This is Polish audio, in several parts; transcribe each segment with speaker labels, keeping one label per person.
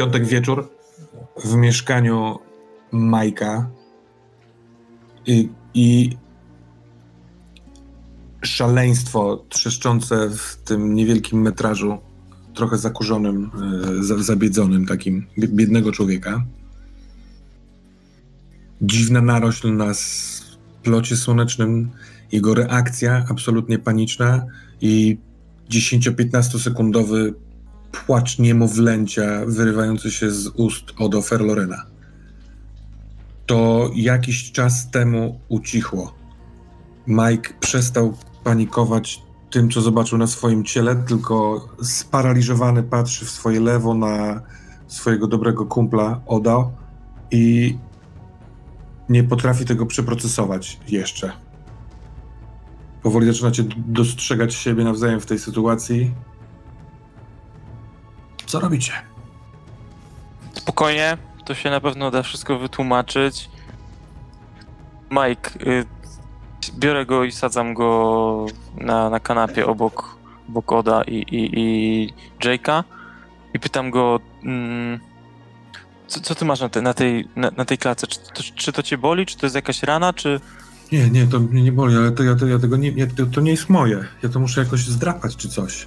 Speaker 1: Piątek wieczór w mieszkaniu Majka i, i szaleństwo trzeszczące w tym niewielkim metrażu, trochę zakurzonym, e, za- zabiedzonym takim bie- biednego człowieka. Dziwna narośl na splocie słonecznym, jego reakcja absolutnie paniczna i 10-15 sekundowy płacz niemowlęcia wyrywający się z ust Odo Ferlorena. To jakiś czas temu ucichło. Mike przestał panikować tym, co zobaczył na swoim ciele, tylko sparaliżowany patrzy w swoje lewo na swojego dobrego kumpla Oda i nie potrafi tego przeprocesować jeszcze. Powoli zaczynacie dostrzegać siebie nawzajem w tej sytuacji. Co robicie?
Speaker 2: Spokojnie, to się na pewno da wszystko wytłumaczyć. Mike, y, biorę go i sadzam go na, na kanapie obok, obok Oda i, i, i Jake'a i pytam go, mm, co, co ty masz na, te, na, tej, na, na tej klatce? Czy to, czy to cię boli? Czy to jest jakaś rana? Czy...
Speaker 1: Nie, nie, to mnie nie boli, ale to ja, to, ja tego nie, nie to, to nie jest moje. Ja to muszę jakoś zdrapać czy coś.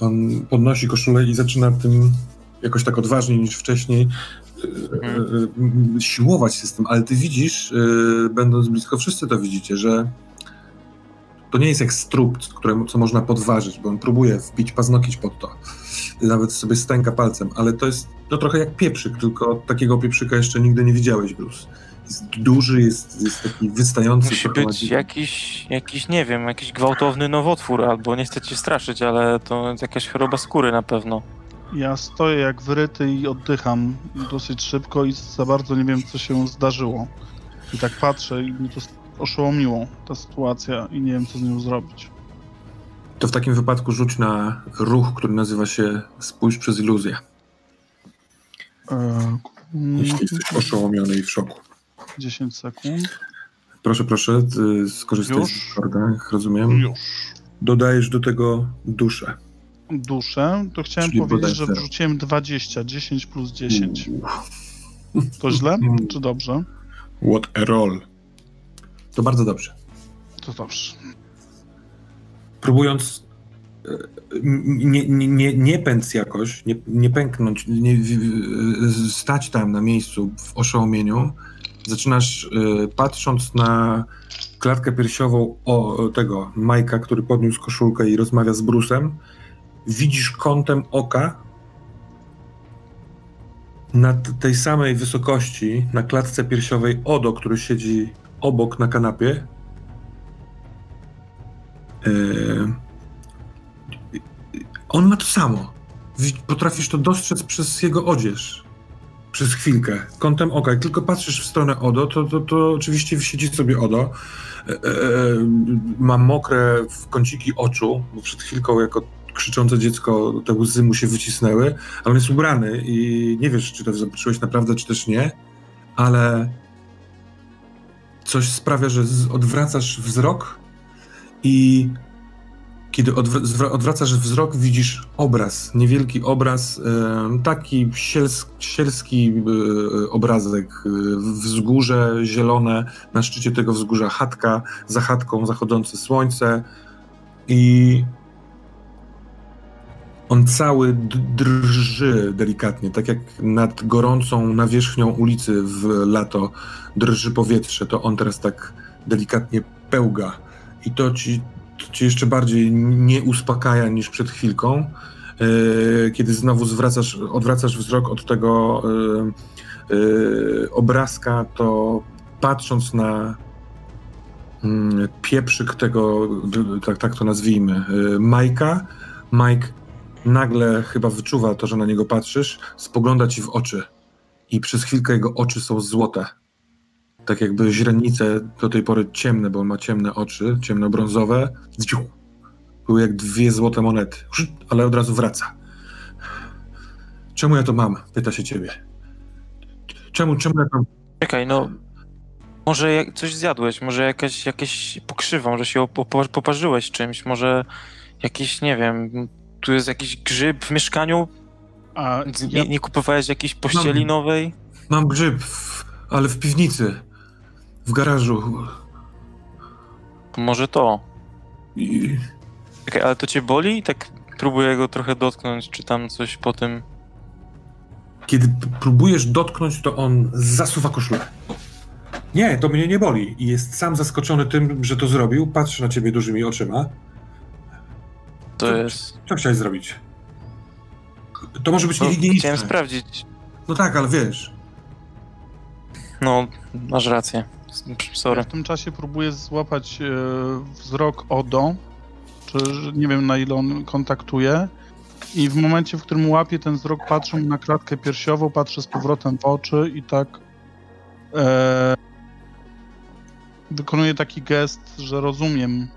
Speaker 1: On podnosi koszulę i zaczyna tym jakoś tak odważniej niż wcześniej e, e, e, siłować tym, ale ty widzisz, e, będąc blisko, wszyscy to widzicie, że to nie jest jak strup, któremu, co można podważyć, bo on próbuje wbić paznokieć pod to. Nawet sobie stęka palcem, ale to jest to trochę jak pieprzyk, tylko takiego pieprzyka jeszcze nigdy nie widziałeś, Bruce. Jest duży, jest, jest taki wystający.
Speaker 2: Musi być jakiś, jakiś, nie wiem, jakiś gwałtowny nowotwór, albo nie chcę cię straszyć, ale to jakaś choroba skóry na pewno.
Speaker 3: Ja stoję jak wyryty i oddycham dosyć szybko i za bardzo nie wiem, co się zdarzyło. I tak patrzę i mnie to oszołomiło, ta sytuacja i nie wiem, co z nią zrobić.
Speaker 1: To w takim wypadku rzuć na ruch, który nazywa się Spójrz przez iluzję.
Speaker 3: E,
Speaker 1: Jeśli jesteś oszołomiony i w szoku.
Speaker 3: 10 sekund.
Speaker 1: Proszę, proszę, skorzystaj
Speaker 3: Już?
Speaker 1: z Discorda, jak rozumiem.
Speaker 3: Już.
Speaker 1: Dodajesz do tego duszę.
Speaker 3: Duszę, to chciałem
Speaker 1: Czyli
Speaker 3: powiedzieć, że
Speaker 1: zero.
Speaker 3: wrzuciłem 20, 10 plus 10. To źle,
Speaker 1: Mm.
Speaker 3: czy dobrze?
Speaker 1: What a roll. To bardzo dobrze.
Speaker 3: To dobrze.
Speaker 1: Próbując e, nie, nie, nie, nie pędz jakoś, nie, nie pęknąć, nie, stać tam na miejscu w oszołomieniu, zaczynasz e, patrząc na klatkę piersiową o tego Majka, który podniósł koszulkę i rozmawia z Brusem, widzisz kątem oka na tej samej wysokości, na klatce piersiowej Odo, który siedzi obok na kanapie. E, on ma to samo. Potrafisz to dostrzec przez jego odzież. Przez chwilkę, kątem oka. Jak tylko patrzysz w stronę Odo, to, to, to oczywiście siedzi sobie Odo. E, e, e, ma mokre w kąciki oczu, bo przed chwilką jako krzyczące dziecko te łzy mu się wycisnęły, on jest ubrany i nie wiesz, czy to zobaczyłeś naprawdę, czy też nie, ale coś sprawia, że odwracasz wzrok i kiedy odwr- odwracasz wzrok, widzisz obraz, niewielki obraz, taki siels- sielski e, obrazek, e, wzgórze zielone, na szczycie tego wzgórza chatka, za chatką zachodzące słońce i on cały drży delikatnie, tak jak nad gorącą nawierzchnią ulicy w lato drży powietrze, to on teraz tak delikatnie pełga i to ci to cię jeszcze bardziej nie uspokaja niż przed chwilką, e, kiedy znowu zwracasz, odwracasz wzrok od tego e, e, obrazka, to patrząc na mm, pieprzyk tego, tak, tak to nazwijmy, Majka, Mike nagle chyba wyczuwa to, że na niego patrzysz, spogląda ci w oczy i przez chwilkę jego oczy są złote. Tak jakby źrenice do tej pory ciemne, bo on ma ciemne oczy, ciemnobrązowe. Zdziu. Były jak dwie złote monety, ale od razu wraca. Czemu ja to mam? Pyta się ciebie. Czemu, czemu ja to...
Speaker 2: Czekaj, no. Może jak, coś zjadłeś, może jakaś, jakieś pokrzywa, może się opo- poparzyłeś czymś, może jakiś, nie wiem, tu jest jakiś grzyb w mieszkaniu.
Speaker 3: A
Speaker 2: Nie,
Speaker 3: ja,
Speaker 2: nie kupowałeś jakiejś pościeli
Speaker 1: Mam.
Speaker 2: nowej?
Speaker 1: Mam grzyb, w, ale w piwnicy, w garażu.
Speaker 2: Może to.
Speaker 1: I,
Speaker 2: Czekaj, ale to cię boli? Tak próbuję go trochę dotknąć, czy tam coś po tym...
Speaker 1: kiedy próbujesz dotknąć, to on zasuwa koszulę. Nie, to mnie nie boli. I jest sam zaskoczony tym, że to zrobił. Patrzy na ciebie dużymi oczyma.
Speaker 2: To
Speaker 1: Co-
Speaker 2: jest...
Speaker 1: Co chciałeś zrobić? To może być
Speaker 2: No,
Speaker 1: niehigieniczne.
Speaker 2: chciałem sprawdzić.
Speaker 1: No tak, ale wiesz.
Speaker 2: No, masz rację. Sorry.
Speaker 3: w tym czasie próbuję złapać e, wzrok Odo, czy nie wiem na ile on kontaktuje. I w momencie, w którym łapię ten wzrok, patrzę na klatkę piersiową, patrzę z powrotem w oczy i tak e, wykonuję taki gest, że rozumiem.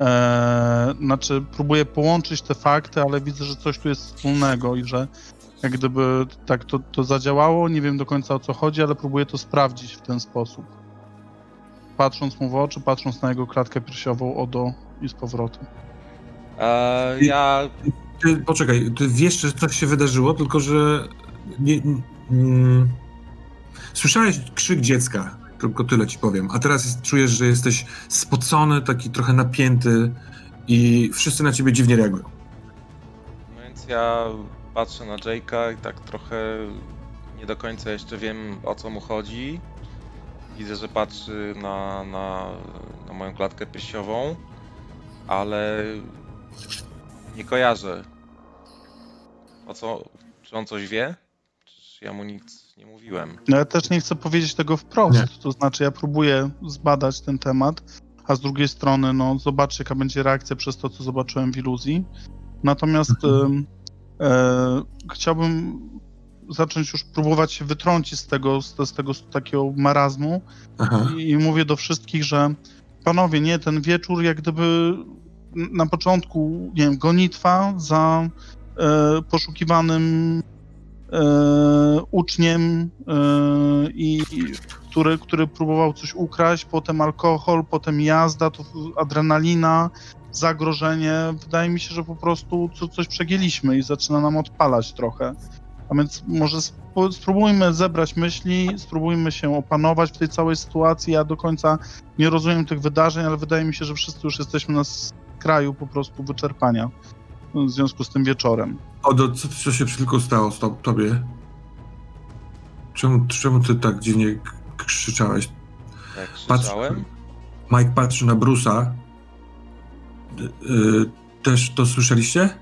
Speaker 3: E, znaczy, próbuję połączyć te fakty, ale widzę, że coś tu jest wspólnego i że jak gdyby tak to, to zadziałało. Nie wiem do końca o co chodzi, ale próbuję to sprawdzić w ten sposób. Patrząc mu w oczy, patrząc na jego klatkę piersiową, Odo i z powrotem.
Speaker 4: E, ja
Speaker 1: Ty, poczekaj, ty wiesz, że coś się wydarzyło, tylko że. Nie, mm, słyszałeś krzyk dziecka, tylko tyle ci powiem. A teraz jest, czujesz, że jesteś spocony, taki trochę napięty i wszyscy na ciebie dziwnie reagują.
Speaker 4: No Więc ja patrzę na Jake'a i tak trochę nie do końca jeszcze wiem o co mu chodzi. Widzę, że patrzy na, na, na moją klatkę piersiową, ale nie kojarzę. O co? Czy on coś wie? Czy ja mu nic nie mówiłem?
Speaker 3: No ja też nie chcę powiedzieć tego wprost,
Speaker 1: Nie.
Speaker 3: to znaczy ja próbuję zbadać ten temat, a z drugiej strony, no zobaczę jaka będzie reakcja przez to, co zobaczyłem w iluzji. Natomiast
Speaker 1: Mhm.
Speaker 3: em, e, chciałbym zacząć już próbować się wytrącić z tego, z, z tego takiego marazmu i, i mówię do wszystkich, że panowie, nie, ten wieczór jak gdyby na początku, nie wiem, gonitwa za e, poszukiwanym e, uczniem, e, i, który, który próbował coś ukraść, potem alkohol, potem jazda, to adrenalina, zagrożenie. Wydaje mi się, że po prostu co, coś przegięliśmy i zaczyna nam odpalać trochę. A więc może sp- spróbujmy zebrać myśli, spróbujmy się opanować w tej całej sytuacji. Ja do końca nie rozumiem tych wydarzeń, ale wydaje mi się, że wszyscy już jesteśmy na skraju po prostu wyczerpania w związku z tym wieczorem.
Speaker 1: Odo, co, co się tylko stało z to, tobie? Czemu, czemu ty tak dziwnie krzyczałeś?
Speaker 4: Jak
Speaker 1: Patrz-
Speaker 4: krzyczałem?
Speaker 1: Mike patrzy na Brusa. Y, y, też to słyszeliście?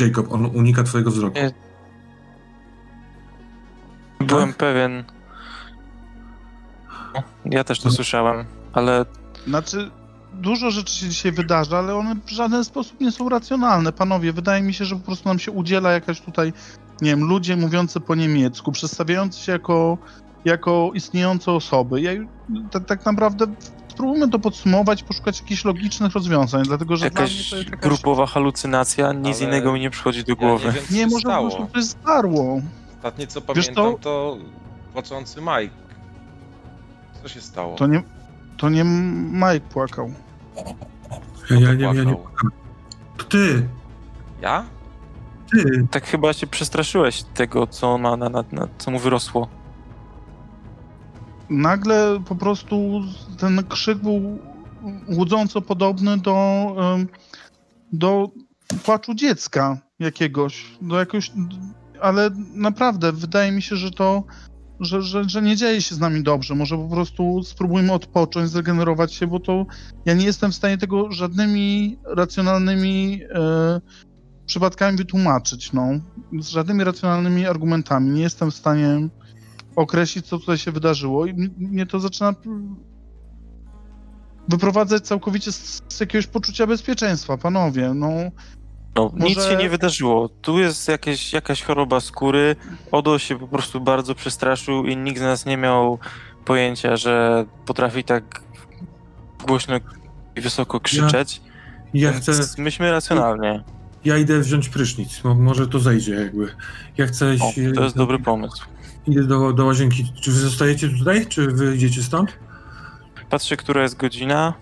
Speaker 1: Jacob, on unika twojego wzroku.
Speaker 2: Nie. Byłem pewien. No, Ja też to
Speaker 1: Mhm.
Speaker 2: słyszałem, ale
Speaker 3: Znaczy, dużo rzeczy się dzisiaj wydarza, ale one w żaden sposób nie są racjonalne. Panowie, wydaje mi się, że po prostu nam się udziela jakaś tutaj, nie wiem, ludzie mówiący po niemiecku, przedstawiający się jako, jako istniejące osoby. Ja, tak, tak naprawdę spróbujmy to podsumować, poszukać jakichś logicznych rozwiązań, dlatego że dla mnie
Speaker 2: jakaś
Speaker 3: to jest jakaś...
Speaker 2: grupowa halucynacja, nic
Speaker 4: Ale
Speaker 2: innego mi nie przychodzi do
Speaker 4: Ja
Speaker 2: głowy.
Speaker 4: nie wiem, co
Speaker 3: Nie,
Speaker 4: się
Speaker 3: może po
Speaker 4: stało.
Speaker 3: coś zdarło.
Speaker 4: Ostatnie co
Speaker 3: Wiesz
Speaker 4: pamiętam to płaczący Mike. Co się stało?
Speaker 3: To nie, to nie Mike płakał.
Speaker 1: Ja, ja, nie, ja nie.
Speaker 4: Płakał.
Speaker 1: Ty!
Speaker 4: Ja?
Speaker 1: Ty!
Speaker 2: Tak chyba się przestraszyłeś tego, co ma na, na, na co mu wyrosło.
Speaker 3: Nagle po prostu ten krzyk był łudząco podobny do, do płaczu dziecka jakiegoś, do jakiegoś, ale naprawdę wydaje mi się, że to, że, że, że nie dzieje się z nami dobrze. Może po prostu spróbujmy odpocząć, zregenerować się, bo to ja nie jestem w stanie tego żadnymi racjonalnymi e, przypadkami wytłumaczyć, no. Z żadnymi racjonalnymi argumentami. Nie jestem w stanie określić, co tutaj się wydarzyło i mnie to zaczyna wyprowadzać całkowicie z, z jakiegoś poczucia bezpieczeństwa, panowie, no.
Speaker 2: No, nic
Speaker 3: Może-
Speaker 2: się nie wydarzyło. Tu jest jakieś, jakaś choroba skóry. Odo się po prostu bardzo przestraszył i nikt z nas nie miał pojęcia, że potrafi tak głośno i wysoko krzyczeć.
Speaker 1: Ja
Speaker 2: Więc
Speaker 1: chcę.
Speaker 2: Myślmy racjonalnie.
Speaker 1: Ja idę wziąć prysznic. Mo- Może to zejdzie jakby. Ja chcę.
Speaker 2: O, to jest dobry pomysł.
Speaker 1: Idę do, do łazienki. Czy wy zostajecie tutaj, czy wy idziecie stąd?
Speaker 2: Patrzę, która jest godzina.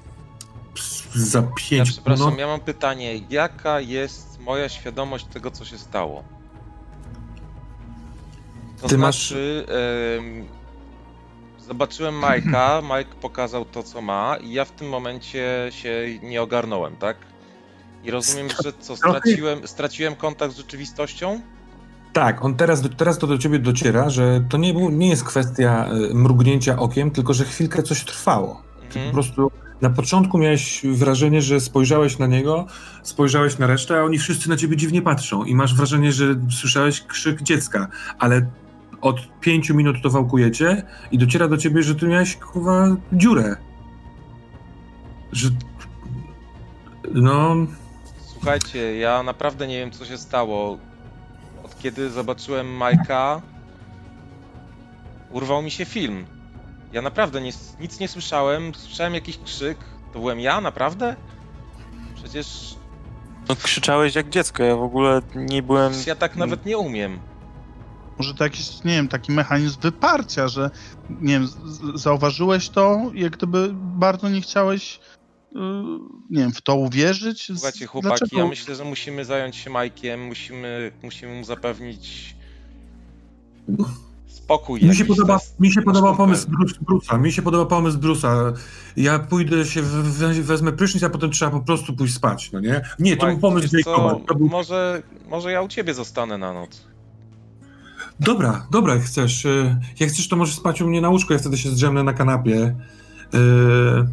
Speaker 1: Ps- Za
Speaker 4: Ja
Speaker 1: pięć
Speaker 4: przepraszam, ja mam pytanie. Jaka jest moja świadomość tego, co się stało. To
Speaker 1: Ty masz-
Speaker 4: znaczy, em, zobaczyłem Majka, Mike pokazał to, co ma i ja w tym momencie się nie ogarnąłem, tak? I rozumiem, że co, straciłem, straciłem kontakt z rzeczywistością?
Speaker 1: Tak, on teraz, teraz to do ciebie dociera, że to nie, był, nie jest kwestia e, mrugnięcia okiem, tylko że chwilkę coś trwało. Ty po
Speaker 4: Mhm.
Speaker 1: prostu na początku miałeś wrażenie, że spojrzałeś na niego, spojrzałeś na resztę, a oni wszyscy na ciebie dziwnie patrzą i masz wrażenie, że słyszałeś krzyk dziecka, ale od pięciu minut to wałkujecie i dociera do ciebie, że ty miałeś kurwa dziurę. Że no,
Speaker 4: Słuchajcie, ja naprawdę nie wiem, co się stało. Kiedy zobaczyłem Majka, urwał mi się film. Ja naprawdę nie, nic nie słyszałem, słyszałem jakiś krzyk. To byłem ja, naprawdę? Przecież,
Speaker 2: No krzyczałeś jak dziecko, ja w ogóle nie byłem...
Speaker 4: ja tak nawet nie umiem.
Speaker 3: Może to jakiś, nie wiem, taki mechanizm wyparcia, że, nie wiem, z- z- zauważyłeś to, jak gdyby bardzo nie chciałeś, nie wiem, w to uwierzyć?
Speaker 4: Słuchajcie, chłopaki,
Speaker 3: dlaczego?
Speaker 4: ja myślę, że musimy zająć się Majkiem, musimy, musimy mu zapewnić spokój.
Speaker 1: Mi się podoba, mi się podoba pomysł Bruce- Bruce'a. Mi się podoba pomysł Bruce'a. Ja pójdę się, wezmę prysznic, a potem trzeba po prostu pójść spać, no nie? Nie, to
Speaker 4: Mike,
Speaker 1: był pomysł Jacoba. To był...
Speaker 4: może, może ja u ciebie zostanę na noc.
Speaker 1: Dobra, dobra, jak chcesz. y, Jak chcesz, to możesz spać u mnie na łóżku, ja wtedy się zdrzemnę na kanapie. Y,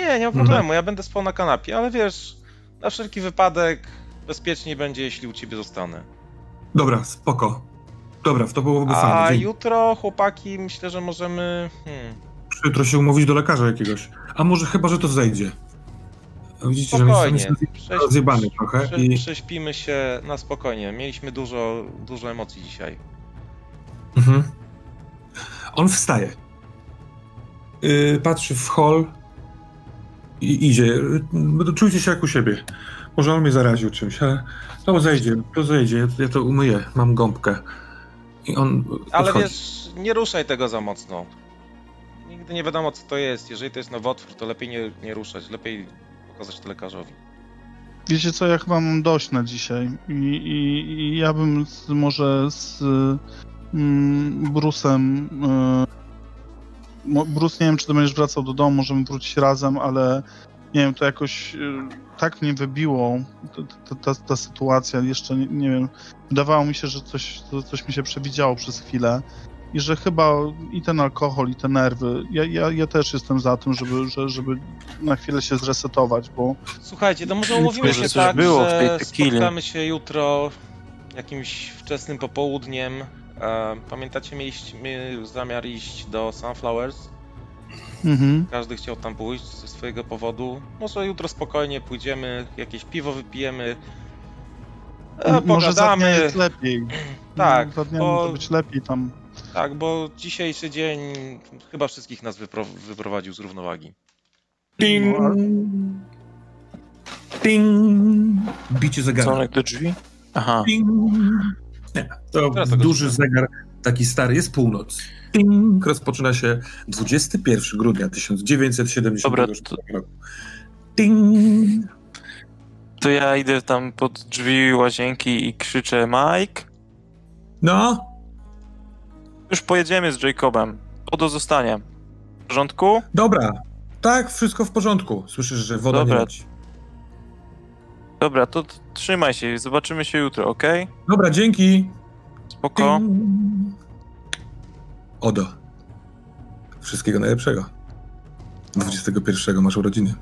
Speaker 4: Nie, nie ma
Speaker 1: Mhm.
Speaker 4: problemu, ja będę spał na kanapie, ale wiesz, na wszelki wypadek bezpieczniej będzie, jeśli u ciebie zostanę.
Speaker 1: Dobra, spoko. Dobra, to byłoby
Speaker 4: A
Speaker 1: fajne. Dzięki.
Speaker 4: jutro, chłopaki, myślę, że możemy... Hmm,
Speaker 1: Jutro się umówić do lekarza jakiegoś. A może chyba, że to zejdzie. A Widzicie, że
Speaker 4: spokojnie,
Speaker 1: jesteśmy
Speaker 4: prześ-
Speaker 1: rozjebany trochę
Speaker 4: prze-
Speaker 1: i...
Speaker 4: prześpimy się na spokojnie. Mieliśmy dużo, dużo emocji dzisiaj.
Speaker 1: Mhm. On wstaje. Yy, patrzy w hol i idzie. Czujcie się jak u siebie. Może on mnie zaraził czymś, ale to zejdzie, to zejdzie. Ja, to umyję, mam gąbkę. I on
Speaker 4: Ale
Speaker 1: odchodzi.
Speaker 4: wiesz, nie ruszaj tego za mocno. Nigdy nie wiadomo, co to jest. Jeżeli to jest nowotwór, to lepiej nie, nie ruszać, lepiej pokazać to lekarzowi.
Speaker 3: Wiecie co, ja chyba mam dość na dzisiaj i, i, i ja bym z, może z mm, Brusem... y, mo- Bruce, nie wiem, czy ty będziesz wracał do domu, możemy wrócić razem, ale nie wiem, to jakoś y, tak mnie wybiło, ta, ta, ta, ta sytuacja, jeszcze nie, nie wiem, wydawało mi się, że coś, to, coś mi się przewidziało przez chwilę i że chyba i ten alkohol, i te nerwy, ja, ja, ja też jestem za tym, żeby, że, żeby na chwilę się zresetować, bo
Speaker 4: Słuchajcie, to może umówimy się
Speaker 2: coś
Speaker 4: tak,
Speaker 2: było w
Speaker 4: że spotkamy się jutro jakimś wczesnym popołudniem. E, pamiętacie, mieliśmy zamiar iść do Sunflowers?
Speaker 3: mhm.
Speaker 4: Każdy chciał tam pójść ze swojego powodu. Może jutro spokojnie pójdziemy, jakieś piwo wypijemy. E,
Speaker 3: Może za dnia jest lepiej.
Speaker 4: Tak,
Speaker 3: Za dnia
Speaker 4: bo-
Speaker 3: może być lepiej tam.
Speaker 4: Tak, bo dzisiejszy dzień chyba wszystkich nas wypro wyprowadził z równowagi.
Speaker 1: Ding!
Speaker 3: No,
Speaker 1: Ding! Bicie.
Speaker 2: Dzwonek do drzwi? Aha.
Speaker 1: Ding! Nie, to
Speaker 4: to
Speaker 1: duży zegar, taki stary, jest północ. Ding! Rozpoczyna się 21 grudnia 1970
Speaker 2: Dobra, to-
Speaker 1: roku. Ding!
Speaker 2: To ja idę tam pod drzwi łazienki i krzyczę Mike,
Speaker 1: No,
Speaker 2: już pojedziemy z Jacobem. To do zostania. W porządku?
Speaker 1: dobra. Tak, wszystko w porządku. Słyszysz, że woda
Speaker 2: Dobra.
Speaker 1: nie leci.
Speaker 2: Dobra, to t- trzymaj się, zobaczymy się jutro, okej?
Speaker 1: Dobra, dzięki.
Speaker 2: Spoko.
Speaker 1: Ding. Odo. Wszystkiego najlepszego. 21 masz urodziny.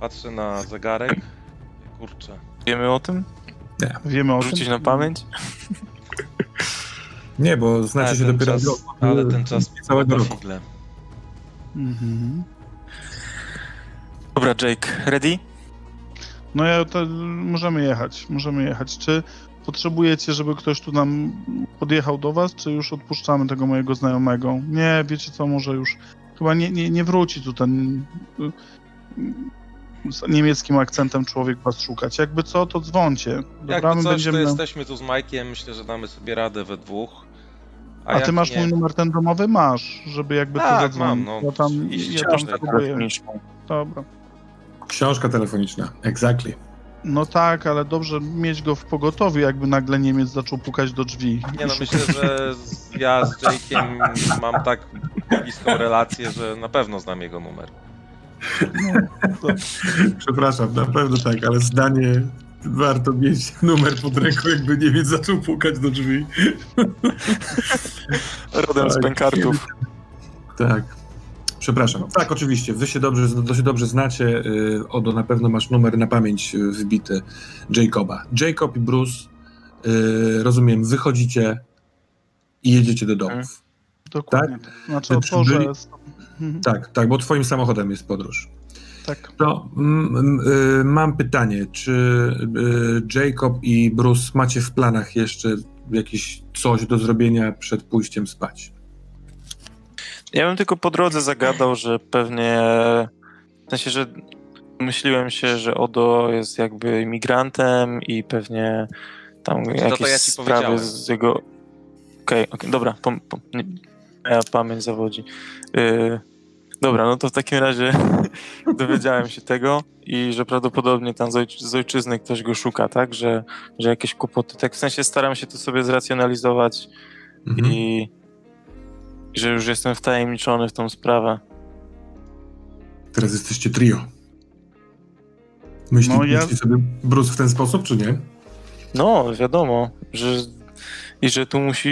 Speaker 4: Patrzę na zegarek. Kurczę.
Speaker 2: Wiemy o tym?
Speaker 3: Wiemy o
Speaker 2: Rzucić
Speaker 3: tym.
Speaker 2: na pamięć?
Speaker 1: Nie, bo znacie
Speaker 4: Ale
Speaker 1: się
Speaker 4: ten
Speaker 1: dopiero
Speaker 4: czas,
Speaker 1: rok.
Speaker 4: ale ten czas
Speaker 1: całego
Speaker 4: na
Speaker 1: roku.
Speaker 4: figle.
Speaker 3: Mhm.
Speaker 2: Dobra, Jake, ready?
Speaker 3: No ja to możemy jechać, możemy jechać. Czy potrzebujecie, żeby ktoś tu nam podjechał do was, czy już odpuszczamy tego mojego znajomego? Nie, wiecie co, może już chyba nie, nie, nie wróci tu ten y, z niemieckim akcentem człowiek was szukać. Jakby co, to dzwoncie. Dobra,
Speaker 4: Jakby
Speaker 3: my
Speaker 4: coś,
Speaker 3: będziemy...
Speaker 4: to jesteśmy tu z Majkiem, myślę, że damy sobie radę we dwóch.
Speaker 3: A ty
Speaker 4: jak
Speaker 3: masz
Speaker 4: nie,
Speaker 3: mój numer ten domowy? Masz, żeby jakby
Speaker 4: Tak,
Speaker 3: to zadzwonić.
Speaker 4: mam, no.
Speaker 3: Ja tam,
Speaker 4: Iść
Speaker 3: ja tam.
Speaker 2: Telefoniczną.
Speaker 3: Dobra.
Speaker 1: Książka telefoniczna, exactly.
Speaker 3: No tak, ale dobrze mieć go w pogotowiu, jakby nagle Niemiec zaczął pukać do drzwi.
Speaker 4: Nie no, myślę, że z, ja z Jake'iem mam tak bliską relację, że na pewno znam jego numer.
Speaker 1: Przepraszam, na pewno tak, ale zdanie warto mieć numer pod ręką, jakby Niemiec zaczął pukać do drzwi.
Speaker 2: Rodem z
Speaker 1: Tak.
Speaker 2: pękartów.
Speaker 1: Tak. Przepraszam. Tak, oczywiście. Wy się dobrze, dosyć dobrze znacie. Y, Odo, na pewno masz numer na pamięć y, wybity Jacoba. Jacob i Bruce, y, rozumiem, wychodzicie i jedziecie do domów.
Speaker 3: Dokładnie. Tak? Znaczy
Speaker 1: Czy
Speaker 3: otworzę...
Speaker 1: byli-
Speaker 3: Mhm,
Speaker 1: Tak, tak, bo twoim samochodem jest podróż.
Speaker 3: tak.
Speaker 1: To mm, mm, mam pytanie, czy Jacob i Bruce macie w planach jeszcze jakieś coś do zrobienia przed pójściem spać?
Speaker 2: Ja bym tylko po drodze zagadał, że pewnie. W sensie, że myśliłem się, że Odo jest jakby imigrantem i pewnie tam jakieś
Speaker 4: No to ja
Speaker 2: sprawy z jego. Okej, okej, dobra, pom, pom, nie, moja pamięć zawodzi. Yy, dobra, no to w takim razie dowiedziałem się tego i że prawdopodobnie tam z, ojc- z ojczyzny ktoś go szuka, tak? Że, że jakieś kłopoty. Tak w sensie staram się to sobie zracjonalizować
Speaker 1: Mhm.
Speaker 2: i i że już jestem wtajemniczony w tą sprawę.
Speaker 1: Teraz jesteście trio. Myśli,
Speaker 3: No ja-
Speaker 1: myśli sobie Bruce w ten sposób, czy nie?
Speaker 2: No, wiadomo, że i że tu musi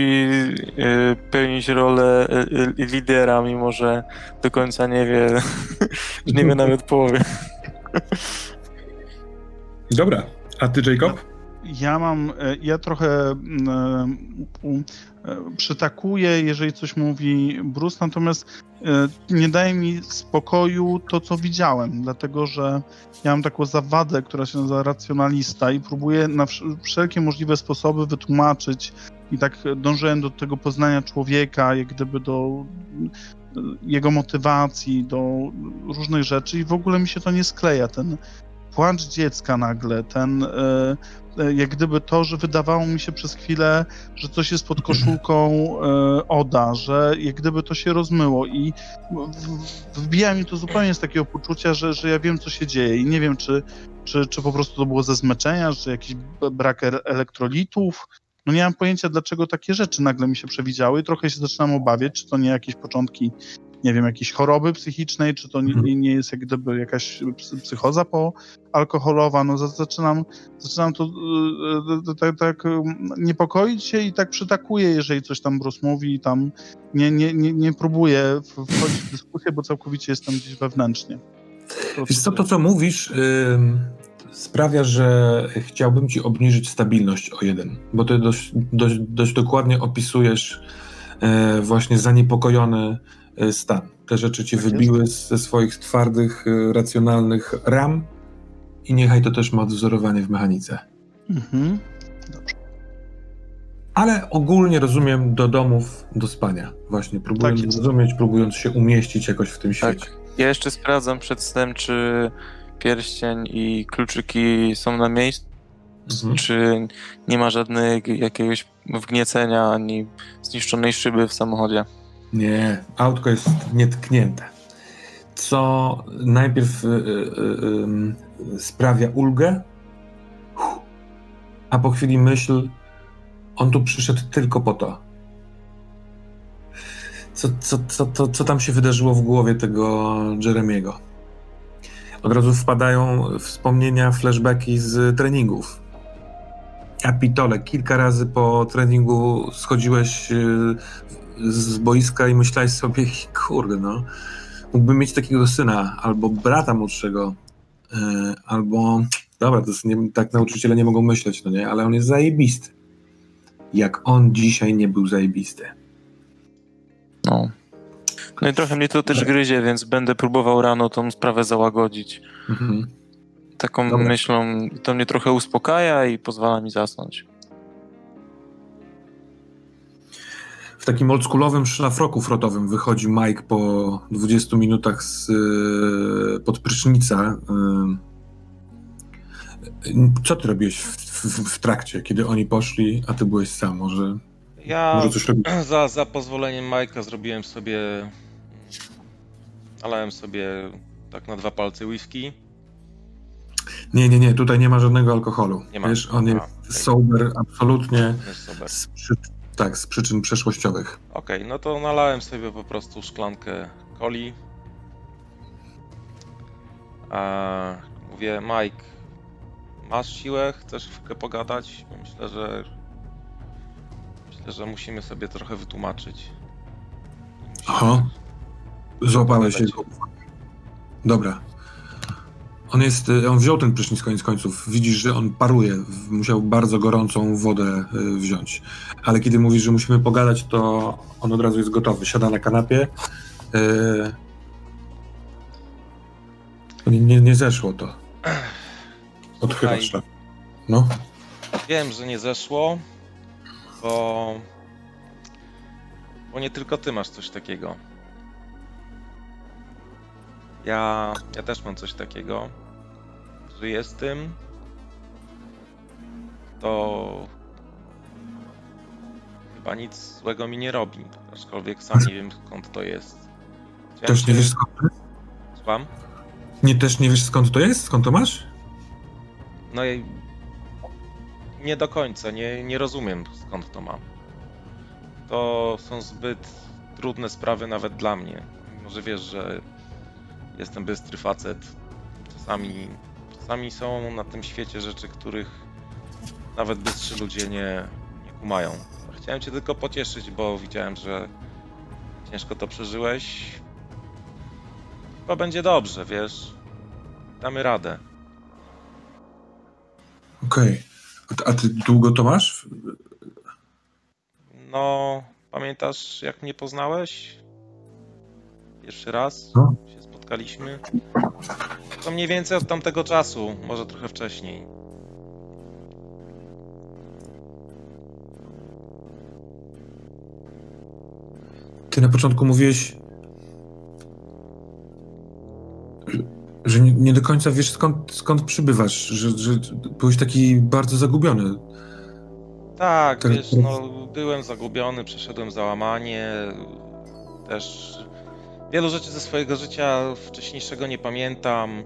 Speaker 2: y, pełnić rolę y, y, lidera, mimo że do końca nie wie, że nie wie nawet połowy.
Speaker 1: Dobra. A ty, Jacob?
Speaker 3: Ja mam, e, ja trochę mm, u- e, przytakuję, jeżeli coś mówi Bruce, natomiast e, nie daje mi spokoju to, co widziałem, dlatego że ja mam taką zawadę, która się nazywa racjonalista i próbuję na wsz- wszelkie możliwe sposoby wytłumaczyć i tak dążyłem do tego poznania człowieka, jak gdyby do e, jego motywacji, do różnych rzeczy i w ogóle mi się to nie skleja, ten płacz dziecka nagle, ten e, e, jak gdyby to, że wydawało mi się przez chwilę, że coś jest pod koszulką e, Oda, że jak gdyby to się rozmyło i wbija mi to zupełnie z takiego poczucia, że, że ja wiem, co się dzieje i nie wiem, czy, czy, czy po prostu to było ze zmęczenia, czy jakiś brak e- elektrolitów. No nie mam pojęcia, dlaczego takie rzeczy nagle mi się przewidziały trochę się zaczynam obawiać, czy to nie jakieś początki, nie wiem, jakiejś choroby psychicznej, czy to nie,
Speaker 1: Mhm.
Speaker 3: nie, jest jak gdyby jakaś psy- psychoza poalkoholowa. No za- zaczynam zaczynam to e, e, tak, tak e, niepokoić się i tak przytakuję, jeżeli coś tam Bruce mówi i tam nie, nie, nie, nie próbuję wchodzić w dyskusję, bo całkowicie jestem gdzieś wewnętrznie. To-
Speaker 1: Wiesz co, to co mówisz ym, sprawia, że chciałbym ci obniżyć stabilność o jeden, bo ty dość, dość, dość dokładnie opisujesz e, właśnie zaniepokojony stan. Te rzeczy ci
Speaker 3: Tak jest.
Speaker 1: wybiły ze swoich twardych, e, racjonalnych ram i niechaj to też ma odwzorowanie w mechanice.
Speaker 3: Mhm.
Speaker 1: Ale ogólnie rozumiem do domów, do spania. Właśnie próbując
Speaker 3: Tak jest.
Speaker 1: zrozumieć, próbując się umieścić jakoś w tym
Speaker 2: Tak.
Speaker 1: świecie.
Speaker 2: Ja jeszcze sprawdzam przed snem, czy pierścień i kluczyki są na miejscu,
Speaker 1: Mhm.
Speaker 2: czy nie ma żadnego jakiegoś wgniecenia ani zniszczonej szyby w samochodzie.
Speaker 1: Nie, autko jest nietknięte. Co najpierw y, y, y, sprawia ulgę, a po chwili myśl, on tu przyszedł tylko po to. Co, co, co, co, co tam się wydarzyło w głowie tego Jeremiego? Od razu wpadają wspomnienia, flashbacki z treningów. A pitole, kilka razy po treningu schodziłeś y, z boiska i myślałeś sobie, kurde, no, mógłbym mieć takiego syna, albo brata młodszego, yy, albo, dobra, to jest nie, tak nauczyciele nie mogą myśleć, no nie, ale on jest zajebisty. Jak on dzisiaj nie był zajebisty.
Speaker 2: No. No i trochę mnie to też gryzie, więc będę próbował rano tą sprawę załagodzić.
Speaker 1: Mhm.
Speaker 2: Taką
Speaker 1: Dobra.
Speaker 2: myślą, to mnie trochę uspokaja i pozwala mi zasnąć.
Speaker 1: W takim oldschoolowym szlafroku frotowym wychodzi Mike po 20 minutach z yy, pod prysznica. Yy. Co ty robiłeś w, w, w trakcie, kiedy oni poszli, a ty byłeś sam? Może,
Speaker 4: Ja
Speaker 1: może coś robiłeś?
Speaker 4: za, za pozwoleniem Majka zrobiłem sobie. Nalałem sobie tak na dwa palce whisky.
Speaker 1: Nie, nie, nie, tutaj nie ma żadnego alkoholu.
Speaker 4: Nie ma.
Speaker 1: Wiesz, on jest
Speaker 4: A,
Speaker 1: sober absolutnie
Speaker 4: Jest
Speaker 1: z przy... tak, z przyczyn przeszłościowych.
Speaker 4: Okej, no to nalałem sobie po prostu szklankę coli. A, mówię, Mike, masz siłę? Chcesz chwilkę pogadać? Myślę, że myślę, że musimy sobie trochę wytłumaczyć. Musimy-
Speaker 1: Aha. Złapałeś jego. Dobra. On jest, y, on wziął ten prysznic koniec końców. Widzisz, że on paruje. Musiał bardzo gorącą wodę y, wziąć. Ale kiedy mówisz, że musimy pogadać, to on od razu jest gotowy. Siada na kanapie. Y, Nie, nie, zeszło to. Odchylasz
Speaker 4: Słuchaj.
Speaker 1: No.
Speaker 4: Wiem, że nie zeszło, bo. Bo nie tylko ty masz coś takiego. Ja, ja też mam coś takiego. Żyję z tym. To. Chyba nic złego mi nie robi. Aczkolwiek sam nie wiem skąd to jest. Chciałem
Speaker 1: Też nie wiesz skąd to jest?
Speaker 4: Słucham?
Speaker 1: Nie, też nie wiesz skąd to jest? Skąd to masz?
Speaker 4: No i nie do końca, nie, nie rozumiem skąd to mam. To są zbyt trudne sprawy nawet dla mnie. Może wiesz, że jestem bystry facet. Czasami, czasami są na tym świecie rzeczy, których nawet bystrzy ludzie nie, nie kumają. Chciałem cię tylko pocieszyć, bo widziałem, że ciężko to przeżyłeś. Chyba będzie dobrze, wiesz. Damy radę.
Speaker 1: Okej. A ty- A ty długo to masz?
Speaker 4: No, pamiętasz jak mnie poznałeś? Pierwszy raz
Speaker 1: No.
Speaker 4: się spotkaliśmy. To mniej więcej od tamtego czasu, może trochę wcześniej.
Speaker 1: Ty na początku mówiłeś, że, nie, nie do końca wiesz skąd, skąd przybywasz, że, że byłeś taki bardzo zagubiony.
Speaker 4: Tak,
Speaker 1: Ten-
Speaker 4: wiesz, no byłem zagubiony, przeszedłem załamanie, też wielu rzeczy ze swojego życia wcześniejszego nie pamiętam,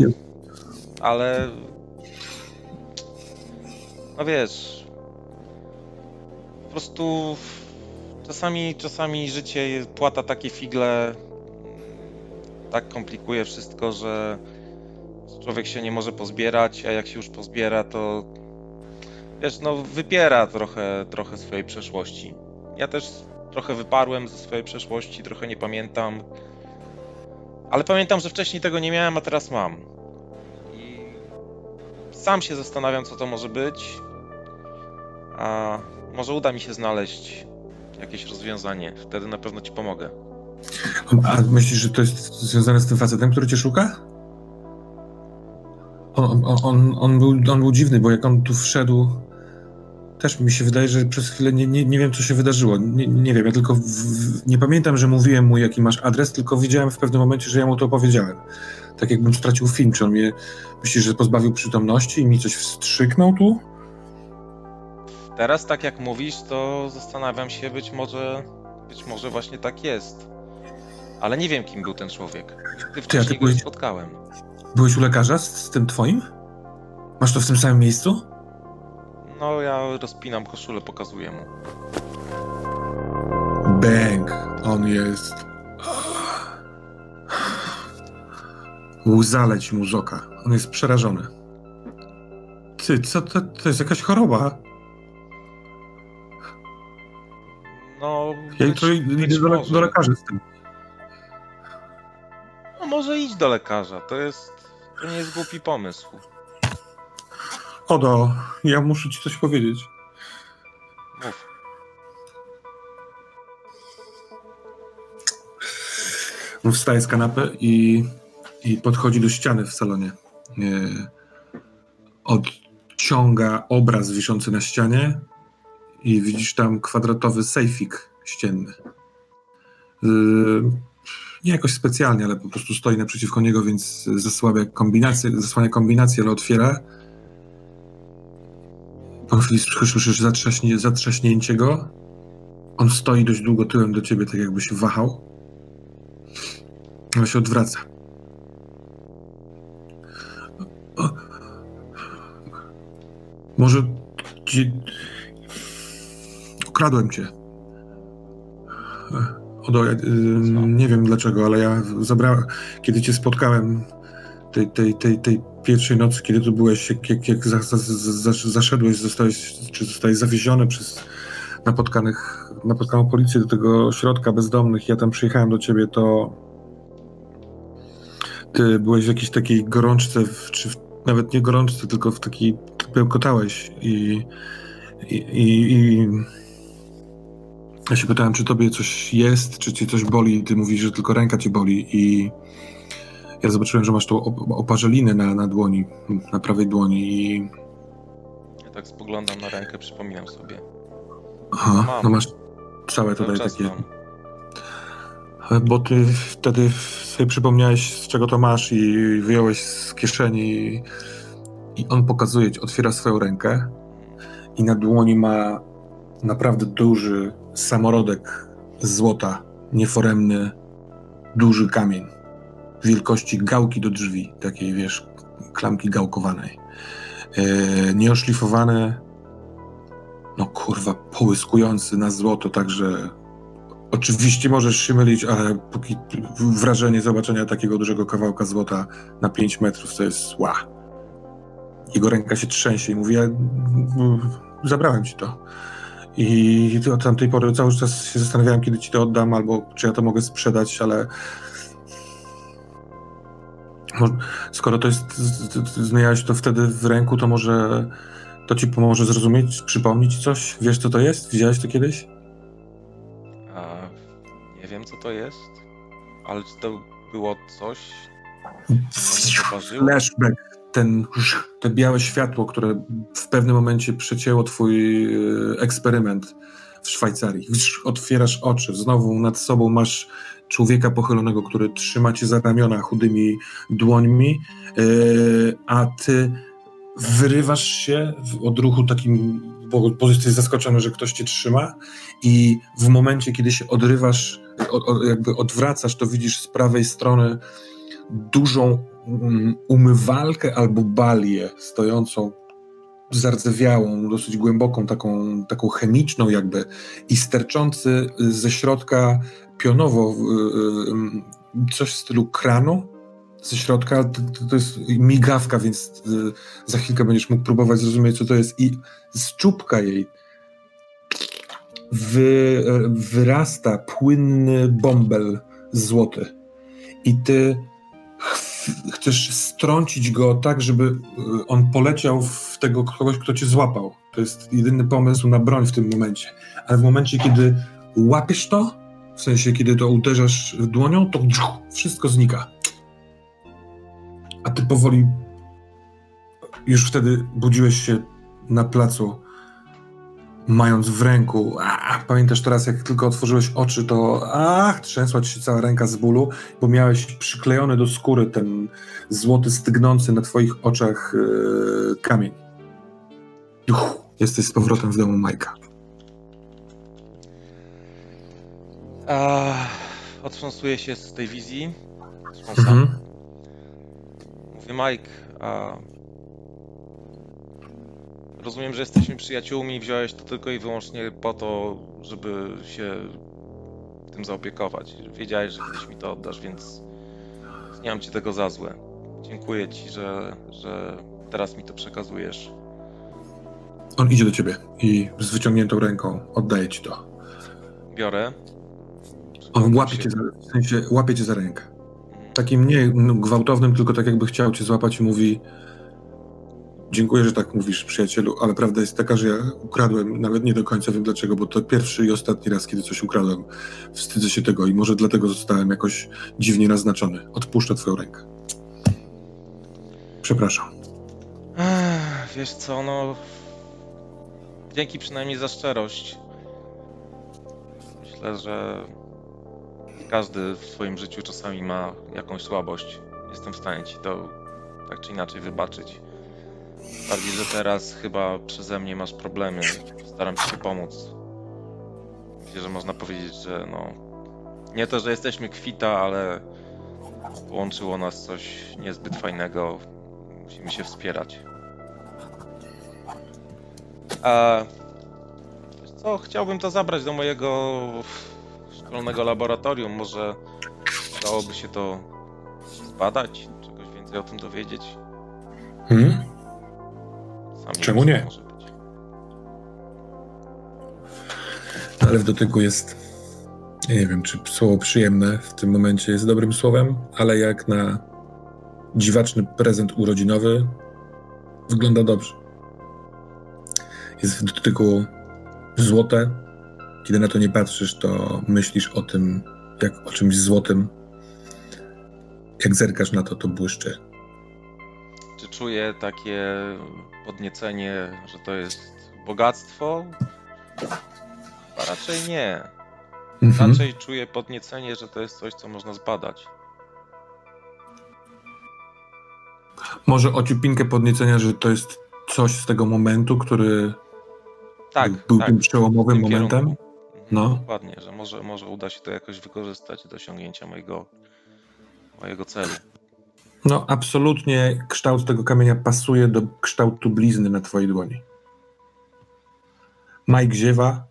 Speaker 1: Nie.
Speaker 4: ale no wiesz, po prostu czasami, czasami życie płata takie figle, tak komplikuje wszystko, że człowiek się nie może pozbierać, a jak się już pozbiera, to wiesz, no wypiera trochę, trochę swojej przeszłości. Ja też trochę wyparłem ze swojej przeszłości, trochę nie pamiętam. Ale pamiętam, że wcześniej tego nie miałem, a teraz mam. I sam się zastanawiam, co to może być. A może uda mi się znaleźć jakieś rozwiązanie. Wtedy na pewno ci pomogę.
Speaker 1: A myślisz, że to jest związane z tym facetem, który cię szuka? On, on, on, on, był, on był dziwny, bo jak on tu wszedł, też mi się wydaje, że przez chwilę nie, nie, nie wiem, co się wydarzyło. Nie, nie wiem, ja tylko w, w, nie pamiętam, że mówiłem mu, jaki masz adres, tylko widziałem w pewnym momencie, że ja mu to powiedziałem. Tak jakbym stracił film. Czy on mnie, myślisz, że pozbawił przytomności i mi coś wstrzyknął tu?
Speaker 4: Teraz, tak jak mówisz, to zastanawiam się, być może, być może właśnie tak jest. Ale nie wiem, kim był ten człowiek. Nigdy wcześniej go nie
Speaker 1: byłeś-
Speaker 4: spotkałem.
Speaker 1: Byłeś u lekarza z, z tym twoim? Masz to w tym samym miejscu?
Speaker 4: No, ja rozpinam koszulę, pokazuję mu.
Speaker 1: Bęk. On jest. Łza leci mu z oka. On jest przerażony. Ty, co to, to jest jakaś choroba?
Speaker 4: No,
Speaker 1: Ja
Speaker 4: być,
Speaker 1: idę do, do lekarza z tym.
Speaker 4: No, może idź do lekarza, to jest, to nie jest głupi pomysł.
Speaker 1: Odo, ja muszę ci coś powiedzieć.
Speaker 4: Mów.
Speaker 1: Wstaje z kanapy i, i podchodzi do ściany w salonie. E, odciąga obraz wiszący na ścianie i widzisz tam kwadratowy sejfik ścienny. Y, nie jakoś specjalnie, ale po prostu stoi naprzeciwko niego, więc zasłabia kombinację, zasłania kombinację, ale otwiera. Po chwili słyszysz zatrzaśnie, zatrzaśnięcie go. On stoi dość długo tyłem do ciebie, tak jakby się wahał. Ale się odwraca. O, może... Ci, Ukradłem cię. Odo, ja, nie wiem dlaczego, ale ja zabrałem, kiedy cię spotkałem tej, tej, tej, tej pierwszej nocy, kiedy tu byłeś, jak, jak, jak za, za, za, zaszedłeś, zostałeś, czy zostałeś zawieziony przez napotkanych, napotkaną policję do tego środka bezdomnych, ja tam przyjechałem do ciebie, to ty byłeś w jakiejś takiej gorączce, w, czy w, nawet nie gorączce, tylko w takiej, bełkotałeś i, i, i, i ja się pytałem, czy tobie coś jest, czy cię coś boli, ty mówisz, że tylko ręka cię boli i ja zobaczyłem, że masz tą op- oparzelinę na, na dłoni, na prawej dłoni i
Speaker 4: Ja tak spoglądam na rękę, przypominam sobie.
Speaker 1: aha,
Speaker 4: Mam.
Speaker 1: no masz całe tutaj takie...
Speaker 4: mam.
Speaker 1: Bo ty wtedy sobie przypomniałeś, z czego to masz i wyjąłeś z kieszeni i on pokazuje ci, otwiera swoją rękę i na dłoni ma naprawdę duży samorodek złota, nieforemny, duży kamień wielkości gałki do drzwi, takiej wiesz, klamki gałkowanej. E, nieoszlifowany, no kurwa, połyskujący na złoto, także Oczywiście możesz się mylić, ale póki wrażenie zobaczenia takiego dużego kawałka złota na 5 metrów to jest ła. Jego ręka się trzęsie i mówi, ja zabrałem ci to. I od tamtej pory cały czas się zastanawiałem, kiedy ci to oddam, albo czy ja to mogę sprzedać, ale skoro to jest, z- z- z- miałeś to wtedy w ręku, to może to ci pomoże zrozumieć, przypomnieć coś? Wiesz, co to jest? Widziałeś to kiedyś?
Speaker 4: A nie wiem, co to jest, ale czy to było coś, co mnie
Speaker 1: flashback, ten, te białe światło, które w pewnym momencie przecięło twój e, eksperyment w Szwajcarii. Otwierasz oczy, znowu nad sobą masz człowieka pochylonego, który trzyma cię za ramiona chudymi dłońmi, e, a ty wyrywasz się w odruchu takim, bo, bo jesteś zaskoczony, że ktoś cię trzyma i w momencie, kiedy się odrywasz, jakby odwracasz, to widzisz z prawej strony dużą umywalkę albo balię stojącą zardzewiałą, dosyć głęboką, taką, taką chemiczną jakby i sterczący ze środka pionowo y, y, coś w stylu kranu ze środka, to, to- jest migawka, więc y, za chwilkę będziesz mógł próbować zrozumieć, co to jest i z czubka jej wy, wyrasta płynny bąbel złoty. I ty ch- chcesz strącić go tak, żeby y, on poleciał w tego kogoś, kto cię złapał. To jest jedyny pomysł na broń w tym momencie. Ale w momencie, kiedy łapiesz to, w sensie, kiedy to uderzasz dłonią, to wszystko znika. A ty powoli już wtedy budziłeś się na placu, mając w ręku. A, pamiętasz teraz, jak tylko otworzyłeś oczy, to ach, trzęsła ci się cała ręka z bólu, bo miałeś przyklejony do skóry ten złoty, stygnący na twoich oczach yy, kamień. Uch, jesteś z powrotem w domu Majka.
Speaker 4: Otrząsuję się z tej wizji. Trząsam.
Speaker 1: Mhm.
Speaker 4: Mówię, Mike, a... rozumiem, że jesteśmy przyjaciółmi i wziąłeś to tylko i wyłącznie po to, żeby się tym zaopiekować. Wiedziałeś, że kiedyś mi to oddasz, więc nie mam ci tego za złe. Dziękuję ci, że, że teraz mi to przekazujesz.
Speaker 1: On idzie do ciebie i z wyciągniętą ręką oddaje ci to.
Speaker 4: Biorę.
Speaker 1: On łapie cię, za, w sensie łapie cię za rękę. Takim nie gwałtownym, tylko tak jakby chciał cię złapać i mówi dziękuję, że tak mówisz, przyjacielu, ale prawda jest taka, że ja ukradłem, nawet nie do końca wiem dlaczego, bo to pierwszy i ostatni raz, kiedy coś ukradłem. Wstydzę się tego i może dlatego zostałem jakoś dziwnie naznaczony. Odpuszczę twoją rękę. Przepraszam.
Speaker 4: Ech, Wiesz co, no. Dzięki przynajmniej za szczerość. Myślę, że każdy w swoim życiu czasami ma jakąś słabość. Jestem w stanie ci to tak czy inaczej wybaczyć. Bardziej, że teraz chyba przeze mnie masz problemy. Staram się pomóc. Myślę, że można powiedzieć, że no. Nie to, że jesteśmy kwita, ale połączyło nas coś niezbyt fajnego. Musimy się wspierać. A, co, chciałbym to zabrać do mojego szkolnego laboratorium. Może dałoby się to zbadać, czegoś więcej o tym dowiedzieć.
Speaker 1: Hmm? Czemu nie? Ale w dotyku jest. ja Nie wiem, czy słowo przyjemne w tym momencie jest dobrym słowem, ale jak na dziwaczny prezent urodzinowy wygląda dobrze. Jest w dotyku złote. Kiedy na to nie patrzysz, to myślisz o tym, jak o czymś złotym. Jak zerkasz na to, to błyszczy.
Speaker 4: Czy czuję takie podniecenie, że to jest bogactwo? Chyba raczej nie.
Speaker 1: Mhm.
Speaker 4: Raczej czuję podniecenie, że to jest coś, co można zbadać.
Speaker 1: Może ociupinkę podniecenia, że to jest coś z tego momentu, który
Speaker 4: Tak,
Speaker 1: był
Speaker 4: tak.
Speaker 1: tym przełomowym
Speaker 4: tym
Speaker 1: momentem.
Speaker 4: kierunku. Mhm,
Speaker 1: No.
Speaker 4: Dokładnie, że może, może uda się to jakoś wykorzystać do osiągnięcia mojego, mojego celu.
Speaker 1: No, absolutnie kształt tego kamienia pasuje do kształtu blizny na twojej dłoni. Mike ziewa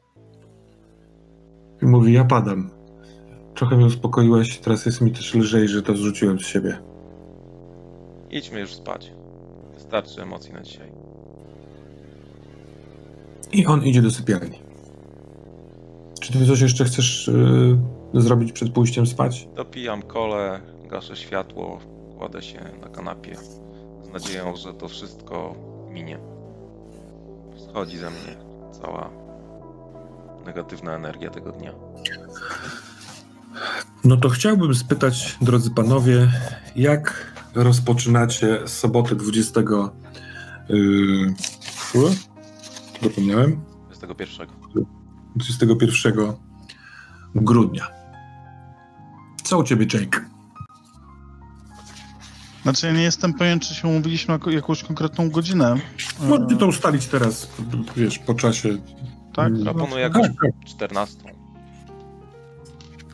Speaker 1: i mówi, ja padam. Trochę mnie uspokoiłeś, teraz jest mi też lżej, że to zrzuciłem z siebie.
Speaker 4: Idźmy już spać. Wystarczy emocji na dzisiaj.
Speaker 1: I on idzie do sypialni. Czy ty coś jeszcze chcesz yy, zrobić przed pójściem spać?
Speaker 4: Dopijam kole, gaszę światło, kładę się na kanapie z nadzieją, że to wszystko minie. Schodzi ze mnie cała negatywna energia tego dnia.
Speaker 1: No to chciałbym spytać, drodzy panowie, jak rozpoczynacie sobotę 20. Yy, zapomniałem?
Speaker 4: 21.
Speaker 1: 21 grudnia. Co u ciebie, Jake?
Speaker 3: Znaczy ja nie jestem pewien, czy się umówiliśmy jako, jakąś konkretną godzinę.
Speaker 1: Możecie
Speaker 3: E,
Speaker 1: to ustalić teraz, wiesz, po czasie.
Speaker 3: Tak?
Speaker 1: Mm,
Speaker 4: Proponuję
Speaker 1: Tak,
Speaker 4: jakąś
Speaker 1: tak.
Speaker 4: 14.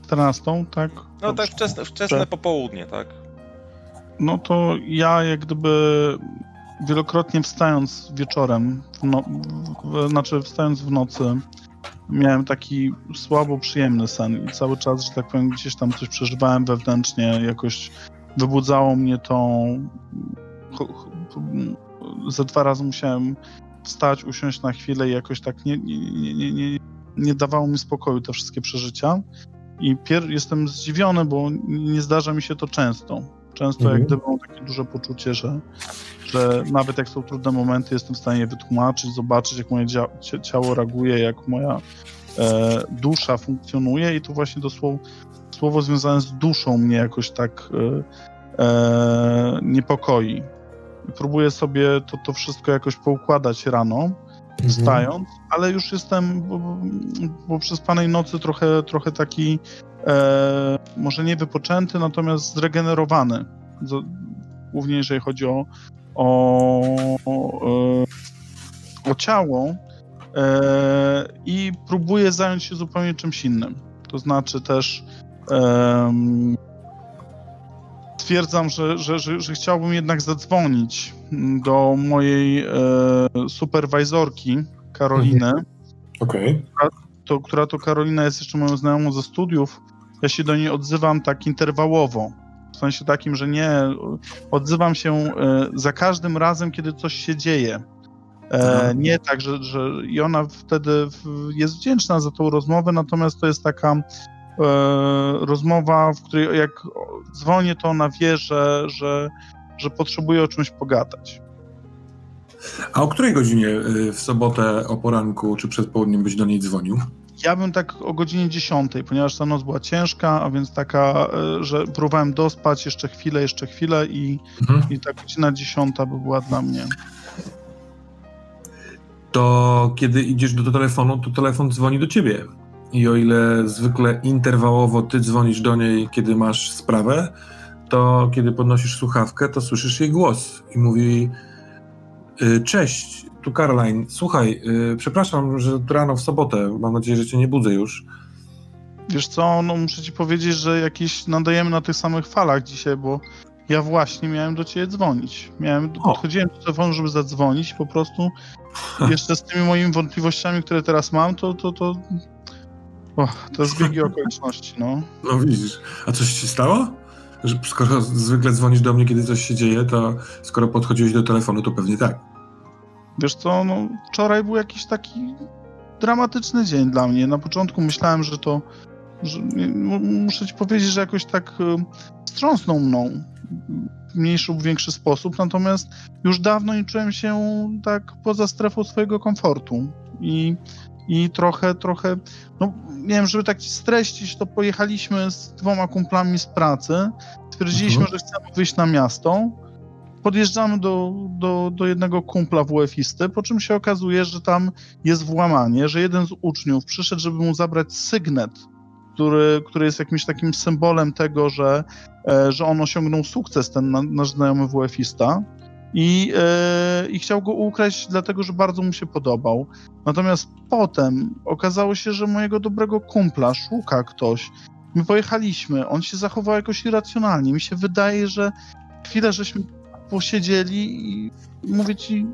Speaker 3: 14, tak?
Speaker 4: No tak wczesne, wczesne
Speaker 3: Tak.
Speaker 4: popołudnie, tak?
Speaker 3: No to ja jak gdyby wielokrotnie wstając wieczorem, w no, w, znaczy wstając w nocy, miałem taki słabo przyjemny sen i cały czas, że tak powiem, gdzieś tam coś przeżywałem wewnętrznie, jakoś wybudzało mnie cho- Ze dwa razy musiałem wstać, usiąść na chwilę i jakoś tak nie, nie, nie, nie, nie, nie dawało mi spokoju te wszystkie przeżycia. I pier- jestem zdziwiony, bo nie zdarza mi się to często. Często
Speaker 1: Mhm.
Speaker 3: jak gdyby mam takie duże poczucie, że, że nawet jak są trudne momenty, jestem w stanie je wytłumaczyć, zobaczyć, jak moje ciało reaguje, jak moja e, dusza funkcjonuje i to właśnie to słowo, związane z duszą mnie jakoś tak e, e, niepokoi. Próbuję sobie to, to wszystko jakoś poukładać rano,
Speaker 1: Mhm.
Speaker 3: wstając, ale już jestem bo, bo- przez panej nocy trochę, trochę taki e, może nie wypoczęty, natomiast zregenerowany. Głównie jeżeli chodzi o, o, o, e, o ciało e, i próbuję zająć się zupełnie czymś innym. To znaczy też stwierdzam, że, że, że, że chciałbym jednak zadzwonić do mojej e, superwajzorki Karoliny,
Speaker 1: Okej.
Speaker 3: to, która to Karolina jest jeszcze moją znajomą ze studiów. Ja się do niej odzywam tak interwałowo. W sensie takim, że nie odzywam się e, za każdym razem, kiedy coś się dzieje. E, nie tak, że, że i ona wtedy w, jest wdzięczna za tą rozmowę, natomiast to jest taka rozmowa, w której jak dzwonię, to ona wie, że, że, że potrzebuje o czymś pogadać.
Speaker 1: A o której godzinie y, w sobotę o poranku czy przed południem byś do niej dzwonił?
Speaker 3: Ja bym tak o godzinie 10, ponieważ ta noc była ciężka, a więc taka, e, że próbowałem dospać jeszcze chwilę, jeszcze chwilę i,
Speaker 1: Mhm.
Speaker 3: i ta godzina 10 by była dla mnie.
Speaker 1: To kiedy idziesz do telefonu, to telefon dzwoni do ciebie. I o ile zwykle interwałowo ty dzwonisz do niej, kiedy masz sprawę, to kiedy podnosisz słuchawkę, to słyszysz jej głos i mówi: y, Cześć, tu Caroline. Słuchaj, y, przepraszam, że rano w sobotę, mam nadzieję, że cię nie budzę już.
Speaker 3: Wiesz co, no muszę ci powiedzieć, że jakiś nadajemy na tych samych falach dzisiaj, bo Ja właśnie miałem do ciebie dzwonić. Miałem,
Speaker 1: O.
Speaker 3: podchodziłem do telefonu, żeby zadzwonić po prostu jeszcze z tymi moimi wątpliwościami, które teraz mam, to to, to, o, to zbiegi okoliczności, no.
Speaker 1: No widzisz. A coś ci stało? Że skoro zwykle dzwonisz do mnie, kiedy coś się dzieje, to skoro podchodziłeś do telefonu, to pewnie tak.
Speaker 3: Wiesz co, no, wczoraj był jakiś taki dramatyczny dzień dla mnie. Na początku myślałem, że to, że, muszę ci powiedzieć, że jakoś tak y, wstrząsnął mną w mniejszy lub większy sposób, natomiast już dawno nie czułem się tak poza strefą swojego komfortu i, i trochę, trochę, no nie wiem, żeby tak ci streścić, to pojechaliśmy z dwoma kumplami z pracy, stwierdziliśmy,
Speaker 1: Mhm.
Speaker 3: że chcemy wyjść na miasto, podjeżdżamy do, do, do jednego kumpla WF-isty, po czym się okazuje, że tam jest włamanie, że jeden z uczniów przyszedł, żeby mu zabrać sygnet, który, który jest jakimś takim symbolem tego, że, e, że on osiągnął sukces, ten na- nasz znajomy WF-ista. I, e, I chciał go ukraść, dlatego że bardzo mu się podobał. Natomiast potem okazało się, że mojego dobrego kumpla szuka ktoś. My pojechaliśmy, on się zachował jakoś irracjonalnie. Mi się wydaje, że chwilę żeśmy posiedzieli i mówię ci,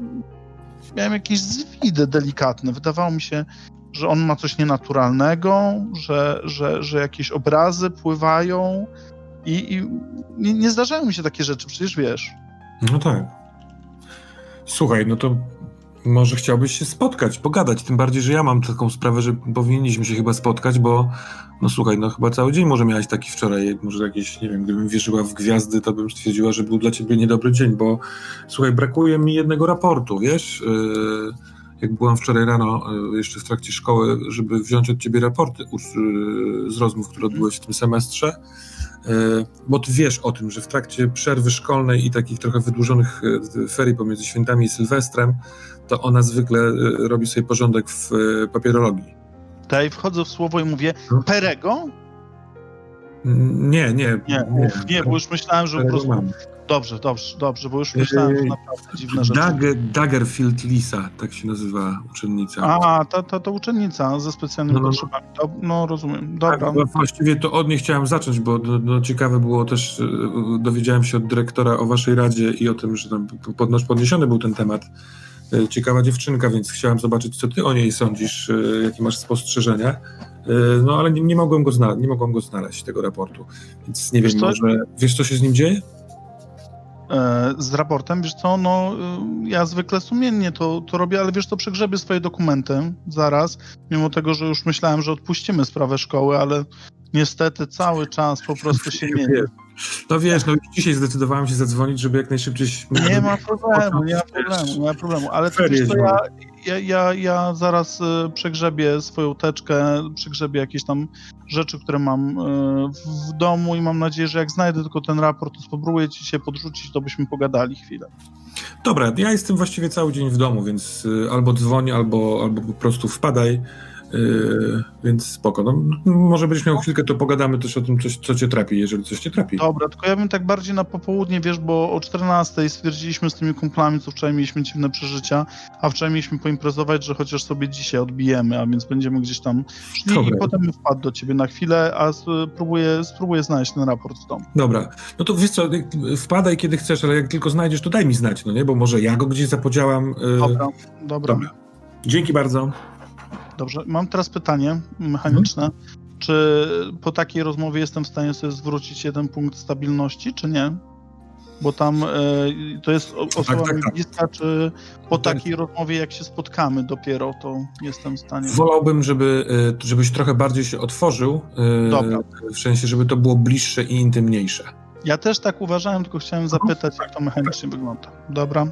Speaker 3: miałem jakieś zwidy delikatne. Wydawało mi się, że on ma coś nienaturalnego, że, że, że jakieś obrazy pływają i, i nie, nie zdarzają mi się takie rzeczy, przecież wiesz.
Speaker 1: No tak. Słuchaj, no to może chciałbyś się spotkać, pogadać, tym bardziej, że ja mam taką sprawę, że powinniśmy się chyba spotkać, bo no słuchaj, no chyba cały dzień może miałeś taki wczoraj, może jakieś, nie wiem, gdybym wierzyła w gwiazdy, to bym stwierdziła, że był dla ciebie niedobry dzień, bo słuchaj, brakuje mi jednego raportu, wiesz? Yy, jak byłam wczoraj rano, yy, jeszcze w trakcie szkoły, żeby wziąć od ciebie raporty yy, z rozmów, które odbyłeś w tym semestrze, bo ty wiesz o tym, że w trakcie przerwy szkolnej i takich trochę wydłużonych yy, ferii pomiędzy świętami i Sylwestrem, to ona zwykle yy, robi sobie porządek w papierologii.
Speaker 3: Tutaj wchodzę w słowo i mówię,
Speaker 1: No.
Speaker 3: Perego?
Speaker 1: Nie, nie.
Speaker 3: Nie, uf, nie, bo już myślałem, że po prostu...
Speaker 1: mam.
Speaker 3: Dobrze, dobrze, dobrze, bo już myślałem, że
Speaker 1: Yy,
Speaker 3: naprawdę dziwne rzeczy.
Speaker 1: Dagger, Daggerfield Lisa, tak się nazywa uczennica.
Speaker 3: A, to, to, to uczennica ze specjalnymi
Speaker 1: No, no,
Speaker 3: potrzebami. Do, no, rozumiem.
Speaker 1: Tak,
Speaker 3: Dobra.
Speaker 1: bo właściwie to od niej chciałem zacząć, bo no, no, ciekawe było też, yy, dowiedziałem się od dyrektora o waszej radzie i o tym, że tam podniesiony był ten temat. Yy, Ciekawa dziewczynka, więc chciałem zobaczyć, co ty o niej sądzisz, yy, jakie masz spostrzeżenia. No ale nie, nie, mogłem go zna- nie mogłem go znaleźć, tego raportu. Więc nie wiem,
Speaker 3: Wiesz co?
Speaker 1: może wiesz, co się z nim dzieje?
Speaker 3: E, z raportem, wiesz co, no y, ja zwykle sumiennie to, to robię, ale wiesz co, przegrzebię swoje dokumenty zaraz, mimo tego, że już myślałem, że odpuścimy sprawę szkoły, ale niestety cały czas po prostu się mieni.
Speaker 1: No wiesz, no dzisiaj zdecydowałem się zadzwonić, żeby jak najszybciej...
Speaker 3: Nie ma problemu, nie ma problemu, nie ma problemu, ale to wiesz
Speaker 1: zimowe.
Speaker 3: ja, ja, ja, ja zaraz y, przegrzebię swoją teczkę, przegrzebię jakieś tam rzeczy, które mam y, w domu i mam nadzieję, że jak znajdę tylko ten raport, to spróbuję ci się podrzucić, to byśmy pogadali chwilę.
Speaker 1: Dobra, ja jestem właściwie cały dzień w domu, więc y, albo dzwoń, albo, albo po prostu wpadaj, y, więc spoko. No, m- może będziesz miał chwilkę, to pogadamy też o tym, coś, co cię trapi, jeżeli coś cię trapi.
Speaker 3: Dobra, tylko ja bym tak bardziej na popołudnie, wiesz, bo o 14 stwierdziliśmy z tymi kumplami, co wczoraj mieliśmy dziwne przeżycia, a wczoraj mieliśmy poimprezować, że chociaż sobie dzisiaj odbijemy, a więc będziemy gdzieś tam szli
Speaker 1: Dobra.
Speaker 3: i potem wpadł do ciebie na chwilę, a spróbuję, spróbuję znaleźć ten raport w domu.
Speaker 1: Dobra, no to wiesz co, wpadaj kiedy chcesz, ale jak tylko znajdziesz, to daj mi znać, no nie? Bo może ja go gdzieś zapodziałam. y,
Speaker 3: Dobra, dobra,
Speaker 1: Dobra. Dzięki bardzo.
Speaker 3: Dobrze. Mam teraz pytanie mechaniczne. Czy po takiej rozmowie jestem w stanie sobie zwrócić jeden punkt stabilności, czy nie? Bo tam e, to jest o- osoba
Speaker 1: tak, tak.
Speaker 3: bliska, czy po
Speaker 1: Tak.
Speaker 3: takiej rozmowie, jak się spotkamy dopiero, to jestem w stanie.
Speaker 1: Wolałbym, żeby, y, żebyś trochę bardziej się otworzył, y,
Speaker 3: Dobra.
Speaker 1: w sensie, żeby to było bliższe i intymniejsze.
Speaker 3: Ja też tak uważałem, tylko chciałem zapytać, jak to mechanicznie wygląda. Dobra.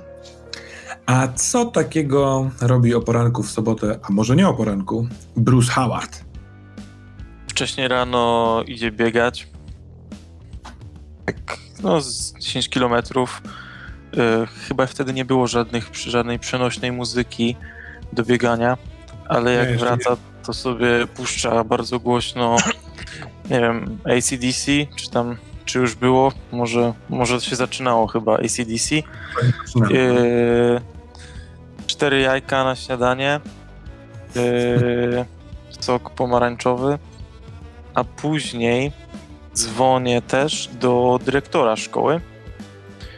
Speaker 1: A co takiego robi o poranku w sobotę, a może nie o poranku, Bruce Howard?
Speaker 2: Wcześniej rano idzie biegać. Tak, no, z 10 kilometrów. Y, Chyba wtedy nie było żadnych, żadnej przenośnej muzyki do biegania, ale
Speaker 1: Nie,
Speaker 2: jak
Speaker 1: jeszcze
Speaker 2: wraca, to sobie puszcza bardzo głośno, nie wiem, ACDC, czy tam, czy już było, może, może się zaczynało chyba ACDC. Yy, cztery jajka na śniadanie, yy, sok pomarańczowy, a później dzwonię też do dyrektora szkoły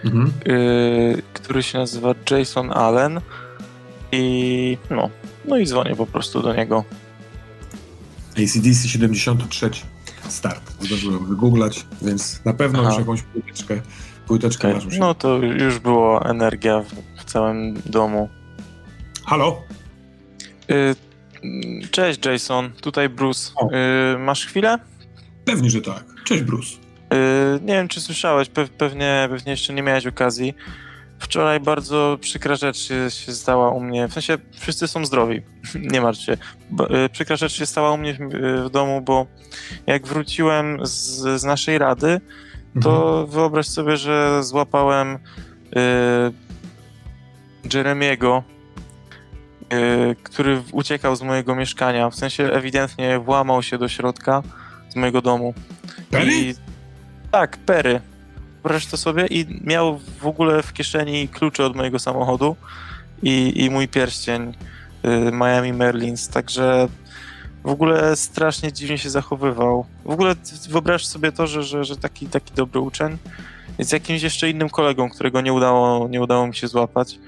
Speaker 1: Mhm.
Speaker 2: yy, który się nazywa Jason Allen i no, no i dzwonię po prostu do niego.
Speaker 1: ACDC 73 start. Zdążyłem wygooglać, więc na pewno
Speaker 2: Aha.
Speaker 1: już jakąś płyteczkę, płyteczkę
Speaker 2: Okej,
Speaker 1: masz.
Speaker 2: No to już była energia w, w całym domu.
Speaker 1: Halo?
Speaker 2: Mm, cześć Jason, tutaj Bruce. Yy, masz chwilę?
Speaker 1: Pewnie, że tak. Cześć, Bruce.
Speaker 2: Yy, nie wiem, czy słyszałeś, pe pewnie, pewnie jeszcze nie miałeś okazji. Wczoraj bardzo przykra rzecz się, się stała u mnie. W sensie wszyscy są zdrowi, nie martw się. Bo, przykra rzecz się stała u mnie w, w domu, bo jak wróciłem z, z naszej rady, to wyobraź sobie, że złapałem yy, Jeremiego, który uciekał z mojego mieszkania. W sensie ewidentnie włamał się do środka z mojego domu.
Speaker 1: Perry?
Speaker 2: I, tak, Perry. Wyobraź to sobie i miał w ogóle w kieszeni klucze od mojego samochodu i, i mój pierścień y, Miami Merlins, także w ogóle strasznie dziwnie się zachowywał. W ogóle wyobraź sobie to, że, że, że taki, taki dobry uczeń jest jakimś jeszcze innym kolegą, którego nie udało, nie udało mi się złapać.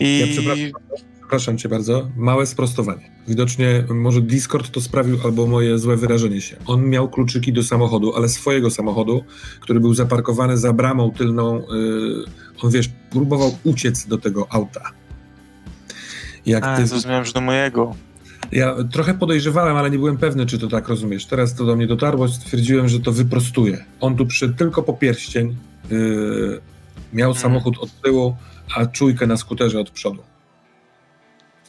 Speaker 2: I
Speaker 1: Ja przepraszam. Przepraszam cię bardzo. Małe sprostowanie. Widocznie może Discord to sprawił albo moje złe wyrażenie się. On miał kluczyki do samochodu, ale swojego samochodu, który był zaparkowany za bramą tylną. Yy, on wiesz, próbował uciec do tego auta. Jak
Speaker 2: A,
Speaker 1: ty,
Speaker 2: zrozumiałem, że do mojego.
Speaker 1: ja trochę podejrzewałem, ale nie byłem pewny, czy to tak rozumiesz. Teraz to do mnie dotarło, stwierdziłem, że to wyprostuje. On tu przyszedł tylko po pierścień, yy, miał
Speaker 2: Mhm.
Speaker 1: samochód od tyłu, a czujkę na skuterze od przodu.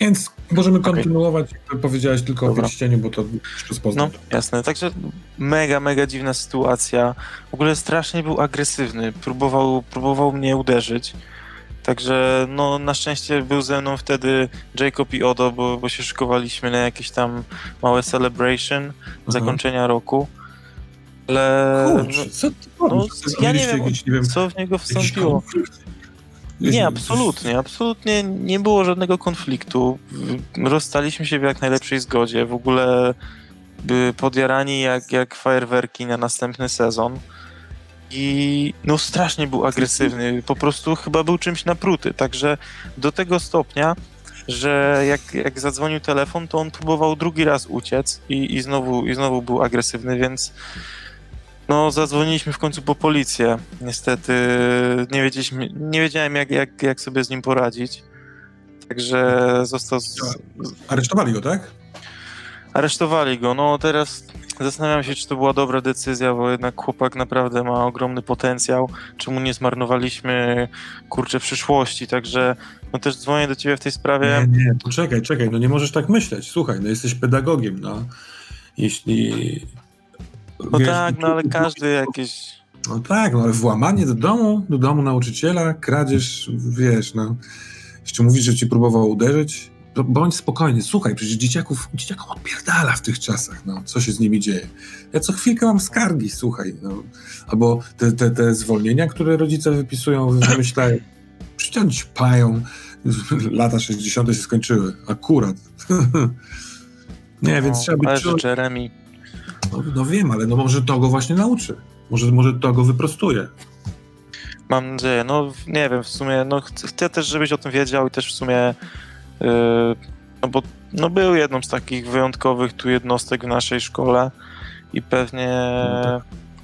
Speaker 1: Więc możemy kontynuować, jak powiedziałeś tylko
Speaker 2: Dobra.
Speaker 1: o pierścieniu, bo to przez
Speaker 2: No,
Speaker 1: Poznań.
Speaker 2: jasne. Także mega, mega dziwna sytuacja. W ogóle strasznie był agresywny. Próbował, próbował mnie uderzyć. Także no, na szczęście był ze mną wtedy Jacob i Odo, bo, bo się szykowaliśmy na jakieś tam małe celebration zakończenia roku. Ale
Speaker 1: Kurczę, co ty
Speaker 2: no,
Speaker 1: robisz?
Speaker 2: ja nie wiem, co w niego wstąpiło.
Speaker 1: konflikt?
Speaker 2: Nie, absolutnie, absolutnie nie było żadnego konfliktu. Rozstaliśmy się w jak najlepszej zgodzie. W ogóle podjarani jak, jak fajerwerki na następny sezon. I no strasznie był agresywny, po prostu chyba był czymś napruty. Także do tego stopnia, że jak, jak zadzwonił telefon, to on próbował drugi raz uciec i, i, znowu, i znowu był agresywny, więc no zadzwoniliśmy w końcu po policję. Niestety nie, wiedzieliśmy, nie wiedziałem jak, jak, jak sobie z nim poradzić. Także został. Z, z,
Speaker 1: Aresztowali go, tak?
Speaker 2: aresztowali go. No teraz zastanawiam się, czy to była dobra decyzja, bo jednak chłopak naprawdę ma ogromny potencjał. Czemu nie zmarnowaliśmy kurczę przyszłości? Także no też dzwonię do ciebie w tej sprawie.
Speaker 1: Nie, nie, poczekaj, czekaj, no nie możesz tak myśleć. Słuchaj, no jesteś pedagogiem, no. Jeśli...
Speaker 2: No
Speaker 1: wiesz,
Speaker 2: tak, no ale każdy jakieś.
Speaker 1: No tak, no ale włamanie do domu, do domu nauczyciela, kradzież, wiesz, no. Jeszcze mówisz, że ci próbował uderzyć? Bądź spokojny, słuchaj, przecież dzieciaków, dzieciakom odpierdala w tych czasach, no. Co się z nimi dzieje? Ja co chwilkę mam skargi, słuchaj, no. Albo te, te, te zwolnienia, które rodzice wypisują, wymyślają. Przyciąć pają. Lata 60. się skończyły. Akurat. Nie, więc
Speaker 2: no,
Speaker 1: trzeba
Speaker 2: ale
Speaker 1: być czujny.
Speaker 2: Jeremy.
Speaker 1: No, no wiem, ale no może to go właśnie nauczy. Może, może to go wyprostuje.
Speaker 2: Mam nadzieję, no nie wiem, w sumie, no chcę, chcę też, żebyś o tym wiedział i też w sumie, yy, no bo no był jedną z takich wyjątkowych tu jednostek w naszej szkole i pewnie,
Speaker 1: No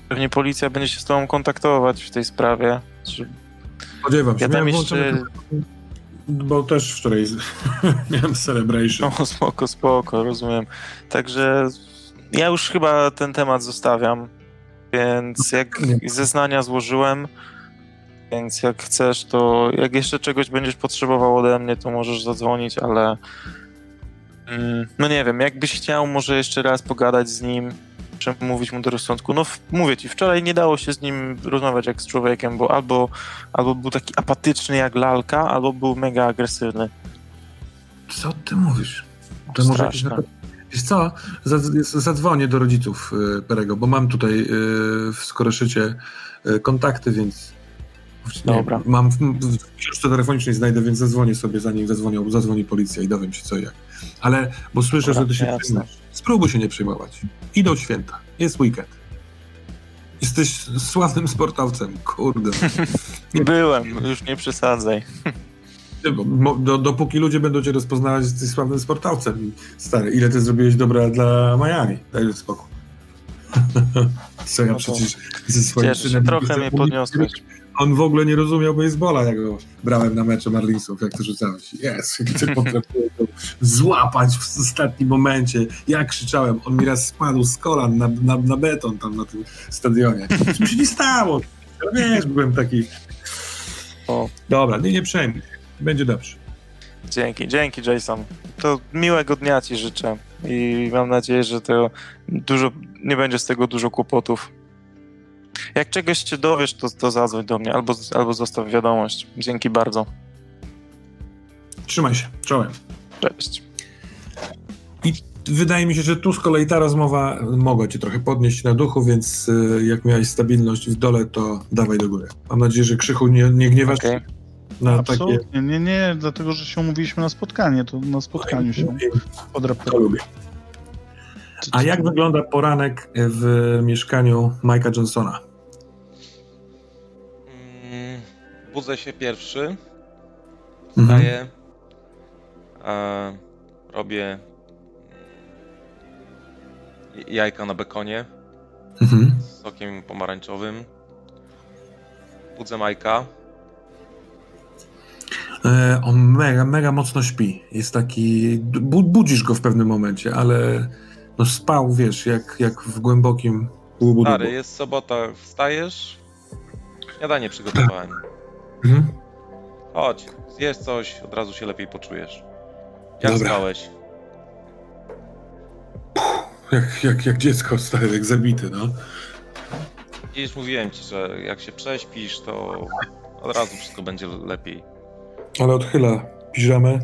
Speaker 2: pewnie policja będzie się z tobą kontaktować w tej sprawie. Czy-
Speaker 1: Spodziewam się.
Speaker 2: Ja tam jeszcze,
Speaker 1: Bo też wczoraj miałem celebration.
Speaker 2: no spoko, spoko, rozumiem. Także ja już chyba ten temat zostawiam, więc jak
Speaker 1: Nie.
Speaker 2: zeznania złożyłem, więc jak chcesz, to jak jeszcze czegoś będziesz potrzebował ode mnie, to możesz zadzwonić, ale mm, no nie wiem, jakbyś chciał może jeszcze raz pogadać z nim, przemówić mu do rozsądku. No mówię ci, wczoraj nie dało się z nim rozmawiać jak z człowiekiem, bo albo, albo był taki apatyczny jak lalka, albo był mega agresywny.
Speaker 1: Co ty mówisz? To może.
Speaker 2: Straszne.
Speaker 1: Wiesz co, Zad- zadzwonię do rodziców y, Perego, bo mam tutaj y, w Skoroszycie y, kontakty, więc nie,
Speaker 2: Dobra.
Speaker 1: mam w, w książce telefonicznej znajdę, więc zadzwonię sobie, zanim zadzwonią, zadzwoni policja i dowiem się co i jak. Ale, bo słyszę,
Speaker 2: Dobra,
Speaker 1: że ty się
Speaker 2: jasne.
Speaker 1: przejmujesz. Spróbuj się nie przejmować. Idą święta, jest weekend. Jesteś sławnym sportowcem, kurde.
Speaker 2: Byłem, już nie przesadzaj.
Speaker 1: Do, dopóki ludzie będą cię rozpoznawać, jesteś sławnym sportowcem. Stary, ile ty zrobiłeś dobra dla Miami? Daj spokój. Co ja
Speaker 2: No
Speaker 1: przecież ze swoim synem...
Speaker 2: trochę mnie podniosłeś.
Speaker 1: On w ogóle nie rozumiał baseballa, jak go brałem na mecze Marlinsów, jak to rzucałeś. Jest, jak ty potrafiłeś złapać w ostatnim momencie. Ja krzyczałem, on mi raz spadł z kolan na, na, na beton tam na tym stadionie. Nic mi się nie stało. Ale wiesz, byłem taki...
Speaker 2: O.
Speaker 1: Dobra, nie, nie przejmuj. Będzie dobrze.
Speaker 2: Dzięki, dzięki Jason. To miłego dnia ci życzę i mam nadzieję, że to dużo, nie będzie z tego dużo kłopotów. Jak czegoś się dowiesz, to, to zadzwoń do mnie albo, albo zostaw wiadomość. Dzięki bardzo.
Speaker 1: Trzymaj się, czołem.
Speaker 2: Cześć.
Speaker 1: Wydaje mi się, że tu z kolei ta rozmowa mogła cię trochę podnieść na duchu, więc y, jak miałeś stabilność w dole, to dawaj do góry. Mam nadzieję, że Krzychu nie, nie gniewasz
Speaker 2: Okej.
Speaker 1: Na takie...
Speaker 3: Absolutnie, nie, nie, dlatego że się umówiliśmy na spotkanie, to na spotkaniu się
Speaker 1: To
Speaker 3: podrapałem.
Speaker 1: lubię. A jak wygląda poranek w mieszkaniu Mike'a Johnsona?
Speaker 4: Mm, budzę się pierwszy,
Speaker 1: Mhm.
Speaker 4: wstaję, e, robię mm, jajka na bekonie
Speaker 1: Mhm.
Speaker 4: z sokiem pomarańczowym. Budzę Majka.
Speaker 1: E, on mega, mega mocno śpi. Jest taki... Bu, budzisz go w pewnym momencie, ale no spał, wiesz, jak, jak w głębokim.
Speaker 4: Stary, jest sobota, wstajesz? Śniadanie przygotowałem.
Speaker 1: Mhm.
Speaker 4: Chodź, zjesz coś, od razu się lepiej poczujesz. Jak
Speaker 1: Dobra.
Speaker 4: spałeś?
Speaker 1: Jak, jak, jak dziecko, stary, jak zabity, no.
Speaker 4: Kiedyś mówiłem ci, że jak się prześpisz, to od razu wszystko będzie lepiej.
Speaker 1: Ale odchyla piżamę.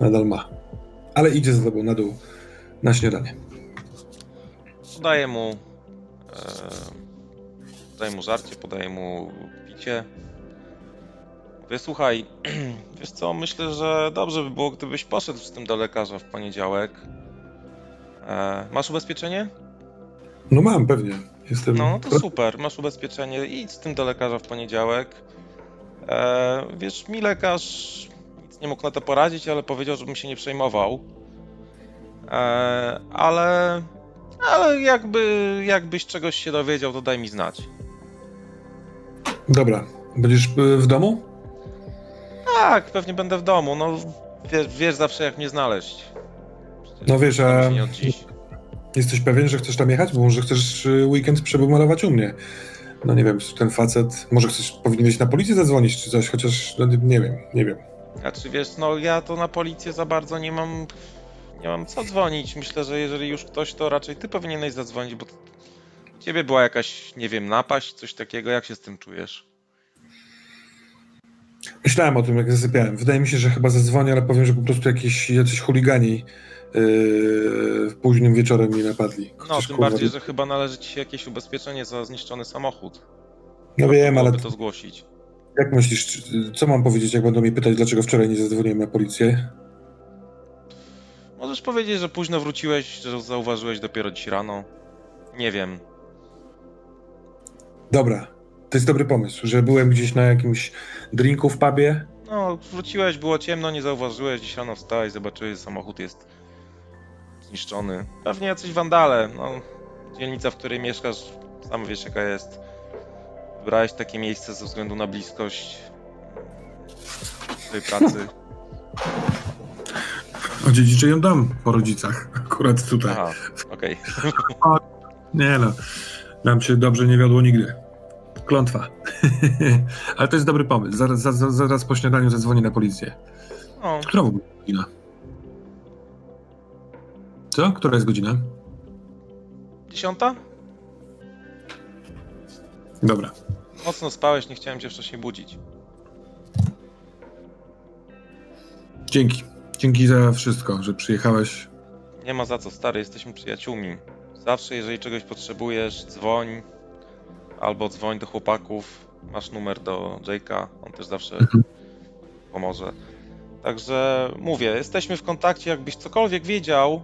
Speaker 1: Nadal ma. Ale idzie za tobą na dół na śniadanie.
Speaker 4: Podaję mu. E, podaję mu żarcie, podaję mu picie. Mówię, słuchaj, wiesz co, myślę, że dobrze by było, gdybyś poszedł z tym do lekarza w poniedziałek. E, masz ubezpieczenie?
Speaker 1: No mam, pewnie. Jestem...
Speaker 4: No, to super, masz ubezpieczenie, idź z tym do lekarza w poniedziałek. E, wiesz, mi lekarz nic nie mógł na to poradzić, ale powiedział, żebym się nie przejmował. E, ale, ale jakby, jakbyś czegoś się dowiedział, to daj mi znać.
Speaker 1: Dobra. Będziesz y, w domu?
Speaker 4: Tak, pewnie będę w domu, no wiesz, wiesz zawsze jak mnie znaleźć. Przecież
Speaker 1: No wiesz,
Speaker 4: się nie od dziś.
Speaker 1: Jesteś pewien, że chcesz tam jechać? Bo może chcesz y, weekend przebumalować u mnie. No nie wiem, ten facet... Może chcesz, powinieneś na policję zadzwonić czy coś, chociaż no, nie wiem, nie wiem.
Speaker 4: A czy wiesz, no ja to na policję za bardzo nie mam, nie mam co dzwonić. Myślę, że jeżeli już ktoś, to raczej ty powinieneś zadzwonić, bo u ciebie była jakaś, nie wiem, napaść, coś takiego. Jak się z tym czujesz?
Speaker 1: Myślałem o tym, jak zasypiałem. Wydaje mi się, że chyba zadzwonię, ale powiem, że po prostu jakieś jacyś chuligani yy, późnym wieczorem mnie napadli.
Speaker 4: No, tym
Speaker 1: kurwa,
Speaker 4: bardziej, że chyba należy ci się jakieś ubezpieczenie za zniszczony samochód.
Speaker 1: No wiem, ale
Speaker 4: to zgłosić.
Speaker 1: jak myślisz, co mam powiedzieć, jak będą mnie pytać, dlaczego wczoraj nie zadzwoniłem na policję?
Speaker 4: Możesz powiedzieć, że późno wróciłeś, że zauważyłeś dopiero dziś rano. Nie wiem.
Speaker 1: Dobra, to jest dobry pomysł, że byłem gdzieś na jakimś drinku w pubie.
Speaker 4: No, wróciłeś, było ciemno, nie zauważyłeś, dziś rano wstałeś, zobaczyłeś, że samochód jest zniszczony. Pewnie jacyś wandale, no. Dzielnica, w której mieszkasz, sam wiesz jaka jest. Wybrałeś takie miejsce ze względu na bliskość swojej pracy.
Speaker 1: Odziedziczę ją dom po rodzicach, akurat tutaj.
Speaker 4: Aha, okej.
Speaker 1: Nie no, nam się dobrze nie wiodło nigdy. Klątwa. ale to jest dobry pomysł. Zaraz, zaraz, zaraz po śniadaniu zadzwonię na policję.
Speaker 4: No,
Speaker 1: Która w ogóle godzina? Co? Która jest godzina?
Speaker 4: dziesiąta?
Speaker 1: Dobra.
Speaker 4: Mocno spałeś, nie chciałem cię wcześniej budzić.
Speaker 1: Dzięki. Dzięki za wszystko, że przyjechałeś.
Speaker 4: Nie ma za co, stary, jesteśmy przyjaciółmi. Zawsze, jeżeli czegoś potrzebujesz, dzwoń. Albo dzwoń do chłopaków. Masz numer do Jake'a, on też zawsze
Speaker 1: Mhm.
Speaker 4: pomoże. Także mówię, jesteśmy w kontakcie, jakbyś cokolwiek wiedział,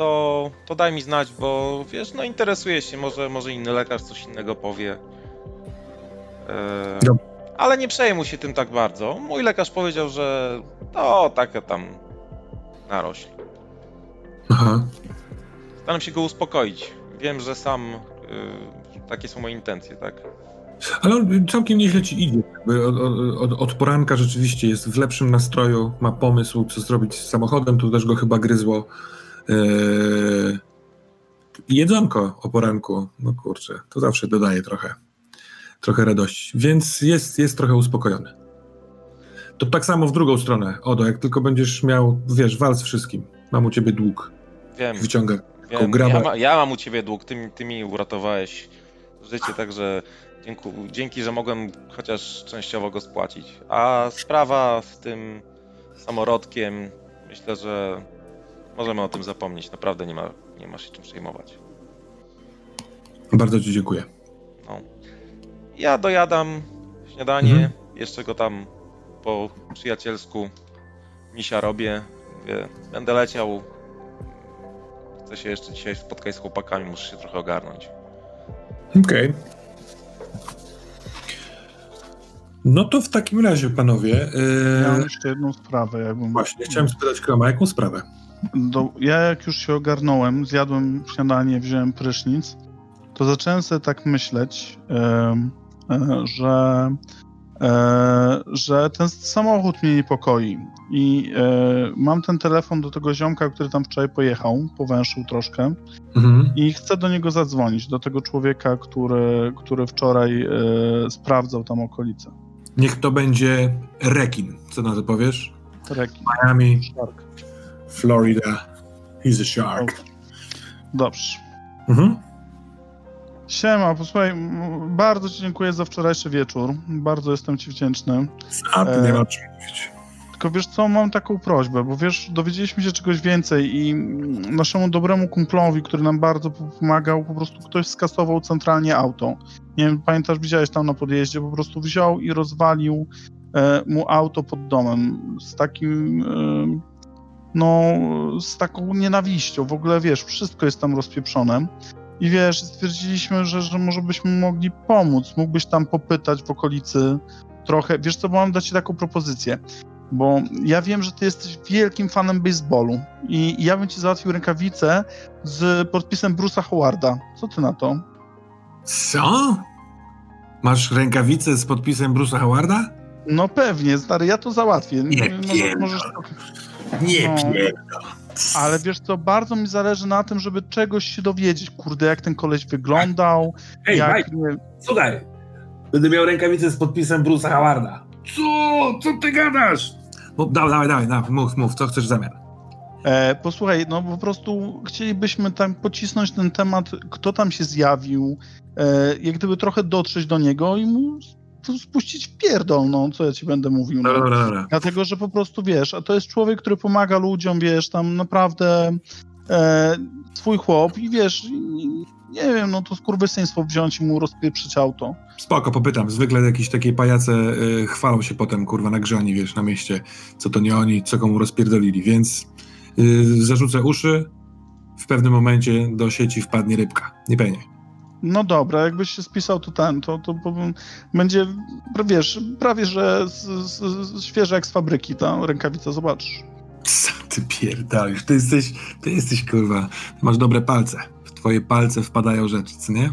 Speaker 4: to, to daj mi znać, bo wiesz, no interesuję się, może, może inny lekarz coś innego powie. E, ale nie przejmuj się tym tak bardzo. Mój lekarz powiedział, że to takie tam narośl.
Speaker 1: Aha.
Speaker 4: Staram się go uspokoić. Wiem, że sam y, takie są moje intencje, tak?
Speaker 1: Ale on całkiem nieźle ci idzie. Od, od, od poranka rzeczywiście jest w lepszym nastroju, ma pomysł, co zrobić z samochodem, tu też go chyba gryzło. Eee, jedzonko o poranku, no kurczę, to zawsze dodaje trochę, trochę radości, więc jest, jest trochę uspokojony. To tak samo w drugą stronę, Odo, jak tylko będziesz miał, wiesz, wal z wszystkim. Mam u ciebie dług.
Speaker 4: Wiem,
Speaker 1: Wyciąga.
Speaker 4: wiem. Ja, ma, ja mam u ciebie dług, ty, ty mi uratowałeś życie, także dzięki, dzięki, że mogłem chociaż częściowo go spłacić. A sprawa z tym samorodkiem, myślę, że możemy o tym zapomnieć. Naprawdę nie ma, nie ma się czym przejmować.
Speaker 1: Bardzo ci dziękuję.
Speaker 4: No. Ja dojadam śniadanie,
Speaker 1: Mhm.
Speaker 4: jeszcze go tam po przyjacielsku misia robię. Mówię, będę leciał. Chcę się jeszcze dzisiaj spotkać z chłopakami, muszę się trochę ogarnąć.
Speaker 1: Okej. No to w takim razie, panowie.
Speaker 3: Ja mam
Speaker 1: Yy,
Speaker 3: jeszcze jedną sprawę, jakbym...
Speaker 1: właśnie, chciałem spytać Kroma, jaką sprawę?
Speaker 3: Do, ja jak już się ogarnąłem, zjadłem śniadanie, wziąłem prysznic, to zacząłem sobie tak myśleć, em, e, że, e, że ten samochód mnie niepokoi. I e, mam ten telefon do tego ziomka, który tam wczoraj pojechał, powęszył troszkę
Speaker 1: Mhm.
Speaker 3: i chcę do niego zadzwonić, do tego człowieka, który, który wczoraj sprawdzał tam okolice.
Speaker 1: Niech to będzie rekin. Co na to powiesz?
Speaker 3: Rekin.
Speaker 1: Miami,
Speaker 3: Shark.
Speaker 1: Florida. He's a shark.
Speaker 3: Dobrze.
Speaker 1: Mhm.
Speaker 3: Siema, posłuchaj, bardzo Ci dziękuję za wczorajszy wieczór. Bardzo jestem Ci wdzięczny.
Speaker 1: A ty
Speaker 3: E,
Speaker 1: nie ma czym mówić.
Speaker 3: Tylko wiesz co, mam taką prośbę, bo wiesz, dowiedzieliśmy się czegoś więcej i naszemu dobremu kumplowi, który nam bardzo po- pomagał, po prostu ktoś skasował centralnie auto. Nie wiem, pamiętasz, widziałeś tam na podjeździe, po prostu wziął i rozwalił e, mu auto pod domem z takim, e, no, z taką nienawiścią. W ogóle, wiesz, wszystko jest tam rozpieprzone. I wiesz, stwierdziliśmy, że, że może byśmy mogli pomóc. Mógłbyś tam popytać w okolicy trochę. Wiesz co, bo mam dać ci taką propozycję. Bo ja wiem, że ty jesteś wielkim fanem baseballu i ja bym ci załatwił rękawicę z podpisem Bruce'a Howarda. Co ty na to?
Speaker 1: Co? Masz rękawicę z podpisem Bruce'a Howarda?
Speaker 3: No pewnie, stary, ja to załatwię.
Speaker 1: Nie
Speaker 3: Może-
Speaker 1: pierdol.
Speaker 3: możesz...
Speaker 1: Nie
Speaker 3: No.
Speaker 1: pierdol.
Speaker 3: Ale wiesz co, bardzo mi zależy na tym, żeby czegoś się dowiedzieć. Kurde, jak ten koleś wyglądał,
Speaker 5: Hej,
Speaker 3: jak...
Speaker 5: Mike, słuchaj. Będę miał rękawicę z podpisem Bruce'a Howarda. Co? Co ty gadasz?
Speaker 1: No, dawaj, dawaj, dawaj, dawaj, mów, mów, co chcesz w zamian?
Speaker 3: E, posłuchaj, no po prostu chcielibyśmy tam pocisnąć ten temat, kto tam się zjawił, e, jak gdyby trochę dotrzeć do niego i mu spuścić w pierdol, no, co ja ci będę mówił. No.
Speaker 1: dobra, dobra.
Speaker 3: Dlatego, że po prostu, wiesz, a to jest człowiek, który pomaga ludziom, wiesz, tam naprawdę e, swój chłop i wiesz, nie wiem, no to skurwysyństwo wziąć i mu rozpieprzyć auto.
Speaker 1: Spoko, popytam. Zwykle jakieś takie pajace y, chwalą się potem, kurwa, nagrzani, wiesz, na mieście, co to nie oni, co komu rozpierdolili, więc y, zarzucę uszy, w pewnym momencie do sieci wpadnie rybka. Nie pewnie.
Speaker 3: No dobra, jakbyś się spisał, to ten, to, to będzie, wiesz, prawie że z, z, z, świeża jak z fabryki ta rękawica, zobaczysz.
Speaker 1: Co ty pierdolisz? Ty jesteś, ty jesteś, kurwa, ty masz dobre palce. W twoje palce wpadają rzeczy, co nie?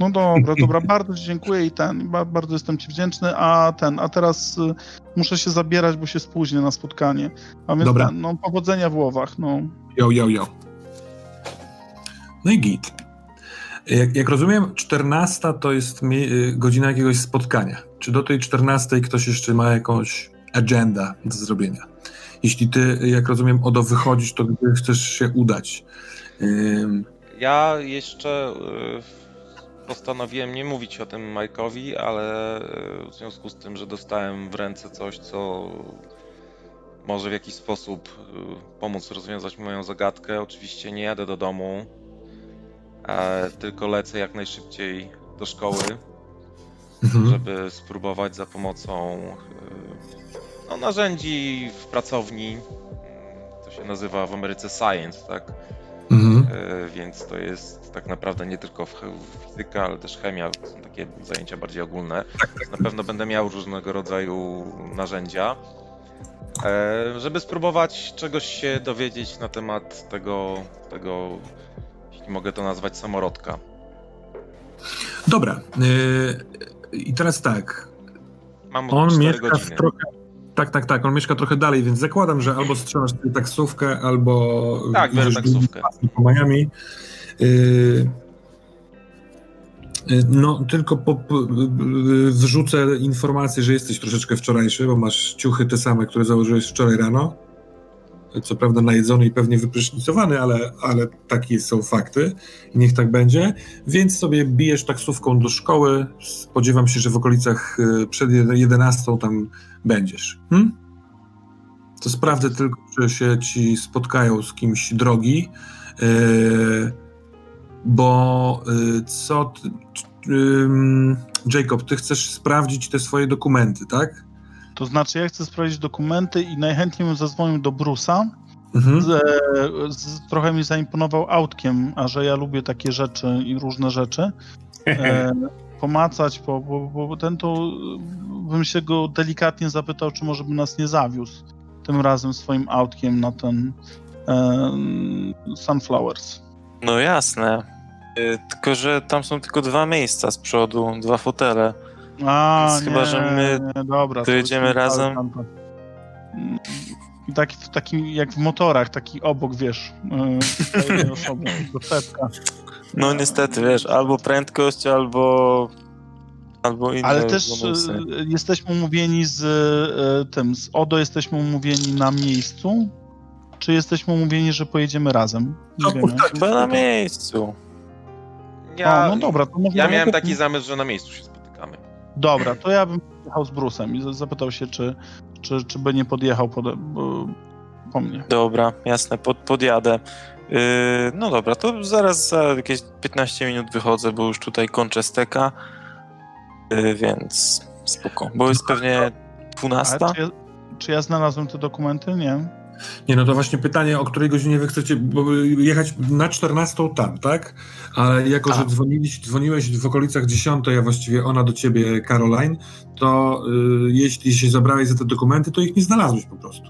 Speaker 3: No dobra, dobra, bardzo ci dziękuję i ten, ba, bardzo jestem ci wdzięczny, a ten, a teraz y, muszę się zabierać, bo się spóźnię na spotkanie. A więc
Speaker 1: Dobra.
Speaker 3: Ten, no powodzenia w łowach, no.
Speaker 1: Yo, yo, yo. No i git. Jak, jak rozumiem, 14 to jest mi, y, godzina jakiegoś spotkania. Czy do tej 14 ktoś jeszcze ma jakąś agenda do zrobienia? Jeśli ty, jak rozumiem, Odo wychodzisz, to gdy chcesz się udać. Ym,
Speaker 4: Ja jeszcze y, postanowiłem nie mówić o tym Mike'owi, ale y, w związku z tym, że dostałem w ręce coś, co może w jakiś sposób pomóc rozwiązać moją zagadkę. Oczywiście nie jadę do domu, e, tylko lecę jak najszybciej do szkoły,
Speaker 1: mhm.
Speaker 4: żeby spróbować za pomocą y, no, narzędzi w pracowni mm, coś się nazywa w Ameryce science, tak?
Speaker 1: Mhm.
Speaker 4: E, Więc to jest tak naprawdę nie tylko w- fizyka, ale też chemia. To są takie zajęcia bardziej ogólne. Więc na pewno będę miał różnego rodzaju narzędzia, e, żeby spróbować czegoś się dowiedzieć na temat tego, tego jeśli mogę to nazwać, samorodka.
Speaker 1: Dobra. Yy, I teraz tak.
Speaker 4: Mam
Speaker 1: On
Speaker 4: 4
Speaker 1: mieszka
Speaker 4: godziny.
Speaker 1: w trochę. Tak, tak, tak. On mieszka trochę dalej, więc zakładam, że albo strzelasz sobie taksówkę, albo.
Speaker 4: Tak, biorę taksówkę.
Speaker 1: po Miami. Yy, No, tylko po, yy, wrzucę informację, że jesteś troszeczkę wczorajszy, bo masz ciuchy te same, które założyłeś wczoraj rano. Co prawda najedzony i pewnie wyprysznicowany, ale, ale takie są fakty i niech tak będzie. Więc sobie bijesz taksówką do szkoły. Spodziewam się, że w okolicach yy, przed 11 tam będziesz. Hm? To sprawdzę tylko, czy się ci spotkają z kimś drogi. Yy, bo yy, co. Ty, ym, Jacob, ty chcesz sprawdzić te swoje dokumenty, tak?
Speaker 3: To znaczy, ja chcę sprawdzić dokumenty i najchętniej bym zadzwonił do Brusa.
Speaker 1: Mhm.
Speaker 3: Z, z, trochę mi zaimponował autkiem, a że ja lubię takie rzeczy i różne rzeczy. E, pomacać, bo, bo, bo ten to bym się go delikatnie zapytał, czy może by nas nie zawiózł tym razem swoim autkiem na ten e, Sunflowers.
Speaker 2: No jasne. Y, Tylko, że tam są tylko dwa miejsca z przodu, dwa fotele.
Speaker 3: A,
Speaker 2: Więc
Speaker 3: nie,
Speaker 2: chyba, że my
Speaker 3: nie, dobra, to
Speaker 2: dojedziemy razem.
Speaker 3: tam, tam. Taki, taki jak w motorach, taki obok, wiesz, yy, tylko setka.
Speaker 2: No niestety, wiesz, albo prędkość, albo... Albo inne
Speaker 3: Ale też
Speaker 2: bonusy.
Speaker 3: y, jesteśmy umówieni z y, tym, z Odo jesteśmy umówieni na miejscu, czy jesteśmy umówieni, że pojedziemy razem? Nie
Speaker 1: No,
Speaker 3: wiemy.
Speaker 1: tak.
Speaker 2: Chyba na miejscu.
Speaker 3: A, no dobra, to można
Speaker 4: Ja miałem taki zamysł, że na miejscu się.
Speaker 3: Dobra, to ja bym jechał z Brusem i zapytał się, czy, czy, czy by nie podjechał po, po mnie.
Speaker 2: Dobra, jasne, pod, podjadę. Yy, no dobra, to zaraz za jakieś 15 minut wychodzę, bo już tutaj kończę steka. Yy, więc spoko. Bo jest pewnie 12.
Speaker 3: Ale czy ja, czy ja znalazłem te dokumenty? Nie.
Speaker 1: Nie, no to właśnie pytanie, o której godzinie wy chcecie bo jechać na 14 tam, tak? Ale jako, że
Speaker 3: Tak.
Speaker 1: dzwoniliś, dzwoniłeś w okolicach 10, a właściwie ona do ciebie, Caroline, to y, jeśli się zabrałeś za te dokumenty, to ich nie znalazłeś po prostu.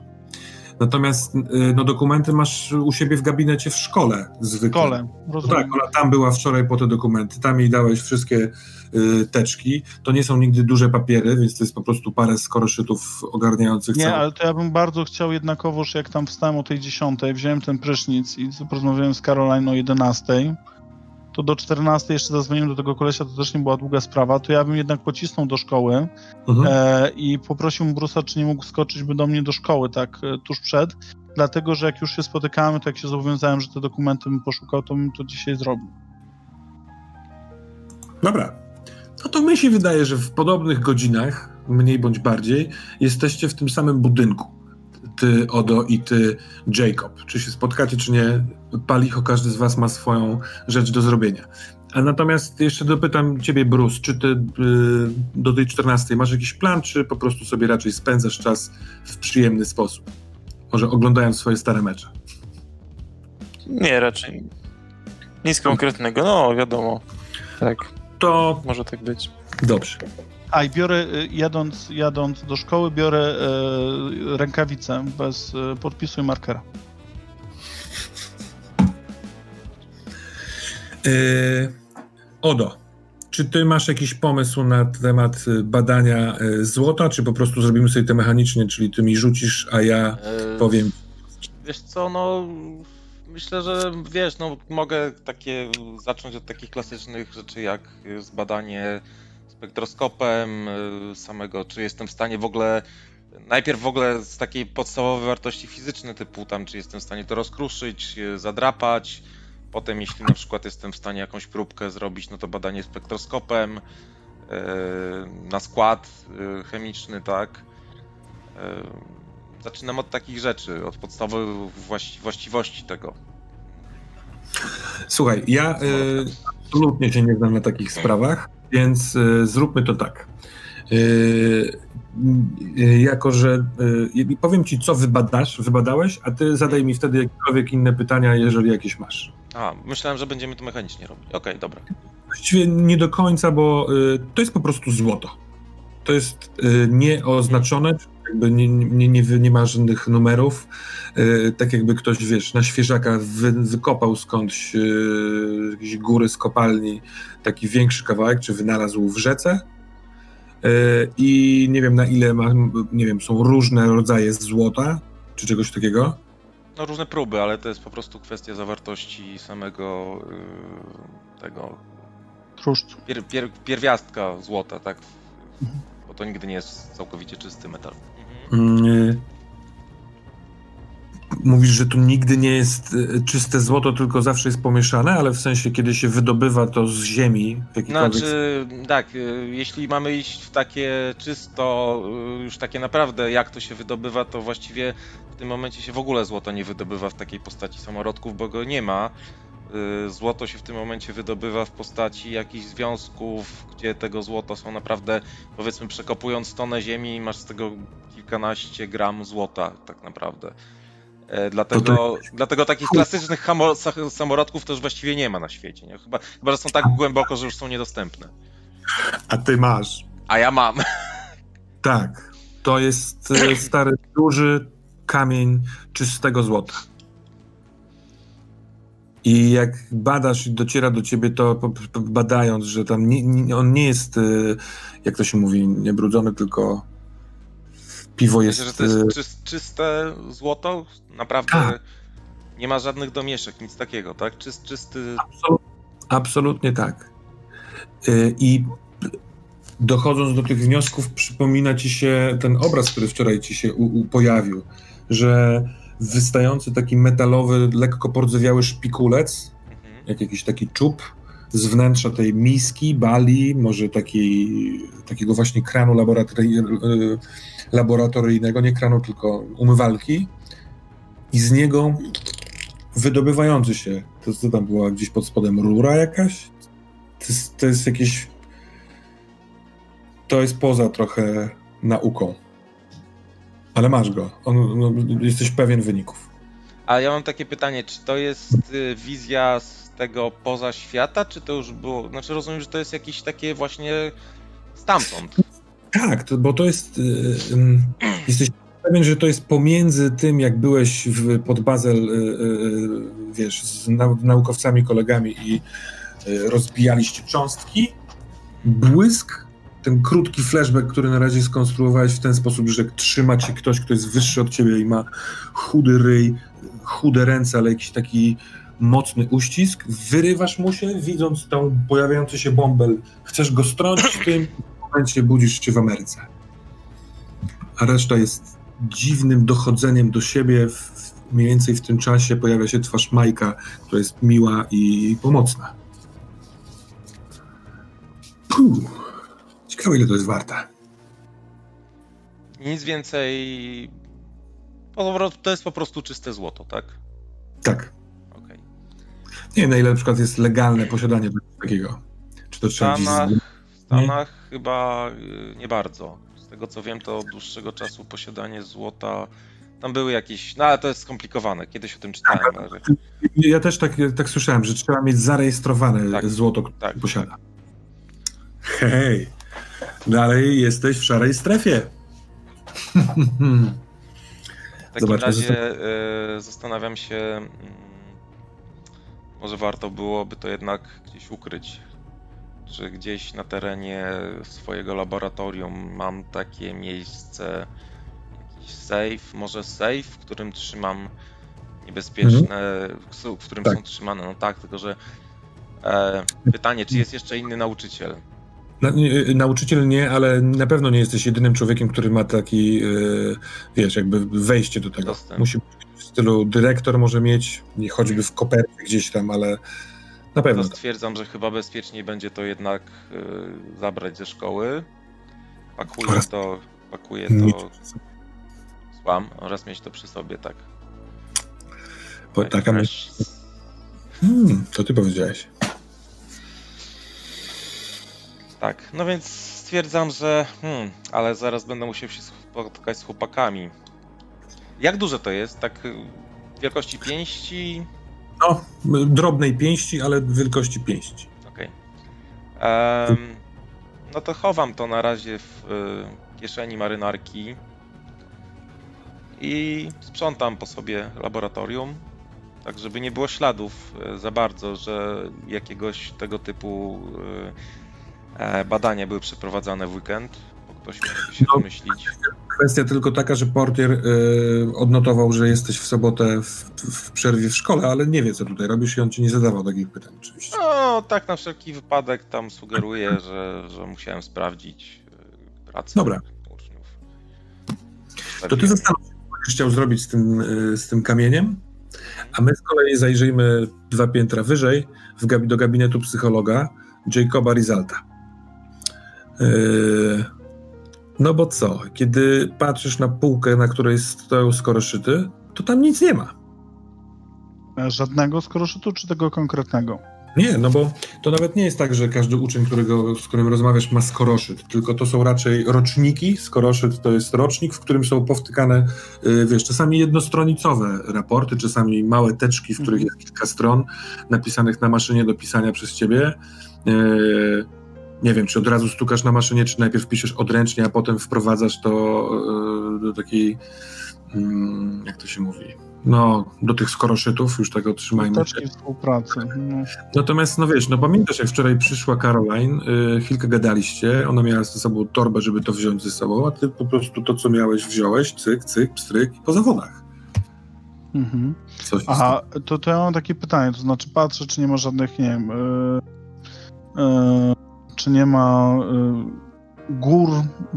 Speaker 1: Natomiast y, no, dokumenty masz u siebie w gabinecie w szkole zwykle.
Speaker 3: Kole,
Speaker 1: No
Speaker 3: rozumiem.
Speaker 1: tak, ona tam była wczoraj po te dokumenty, tam jej dałeś wszystkie y, teczki. To nie są nigdy duże papiery, więc to jest po prostu parę skoroszytów ogarniających
Speaker 3: Nie,
Speaker 1: cały
Speaker 3: ale to ja bym bardzo chciał jednakowoż, jak tam wstałem o tej 10, wziąłem ten prysznic i porozmawiałem z Caroline o 11, to do 14 jeszcze zadzwoniłem do tego kolesia, to też nie była długa sprawa, to ja bym jednak pocisnął do szkoły
Speaker 1: Mhm.
Speaker 3: e, i poprosił Brusa, czy nie mógł skoczyć by do mnie do szkoły, tak e, tuż przed, dlatego, że jak już się spotykamy, to jak się zobowiązałem, że te dokumenty bym poszukał, to bym to dzisiaj zrobił.
Speaker 1: Dobra. No to mi się wydaje, że w podobnych godzinach, mniej bądź bardziej, jesteście w tym samym budynku. Ty, Odo i ty, Jacob. Czy się spotkacie, czy nie, palicho, każdy z was ma swoją rzecz do zrobienia. A natomiast jeszcze dopytam ciebie, Bruce, czy ty y, do tej 14 masz jakiś plan, czy po prostu sobie raczej spędzasz czas w przyjemny sposób? Może oglądając swoje stare mecze.
Speaker 2: Nie, raczej. Nic konkretnego, no wiadomo. Tak,
Speaker 1: To
Speaker 2: może tak być.
Speaker 1: dobrze.
Speaker 3: A i biorę, y, jadąc, jadąc do szkoły, biorę e, rękawice bez e, podpisu i markera.
Speaker 1: Yy, Odo, czy ty masz jakiś pomysł na temat y, badania y, złota, czy po prostu zrobimy sobie to mechanicznie, czyli ty mi rzucisz, a ja
Speaker 4: E,
Speaker 1: powiem.
Speaker 4: Wiesz co, no myślę, że wiesz, no mogę takie zacząć od takich klasycznych rzeczy jak zbadanie spektroskopem y, samego, czy jestem w stanie w ogóle najpierw w ogóle z takiej podstawowej wartości fizycznej typu tam, czy jestem w stanie to rozkruszyć, y, zadrapać, potem jeśli na przykład jestem w stanie jakąś próbkę zrobić, no to badanie spektroskopem y, na skład chemiczny, tak. Zaczynam od takich rzeczy, od podstawowych właści- właściwości tego.
Speaker 1: Słuchaj, ja y, absolutnie się nie znam na takich sprawach, więc y, zróbmy to tak. Yy, jako, że powiem ci, co wybadasz, wybadałeś, a ty zadaj mi wtedy jakiekolwiek inne pytania, jeżeli jakieś masz.
Speaker 4: A, myślałem, że będziemy to mechanicznie robić. Okej, dobra.
Speaker 1: Właściwie nie do końca, bo to jest po prostu złoto. To jest nieoznaczone, jakby nie, nie, nie, nie ma żadnych numerów. Y, tak jakby ktoś, wiesz, na świeżaka wy, wykopał skądś y, jakieś góry z kopalni taki większy kawałek, czy wynalazł w rzece. Y, I nie wiem na ile ma, nie wiem, są różne rodzaje złota, czy czegoś takiego.
Speaker 4: No różne próby, ale to jest po prostu kwestia zawartości samego yy, tego
Speaker 3: Truszcz.
Speaker 4: pier, pier, pierwiastka złota, tak? Bo to nigdy nie jest całkowicie czysty metal. Mhm.
Speaker 1: Y, Mówisz, że tu nigdy nie jest y, czyste złoto, tylko zawsze jest pomieszane, ale w sensie, kiedy się wydobywa to z ziemi, w jakikolwiek...
Speaker 4: Znaczy, tak, y, jeśli mamy iść w takie czysto, już takie naprawdę jak to się wydobywa, to właściwie w tym momencie się w ogóle złoto nie wydobywa w takiej postaci samorodków, bo go nie ma. Y, Złoto się w tym momencie wydobywa w postaci jakichś związków, gdzie tego złota są naprawdę, powiedzmy, przekopując tonę ziemi, masz z tego kilkanaście gram złota, tak naprawdę. E, Dlatego, dlatego takich klasycznych samorodków już właściwie nie ma na świecie. Nie? Chyba, chyba, że są tak głęboko, że już są niedostępne.
Speaker 1: A ty masz.
Speaker 4: A ja mam.
Speaker 1: Tak. To jest y, stary, duży kamień czystego złota. I jak badasz i dociera do ciebie to, badając, że tam nie, nie, on nie jest, y, jak to się mówi, niebrudzony, tylko piwo jest...
Speaker 4: Myślę, że to
Speaker 1: y,
Speaker 4: jest czys- czyste złoto. Naprawdę
Speaker 1: Tak.
Speaker 4: nie ma żadnych domieszek, nic takiego, tak? Czys, czysty.
Speaker 1: Absolut, absolutnie tak. Y, I dochodząc do tych wniosków, przypomina ci się ten obraz, który wczoraj ci się u, u pojawił, że wystający taki metalowy, lekko pordzewiały szpikulec,
Speaker 4: Mhm.
Speaker 1: jak jakiś taki czub z wnętrza tej miski, bali, może takiej, takiego właśnie kranu laboratory, laboratoryjnego, nie kranu, tylko umywalki i z niego wydobywający się, to co tam była gdzieś pod spodem, rura jakaś? To jest, to jest jakieś... To jest poza trochę nauką. Ale masz go. On, no, jesteś pewien wyników.
Speaker 4: A ja mam takie pytanie, czy to jest y, wizja z tego poza świata, czy to już było. Znaczy rozumiem, że to jest jakieś takie właśnie stamtąd.
Speaker 1: Tak, to, bo to jest. y, jesteś pewien, że to jest pomiędzy tym, jak byłeś w, pod Bazel, y, wiesz, z nau, naukowcami, kolegami i rozbijaliście cząstki, błysk, ten krótki flashback, który na razie skonstruowałeś w ten sposób, że trzyma cię ktoś, kto jest wyższy od ciebie i ma chudy ryj, chude ręce, ale jakiś taki mocny uścisk, wyrywasz mu się, widząc tą pojawiający się bąbel, chcesz go strącić tym, momencie budzisz się w Ameryce. A reszta jest dziwnym dochodzeniem do siebie. W, mniej więcej w tym czasie pojawia się twarz Majka, która jest miła i pomocna. Puh. Ciekawe, ile to jest warte.
Speaker 4: Nic więcej. To jest po prostu czyste złoto, tak?
Speaker 1: Tak.
Speaker 4: Okej.
Speaker 1: Nie wiem, na ile na przykład jest legalne posiadanie takiego. Czy to
Speaker 4: W
Speaker 1: trzeba gdzieś...
Speaker 4: Stanach,
Speaker 1: z-
Speaker 4: w Stanach chyba y, nie bardzo. Z tego co wiem, to od dłuższego czasu posiadanie złota. Tam były jakieś. No ale to jest skomplikowane. Kiedyś o tym czytałem. Ale...
Speaker 1: Ja też tak, tak słyszałem, że trzeba mieć zarejestrowane
Speaker 4: Tak.
Speaker 1: złoto, które
Speaker 4: Tak.
Speaker 1: posiada. Hej, dalej jesteś w szarej strefie.
Speaker 4: W takim
Speaker 1: Zobaczmy,
Speaker 4: razie e, zastanawiam się, mm, może warto byłoby to jednak gdzieś ukryć. Czy gdzieś na terenie swojego laboratorium mam takie miejsce, jakiś safe, może safe, w którym trzymam niebezpieczne, w którym
Speaker 1: Tak.
Speaker 4: są trzymane, no tak, tylko że e, pytanie, czy jest jeszcze inny nauczyciel?
Speaker 1: Na, nie, nauczyciel nie, ale na pewno nie jesteś jedynym człowiekiem, który ma taki, e, wiesz, jakby wejście do tego.
Speaker 4: Dostęp.
Speaker 1: Musi być w stylu dyrektor może mieć, nie choćby w kopercie gdzieś tam, ale na pewno.
Speaker 4: To stwierdzam, że chyba bezpieczniej będzie to jednak y, zabrać ze szkoły. Pakuję
Speaker 1: Oraz-
Speaker 4: to, pakuję to, złam oraz mieć to przy sobie, tak.
Speaker 1: Bo taka myśl. Hmm, co ty powiedziałeś?
Speaker 4: Tak, no więc stwierdzam, że. Hmm, ale zaraz będę musiał się spotkać z chłopakami. Jak duże to jest? Tak y, wielkości pięści?
Speaker 1: No, drobnej pięści, ale wielkości pięści.
Speaker 4: Okej. Em, no to chowam to na razie w y, kieszeni marynarki i sprzątam po sobie laboratorium, tak żeby nie było śladów y, za bardzo, że jakiegoś tego typu y, badania były przeprowadzane w weekend, bo ktoś mógłby się
Speaker 1: No.
Speaker 4: domyślić.
Speaker 1: Kwestia tylko taka, że portier y, odnotował, że jesteś w sobotę w, w przerwie w szkole, ale nie wie, co tutaj robisz i on ci nie zadawał takich pytań oczywiście.
Speaker 4: No, tak na wszelki wypadek tam sugeruję, że, że musiałem sprawdzić y, pracę
Speaker 1: Dobra.
Speaker 4: uczniów.
Speaker 1: To ty zastanów się, co będziesz chciał zrobić z tym, z tym kamieniem, a my z kolei zajrzyjmy dwa piętra wyżej w do gabinetu psychologa Jacoba Rizalta. Yy, no bo co, kiedy patrzysz na półkę, na której stoją skoroszyty, to tam nic nie ma.
Speaker 3: Żadnego skoroszytu, czy tego konkretnego?
Speaker 1: Nie, no bo to nawet nie jest tak, że każdy uczeń, którego, z którym rozmawiasz, ma skoroszyt, tylko to są raczej roczniki. Skoroszyt to jest rocznik, w którym są powtykane, y, wiesz, czasami jednostronicowe raporty, czasami małe teczki, w których
Speaker 3: Mhm.
Speaker 1: jest kilka stron napisanych na maszynie do pisania przez ciebie. Y, Nie wiem, czy od razu stukasz na maszynie, czy najpierw piszesz odręcznie, a potem wprowadzasz to y, do takiej, mm, jak to się mówi, no, do tych skoroszytów, już tego trzymajmy się.
Speaker 3: Teczki współpracy. No.
Speaker 1: Natomiast, no wiesz, no pamiętasz, jak wczoraj przyszła Caroline, y, chwilkę gadaliście, ona miała ze sobą torbę, żeby to wziąć ze sobą, a ty po prostu to, co miałeś, wziąłeś, cyk, cyk, pstryk i po zawodach.
Speaker 3: Mhm.
Speaker 1: Coś
Speaker 3: Aha, to, to ja mam takie pytanie, to znaczy patrzę, czy nie ma żadnych, nie wiem, yy, yy, czy nie ma yy, gór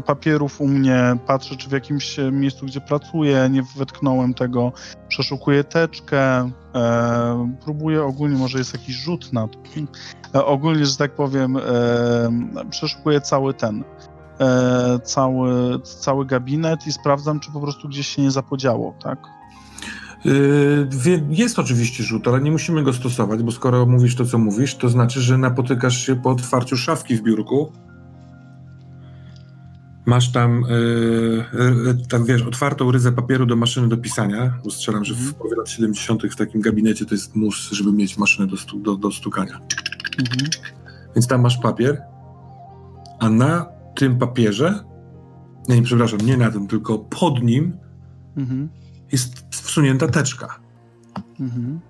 Speaker 3: papierów u mnie, patrzę, czy w jakimś e, miejscu, gdzie pracuję, nie wetknąłem tego, przeszukuję teczkę, e, próbuję ogólnie, może jest jakiś rzut na to, e, ogólnie, że tak powiem, e, przeszukuję cały ten, e, cały, cały gabinet i sprawdzam, czy po prostu gdzieś się nie zapodziało, tak?
Speaker 1: Yy, Jest oczywiście rzut, ale nie musimy go stosować, bo skoro mówisz to, co mówisz, to znaczy, że napotykasz się po otwarciu szafki w biurku. Masz tam, yy, yy, tam, wiesz, otwartą ryzę papieru do maszyny do pisania. Bo strzelam, że w połowie lat 70. w takim gabinecie to jest mus, żeby mieć maszynę do, stu, do, do stukania.
Speaker 3: Mhm.
Speaker 1: Więc tam masz papier, a na tym papierze, nie, nie przepraszam, nie na tym, tylko pod nim
Speaker 3: Mhm.
Speaker 1: Jest wsunięta teczka.
Speaker 3: Mhm.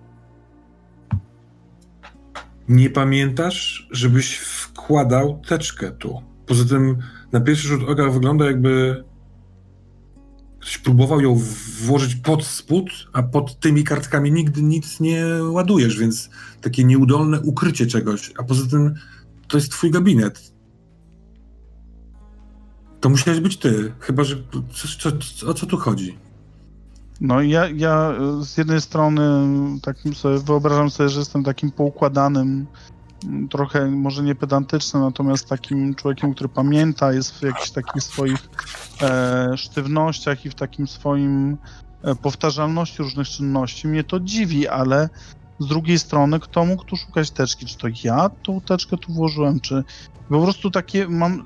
Speaker 1: Nie pamiętasz, żebyś wkładał teczkę tu. Poza tym na pierwszy rzut oka wygląda jakby ktoś próbował ją włożyć pod spód, a pod tymi kartkami nigdy nic nie ładujesz, więc takie nieudolne ukrycie czegoś. A poza tym to jest twój gabinet. To musiałeś być ty, chyba że... Co, co, o co tu chodzi?
Speaker 3: No ja, ja y, z jednej strony takim sobie wyobrażam sobie, że jestem takim poukładanym, m, trochę może nie pedantycznym, natomiast takim człowiekiem, który pamięta, jest w jakichś takich swoich e, sztywnościach i w takim swoim e, powtarzalności różnych czynności. Mnie to dziwi, ale z drugiej strony, kto mógł tu szukać teczki? Czy to ja tą teczkę tu włożyłem, czy po prostu takie mam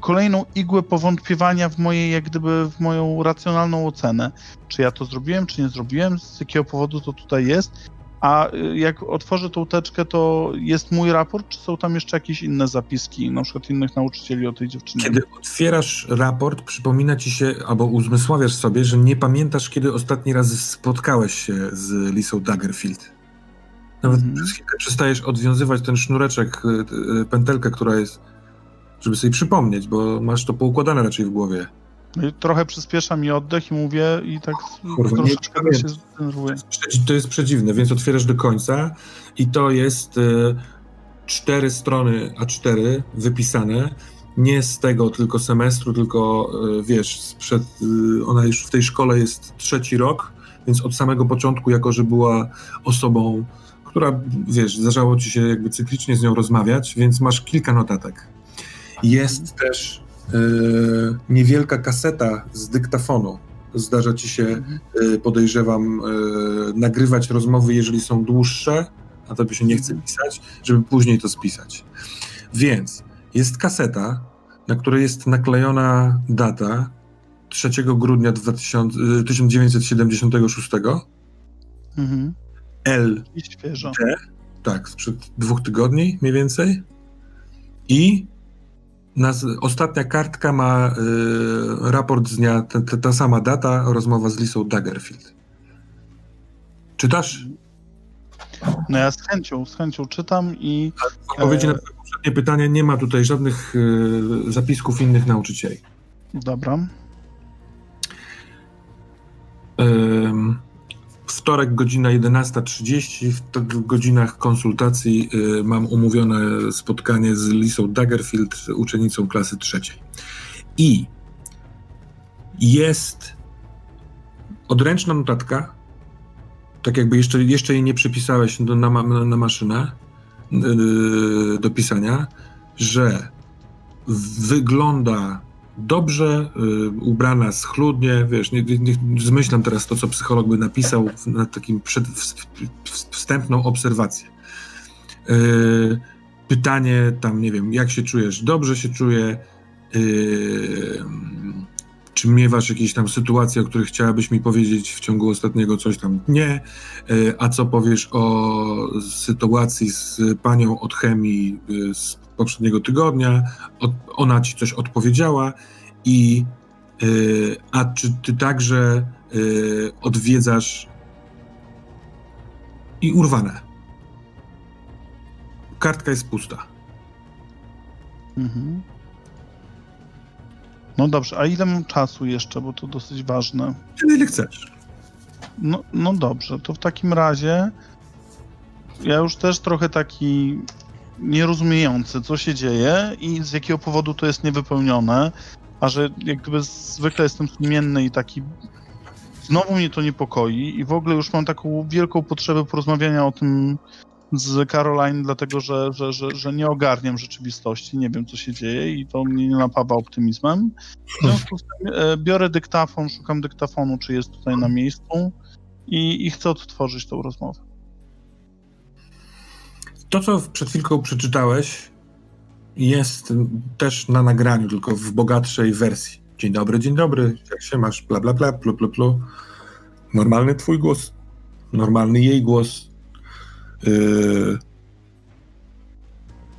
Speaker 3: kolejną igłę powątpiewania w mojej, jak gdyby w moją racjonalną ocenę. Czy ja to zrobiłem, czy nie zrobiłem, z jakiego powodu to tutaj jest. A y, jak otworzę tą teczkę, to jest mój raport, czy są tam jeszcze jakieś inne zapiski, na przykład innych nauczycieli o tej dziewczynie?
Speaker 1: Kiedy otwierasz raport, przypomina ci się, albo uzmysławiasz sobie, że nie pamiętasz, kiedy ostatni raz spotkałeś się z Lisą Daggerfield. Nawet
Speaker 3: Mhm.
Speaker 1: przez chwilę przestajesz odwiązywać ten sznureczek, y, y, pętelkę, która jest, żeby sobie przypomnieć, bo masz to poukładane raczej w głowie.
Speaker 3: No i trochę przyspiesza mi oddech i mówię i tak
Speaker 1: Kurwa, nie
Speaker 3: troszeczkę się
Speaker 1: pamiętam.
Speaker 3: zdenerwuję.
Speaker 1: To jest przedziwne, więc otwierasz do końca i to jest y, cztery strony A4 wypisane. Nie z tego tylko semestru, tylko y, wiesz, sprzed, y, ona już w tej szkole jest trzeci rok, więc od samego początku, jako że była osobą, która, wiesz, zdarzało ci się jakby cyklicznie z nią rozmawiać, więc masz kilka notatek. Jest też y, niewielka kaseta z dyktafonu. Zdarza ci się
Speaker 3: Mhm.
Speaker 1: y, podejrzewam, y, nagrywać rozmowy, jeżeli są dłuższe, a tobie się nie chce pisać, żeby później to spisać. Więc jest kaseta, na której jest naklejona data 3 grudnia 2000, y, 1976,
Speaker 3: Mhm.
Speaker 1: L,
Speaker 3: świeżo.
Speaker 1: tak, sprzed dwóch tygodni mniej więcej. I nas, ostatnia kartka ma y, raport z dnia, ta, ta, ta sama data, rozmowa z Lisą Daggerfield. Czytasz?
Speaker 3: No ja z chęcią, z chęcią czytam i
Speaker 1: W odpowiedzi na
Speaker 3: E.
Speaker 1: twoje poprzednie pytanie nie ma tutaj żadnych y, zapisków innych nauczycieli.
Speaker 3: dobra.
Speaker 1: Ym, Wtorek, godzina 11.30. W godzinach konsultacji y, mam umówione spotkanie z Lisą Daggerfield, uczennicą klasy trzeciej. I jest odręczna notatka, tak jakby jeszcze, jeszcze jej nie przypisałeś do, na, ma- na maszynę yy, do że wygląda dobrze, y, ubrana schludnie, wiesz, nie, nie, zmyślam teraz to, co psycholog by napisał na takim przed, wstępną obserwację. Y, pytanie tam, nie wiem, jak się czujesz? Dobrze się czuję. Y, czy miewasz jakieś tam sytuacje, o których chciałabyś mi powiedzieć w ciągu ostatniego coś tam? Nie. Y, a co powiesz o sytuacji z panią od chemii y, z poprzedniego tygodnia? Od, ona ci coś odpowiedziała i y, a czy ty także y, odwiedzasz i urwane. Kartka jest pusta.
Speaker 3: Mhm. No dobrze, a ile mam czasu jeszcze, bo to dosyć ważne.
Speaker 1: Tyle ile chcesz.
Speaker 3: No, no dobrze, to w takim razie ja już też trochę taki nierozumiejący, co się dzieje i z jakiego powodu to jest niewypełnione, a że jak gdyby zwykle jestem sumienny i taki znowu mnie to niepokoi i w ogóle już mam taką wielką potrzebę porozmawiania o tym z Caroline, dlatego że, że, że, że nie ogarniam rzeczywistości, nie wiem co się dzieje i to mnie nie napawa optymizmem. W związku z tym e, biorę dyktafon, szukam dyktafonu, czy jest tutaj na miejscu i, i chcę odtworzyć tą rozmowę.
Speaker 1: To, co przed chwilką przeczytałeś, jest też na nagraniu, tylko w bogatszej wersji. Dzień dobry, dzień dobry, jak się masz, bla, bla, bla, plu, plu, plu. Normalny twój głos, normalny jej głos. Yy...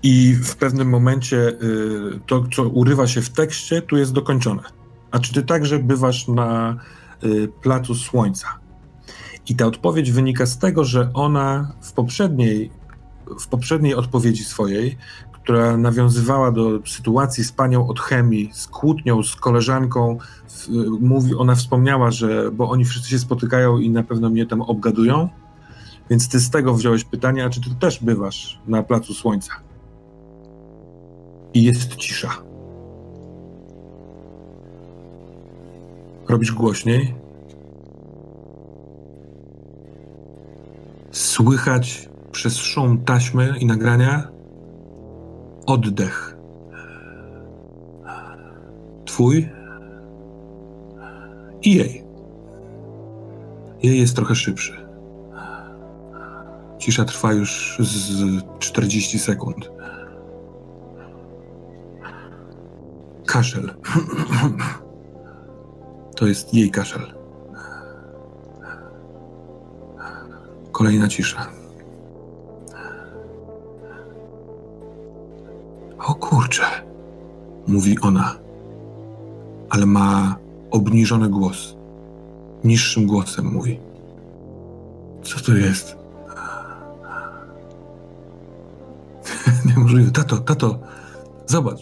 Speaker 1: I w pewnym momencie yy, to, co urywa się w tekście, tu jest dokończone. A czy ty także bywasz na yy, Placu Słońca? I ta odpowiedź wynika z tego, że ona w poprzedniej w poprzedniej odpowiedzi swojej, która nawiązywała do sytuacji z panią od chemii, z kłótnią, z koleżanką, w, mówi, ona wspomniała, że bo oni wszyscy się spotykają i na pewno mnie tam obgadują, więc ty z tego wziąłeś pytanie, a czy ty też bywasz na Placu Słońca? I jest cisza. Robisz głośniej. Słychać przez szum taśmy i nagrania oddech. Twój i jej. Jej jest trochę szybszy. Cisza trwa już z 40 sekund. Kaszel. To jest jej kaszel. Kolejna cisza. O kurczę, mówi ona, ale ma obniżony głos. Niższym głosem mówi. Co to jest? Niemożliwe. Tato, tato, zobacz.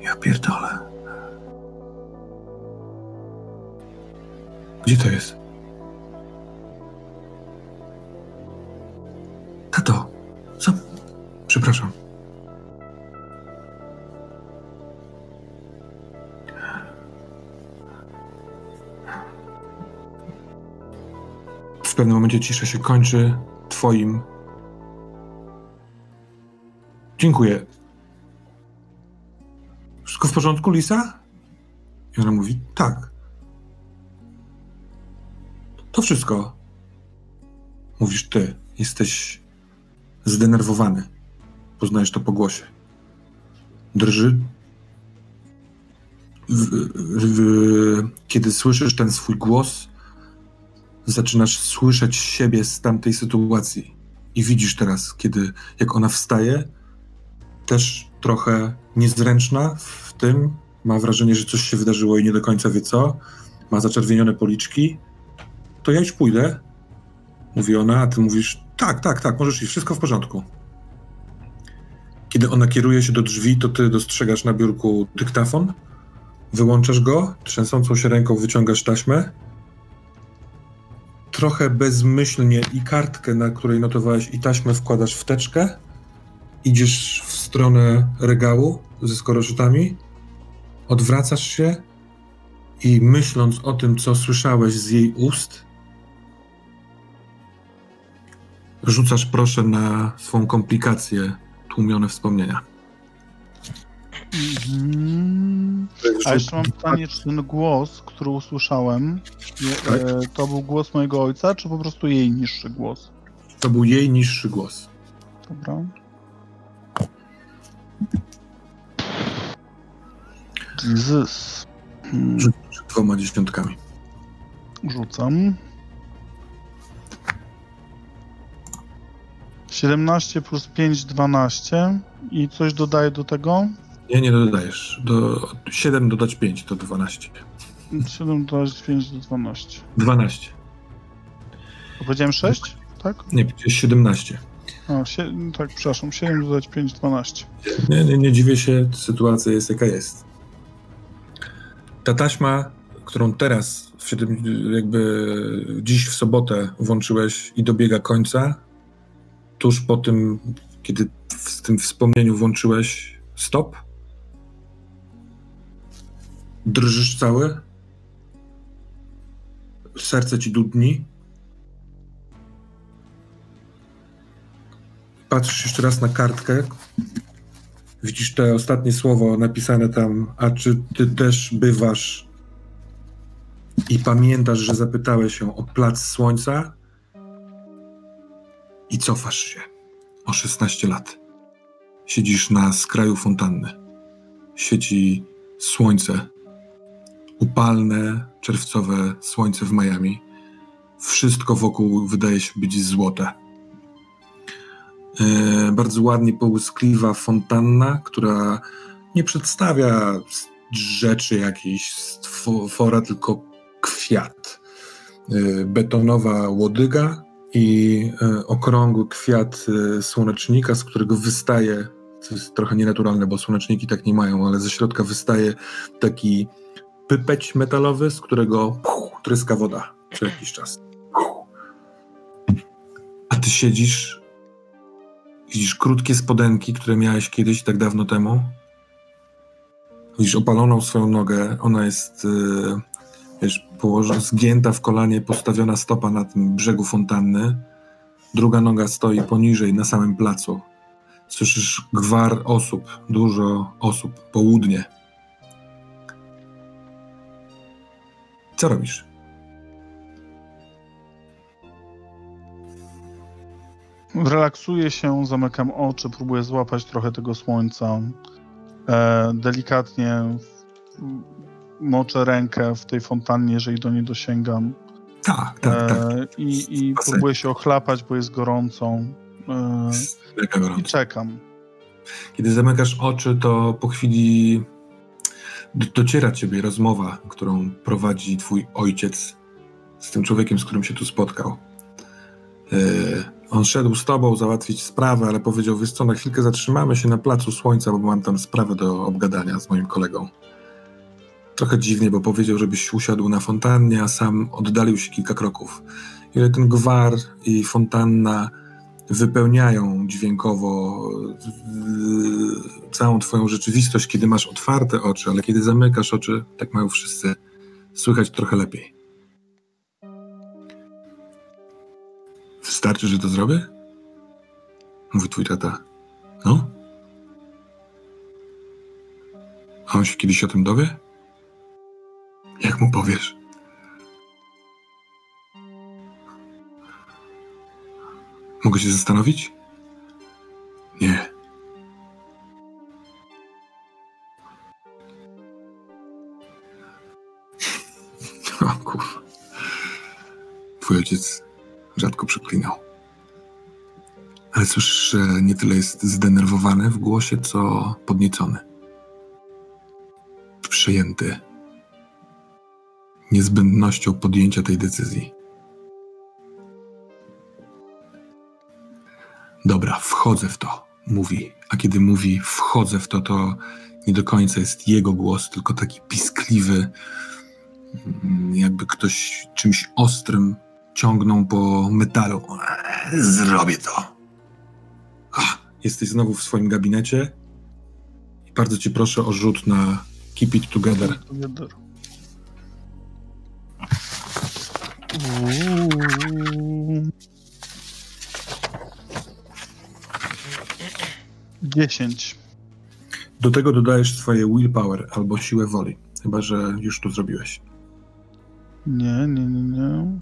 Speaker 1: Ja pierdolę. Gdzie to jest? Tato, co? Przepraszam. W pewnym momencie cisza się kończy twoim. Dziękuję. Wszystko w porządku, Lisa? I ona mówi, wszystko. Mówisz ty. Jesteś zdenerwowany. Poznajesz to po głosie. Drży. W, w, kiedy słyszysz ten swój głos, zaczynasz słyszeć siebie z tamtej sytuacji. I widzisz teraz, kiedy jak ona wstaje, też trochę niezręczna w tym, ma wrażenie, że coś się wydarzyło i nie do końca wie co, ma zaczerwienione policzki, to ja już pójdę, mówi ona, a ty mówisz, tak, tak, tak, możesz iść, wszystko w porządku. Kiedy ona kieruje się do drzwi, to ty dostrzegasz na biurku dyktafon, wyłączasz go, trzęsącą się ręką wyciągasz taśmę, trochę bezmyślnie i kartkę, na której notowałeś i taśmę wkładasz w teczkę, idziesz w stronę regału ze skoroczytami, odwracasz się i myśląc o tym, co słyszałeś z jej ust, rzucasz proszę na swą komplikację tłumione wspomnienia.
Speaker 3: Mhm. A jeszcze mam pytanie, czy ten głos, który usłyszałem, je,
Speaker 1: Tak.
Speaker 3: e, to był głos mojego ojca, czy po prostu jej niższy głos?
Speaker 1: To był jej niższy głos.
Speaker 3: Dobra. Jesus. Hmm,
Speaker 1: Rzucisz dwoma dziesiątkami.
Speaker 3: Rzucam. 17 plus 5, 12. I coś dodaję do tego?
Speaker 1: Nie, nie dodajesz. Do 7 dodać 5 to 12.
Speaker 3: 7 dodać 5 do 12.
Speaker 1: 12.
Speaker 3: A powiedziałem 6? Tak?
Speaker 1: Nie, powiedziałeś 17.
Speaker 3: A, sie- tak, przepraszam. 7 dodać 5, 12.
Speaker 1: Nie, nie, nie dziwię się, sytuacja jest jaka jest. Ta taśma, którą teraz, w siedem, jakby dziś w sobotę włączyłeś i dobiega końca, tuż po tym, kiedy w tym wspomnieniu włączyłeś stop, drżysz cały, serce ci dudni, patrzysz jeszcze raz na kartkę, widzisz te ostatnie słowo napisane tam, a czy ty też bywasz? I pamiętasz, że zapytałeś się o plac słońca i cofasz się o 16 lat. Siedzisz na skraju fontanny. Siedzi słońce, upalne, czerwcowe słońce w Miami. Wszystko wokół wydaje się być złote. E, bardzo ładnie połyskliwa fontanna, która nie przedstawia rzeczy jakiejś stwora, tylko kwiat. E, betonowa łodyga i e, okrągły kwiat e, słonecznika, z którego wystaje, co jest trochę nienaturalne, bo słoneczniki tak nie mają, ale ze środka wystaje taki pypeć metalowy, z którego puch, tryska woda co jakiś czas. Puch. A ty siedzisz Widzisz krótkie spodenki, które miałeś kiedyś tak dawno temu. Widzisz opaloną swoją nogę. Ona jest, yy, wiesz, położona, zgięta w kolanie, postawiona stopa na tym brzegu fontanny. Druga noga stoi poniżej, na samym placu. Słyszysz gwar osób, dużo osób, południe. Co robisz?
Speaker 3: Relaksuję się, zamykam oczy, próbuję złapać trochę tego słońca. E, delikatnie moczę rękę w tej fontannie, jeżeli do niej dosięgam.
Speaker 1: Tak, tak, tak.
Speaker 3: E, I, I próbuję się ochlapać, bo jest gorąco. E,
Speaker 1: gorąco.
Speaker 3: I czekam.
Speaker 1: Kiedy zamykasz oczy, to po chwili do- dociera ciebie rozmowa, którą prowadzi twój ojciec z tym człowiekiem, z którym się tu spotkał. Yy, on szedł z tobą załatwić sprawę, ale powiedział, wiesz co, na chwilkę zatrzymamy się na Placu Słońca, bo mam tam sprawę do obgadania z moim kolegą. Trochę dziwnie, bo powiedział, żebyś usiadł na fontannie, a sam oddalił się kilka kroków. Ile ten gwar i fontanna wypełniają dźwiękowo całą twoją rzeczywistość, kiedy masz otwarte oczy, ale kiedy zamykasz oczy, tak mają wszyscy, słychać trochę lepiej. Wystarczy, że to zrobię? Mówi twój tata. No? A on się kiedyś o tym dowie? Jak mu powiesz? Mogę się zastanowić? Nie. O kurwa. Twój ojciec rzadko przeklinał. Ale słyszysz, że nie tyle jest zdenerwowany w głosie, co podniecony. Przejęty niezbędnością podjęcia tej decyzji. Dobra, wchodzę w to, mówi. A kiedy mówi wchodzę w to, to nie do końca jest jego głos, tylko taki piskliwy, mm, jakby ktoś czymś ostrym ciągnął po metalu. Eee, Zrobię to. Jesteś znowu w swoim gabinecie bardzo cię proszę o rzut na Keep It Together.
Speaker 3: Dziesięć.
Speaker 1: Do tego dodajesz swoje willpower albo siłę woli, chyba że już to zrobiłeś.
Speaker 3: Nie, nie, nie, nie.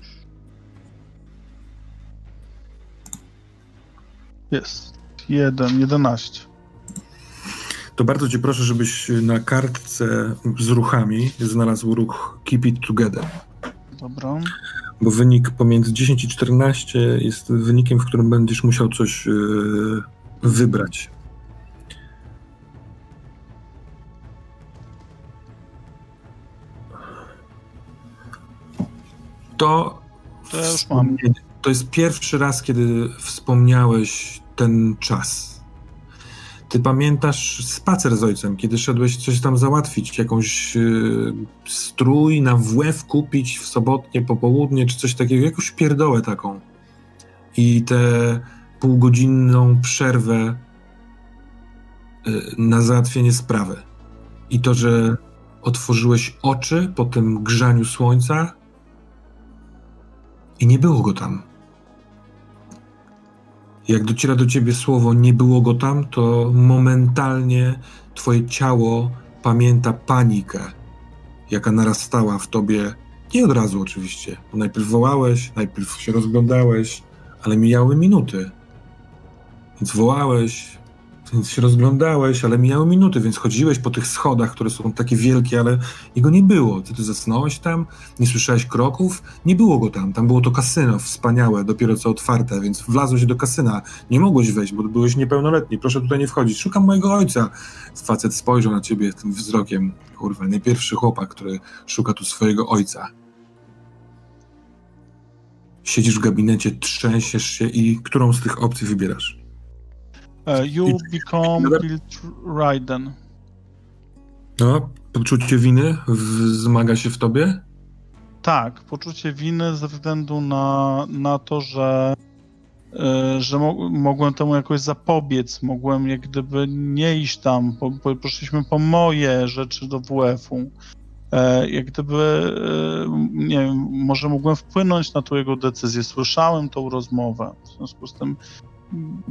Speaker 3: Jest. Jeden, jedenaście.
Speaker 1: To bardzo cię proszę, żebyś na kartce z ruchami znalazł ruch Keep It Together.
Speaker 3: Dobra.
Speaker 1: Bo wynik pomiędzy 10 i 14 jest wynikiem, w którym będziesz musiał coś yy, wybrać. To,
Speaker 3: To ja
Speaker 1: to jest pierwszy raz, kiedy wspomniałeś ten czas. Ty pamiętasz spacer z ojcem, kiedy szedłeś coś tam załatwić, jakąś yy, strój na WF kupić w sobotnie popołudnie, czy coś takiego, jakąś pierdołę taką. I tę półgodzinną przerwę yy, na załatwienie sprawy. I to, że otworzyłeś oczy po tym grzaniu słońca i nie było go tam. Jak dociera do ciebie słowo nie było go tam, to momentalnie twoje ciało pamięta panikę, jaka narastała w tobie. Nie od razu oczywiście. Najpierw wołałeś, najpierw się rozglądałeś, ale mijały minuty. Więc wołałeś, więc się rozglądałeś, ale mijały minuty, więc chodziłeś po tych schodach, które są takie wielkie, ale jego nie było. Ty, ty zasnąłeś tam, nie słyszałeś kroków, nie było go tam. Tam było to kasyno wspaniałe, dopiero co otwarte, więc wlazłeś do kasyna. Nie mogłeś wejść, bo byłeś niepełnoletni. Proszę tutaj nie wchodzić. Szukam mojego ojca. Facet spojrzał na ciebie tym wzrokiem. Kurwa, nie pierwszy chłopak, który szuka tu swojego ojca. Siedzisz w gabinecie, trzęsiesz się i którą z tych opcji wybierasz?
Speaker 3: Uh, you become? Guild Raiden.
Speaker 1: No, poczucie winy wzmaga się w tobie?
Speaker 3: Tak, poczucie winy ze względu na, na to, że, e, że mo mogłem temu jakoś zapobiec, mogłem jak gdyby nie iść tam, po, po, poszliśmy po moje rzeczy do WF-u. E, jak gdyby, e, nie wiem, może mogłem wpłynąć na tą jego decyzję, słyszałem tą rozmowę, w związku z tym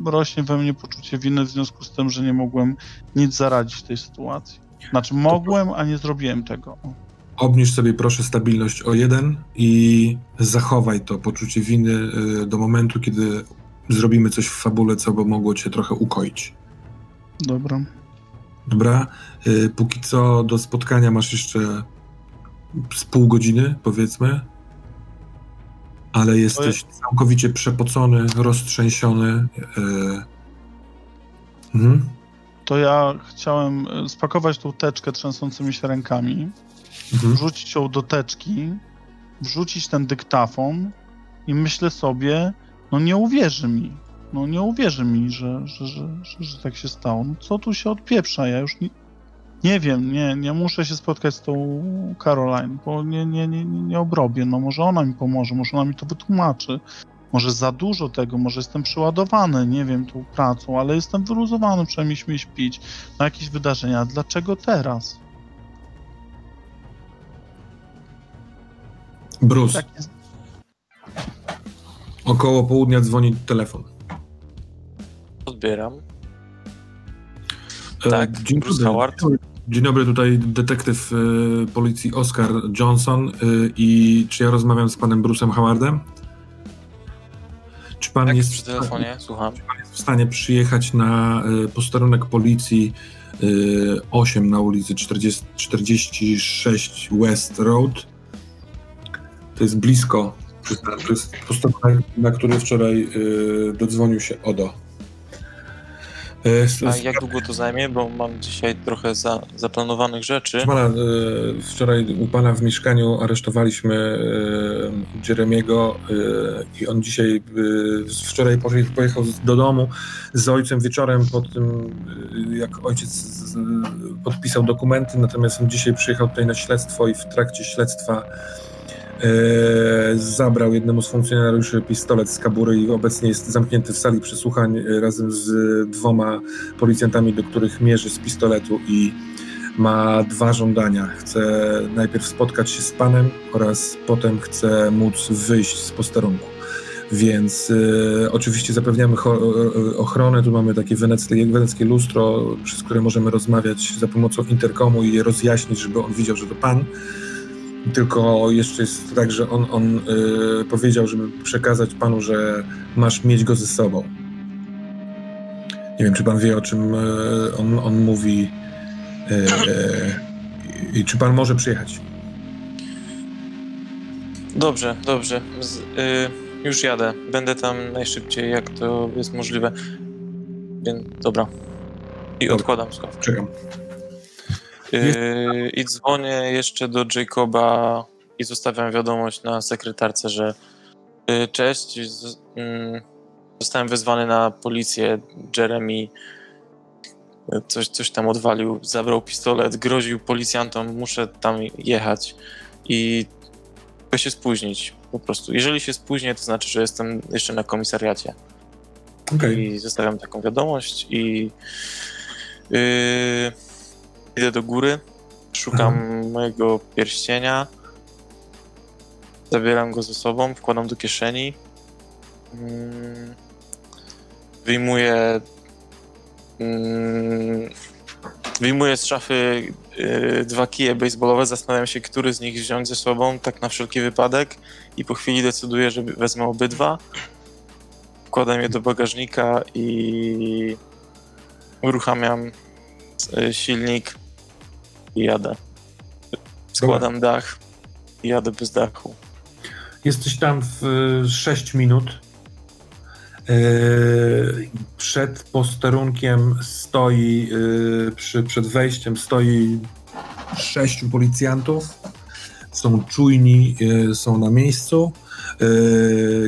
Speaker 3: rośnie we mnie poczucie winy w związku z tym, że nie mogłem nic zaradzić tej sytuacji. Znaczy mogłem, a nie zrobiłem tego.
Speaker 1: Obniż sobie proszę stabilność o jeden i zachowaj to poczucie winy y, do momentu, kiedy zrobimy coś w fabule, co by mogło cię trochę ukoić.
Speaker 3: Dobra.
Speaker 1: Dobra? Y, Póki co do spotkania masz jeszcze z pół godziny, powiedzmy. Ale jesteś całkowicie przepocony, roztrzęsiony. y, Mhm.
Speaker 3: to ja chciałem e, spakować tą teczkę trzęsącymi się rękami,
Speaker 1: Mhm.
Speaker 3: wrzucić ją do teczki, wrzucić ten dyktafon i myślę sobie, no nie uwierzy mi. No nie uwierzy mi, że, że, że, że, że tak się stało. No co tu się odpieprza? Ja już nie, wiem, nie, nie muszę się spotkać z tą Caroline, bo nie, nie, nie, nie obrobię. No może ona mi pomoże, może ona mi to wytłumaczy. Może za dużo tego, może jestem przeładowany, nie wiem, tą pracą, ale jestem wyluzowany, przynajmniej śmieję śpić na jakieś wydarzenia. Dlaczego teraz?
Speaker 1: Bruce,
Speaker 3: Tak jest.
Speaker 1: około południa dzwoni telefon.
Speaker 2: Odbieram.
Speaker 1: E,
Speaker 2: Tak,
Speaker 1: dzień
Speaker 2: Bruce
Speaker 1: dobry.
Speaker 2: Howard.
Speaker 1: Dzień dobry, tutaj detektyw e, policji Oscar Johnson e, i czy ja rozmawiam z panem Bruce'em Howardem? Czy pan
Speaker 2: Tak,
Speaker 1: jest
Speaker 2: przy telefonie, słucham.
Speaker 1: w stanie przyjechać na y, posterunek policji y, 8 na ulicy 40, 46 West Road? To jest blisko. To jest posterunek, na który wczoraj y, dodzwonił się Odo. S-
Speaker 2: A jak długo to zajmie? Bo mam dzisiaj trochę za, zaplanowanych rzeczy.
Speaker 1: Pana, y, wczoraj u pana w mieszkaniu aresztowaliśmy y, Jeremiego i on dzisiaj, wczoraj poje- pojechał do domu z ojcem wieczorem po tym, jak ojciec podpisał dokumenty, natomiast on dzisiaj przyjechał tutaj na śledztwo i w trakcie śledztwa zabrał jednemu z funkcjonariuszy pistolet z kabury i obecnie jest zamknięty w sali przesłuchań y, razem z dwoma policjantami, do których mierzy z pistoletu i ma dwa żądania. Chce najpierw spotkać się z panem oraz potem chce móc wyjść z posterunku. Więc e, oczywiście zapewniamy e, ochronę. Tu mamy takie weneckie, weneckie lustro, przez które możemy rozmawiać za pomocą interkomu i je rozjaśnić, żeby on widział, że to pan. Tylko jeszcze jest tak, że on, on e, powiedział, żeby przekazać panu, że masz mieć go ze sobą. Nie wiem, czy pan wie, o czym e, on, on mówi. E, I czy pan może przyjechać?
Speaker 2: Dobrze, dobrze. Z, y, już jadę. Będę tam najszybciej, jak to jest możliwe. Więc dobra. I
Speaker 1: Dobra.
Speaker 2: odkładam słuchawkę.
Speaker 1: Czekam.
Speaker 2: Yy, I dzwonię jeszcze do Jacoba i zostawiam wiadomość na sekretarce, że yy, cześć, z, mm, zostałem wezwany na policję. Jeremy coś, coś tam odwalił, zabrał pistolet, groził policjantom, muszę tam jechać i mogę się spóźnić po prostu. Jeżeli się spóźnię, to znaczy, że jestem jeszcze na komisariacie
Speaker 1: Okej.
Speaker 2: i zostawiam taką wiadomość i yy, idę do góry, szukam mojego pierścienia, zabieram go ze sobą, wkładam do kieszeni, mm, wyjmuję mm, wyjmuję z szafy yy, dwa kije baseballowe, zastanawiam się, który z nich wziąć ze sobą, tak na wszelki wypadek i po chwili decyduję, że wezmę obydwa wkładam je do bagażnika i uruchamiam e, silnik i jadę. Składam dach i jadę bez dachu.
Speaker 1: Jesteś tam w 6 minut. E, Przed posterunkiem stoi, e, przy, przed wejściem stoi sześciu policjantów. Są czujni, są na miejscu.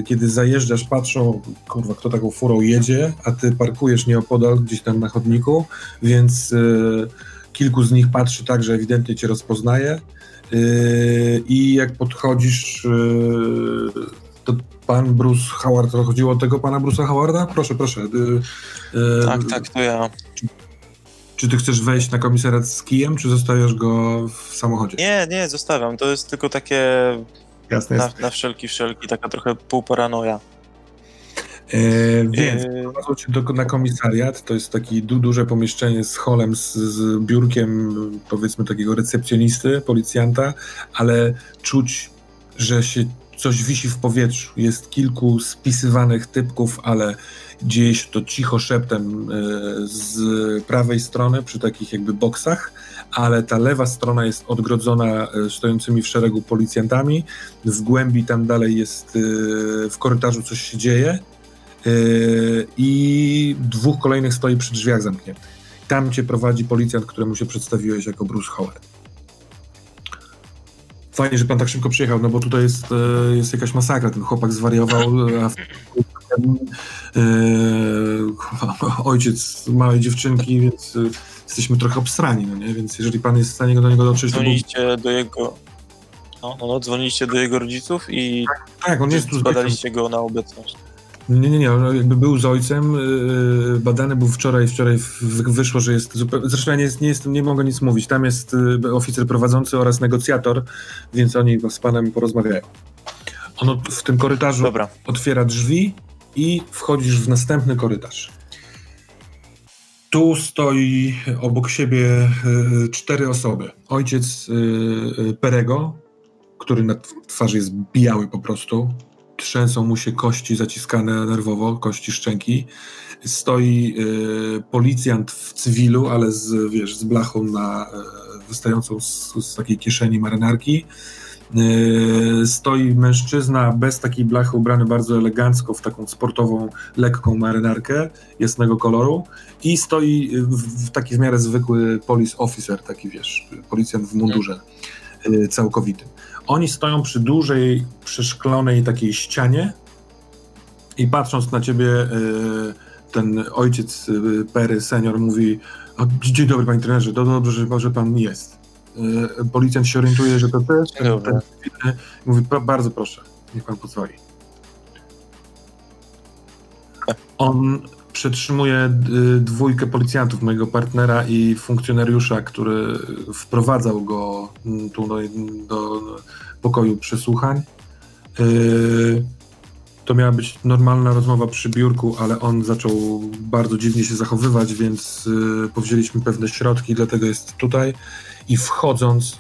Speaker 1: Kiedy zajeżdżasz, patrzą, kurwa, kto taką furą jedzie, a ty parkujesz nieopodal, gdzieś tam na chodniku, więc kilku z nich patrzy tak, że ewidentnie cię rozpoznaje. Yy, I jak podchodzisz, yy, to pan Bruce Howard, to chodziło o tego pana Bruce'a Howarda? Proszę, proszę. yy,
Speaker 2: Tak, tak, to ja.
Speaker 1: Czy ty chcesz wejść na komisariat z kijem, czy zostawiasz go w samochodzie?
Speaker 2: Nie, nie, zostawiam. To jest tylko takie
Speaker 1: Jasne
Speaker 2: na, na wszelki wszelki, taka trochę półparanoja.
Speaker 1: Yy, więc
Speaker 2: Yy,
Speaker 1: Prowadzą cię do, na komisariat, to jest takie du, duże pomieszczenie z holem, z, z biurkiem, powiedzmy takiego recepcjonisty, policjanta, ale czuć, że się coś wisi w powietrzu. Jest kilku spisywanych typków, ale dzieje się to cicho szeptem e, z prawej strony przy takich jakby boksach, ale ta lewa strona jest odgrodzona e, stojącymi w szeregu policjantami. W głębi tam dalej jest, e, w korytarzu coś się dzieje. Yy, i dwóch kolejnych stoi przy drzwiach zamkniętych. Tam cię prowadzi policjant, któremu się przedstawiłeś jako Bruce Howard. Fajnie, że pan tak szybko przyjechał, no bo tutaj jest, e, jest jakaś masakra. Ten chłopak zwariował, a w, e, ojciec małej dziewczynki, więc e, jesteśmy trochę obstrani, no nie? Więc jeżeli pan jest w stanie do niego dotrzeć, to był...
Speaker 2: dzwoniliście do jego... No, no, no, dzwoniliście do jego rodziców i
Speaker 1: Tak, on jest tu
Speaker 2: zbadaliście go na obecność.
Speaker 1: Nie, nie, nie, jakby był z ojcem, yy, badany był wczoraj, wczoraj wyszło, że jest zupełnie, zresztą ja nie, jest- nie, jest, nie mogę nic mówić, tam jest yy, oficer prowadzący oraz negocjator, więc oni z panem porozmawiają. On w tym korytarzu
Speaker 2: Dobra,
Speaker 1: otwiera drzwi i wchodzisz w następny korytarz. Tu stoi obok siebie y, cztery osoby. Ojciec y, y, Perego, który na twarzy jest biały po prostu, trzęsą mu się kości zaciskane nerwowo, kości szczęki. Stoi y, policjant w cywilu, ale z, wiesz, z blachą na, y, wystającą z, z takiej kieszeni marynarki. Y, stoi mężczyzna bez takiej blachy, ubrany bardzo elegancko w taką sportową, lekką marynarkę jasnego koloru i stoi w, w taki w miarę zwykły police officer, taki wiesz, policjant w mundurze całkowitym. Oni stoją przy dużej, przeszklonej takiej ścianie i patrząc na ciebie, y, ten ojciec y, Pery, senior, mówi dzień dobry panie trenerze, to dobrze, że, że pan jest. Y, Policjant się orientuje, że to też mówi, "Pro- bardzo proszę, niech pan pozwoli. On przetrzymuje y, dwójkę policjantów, mojego partnera i funkcjonariusza, który wprowadzał go mm, tu do, do pokoju przesłuchań. Y, To miała być normalna rozmowa przy biurku, ale on zaczął bardzo dziwnie się zachowywać, więc y, powzięliśmy pewne środki, dlatego jest tutaj. I wchodząc,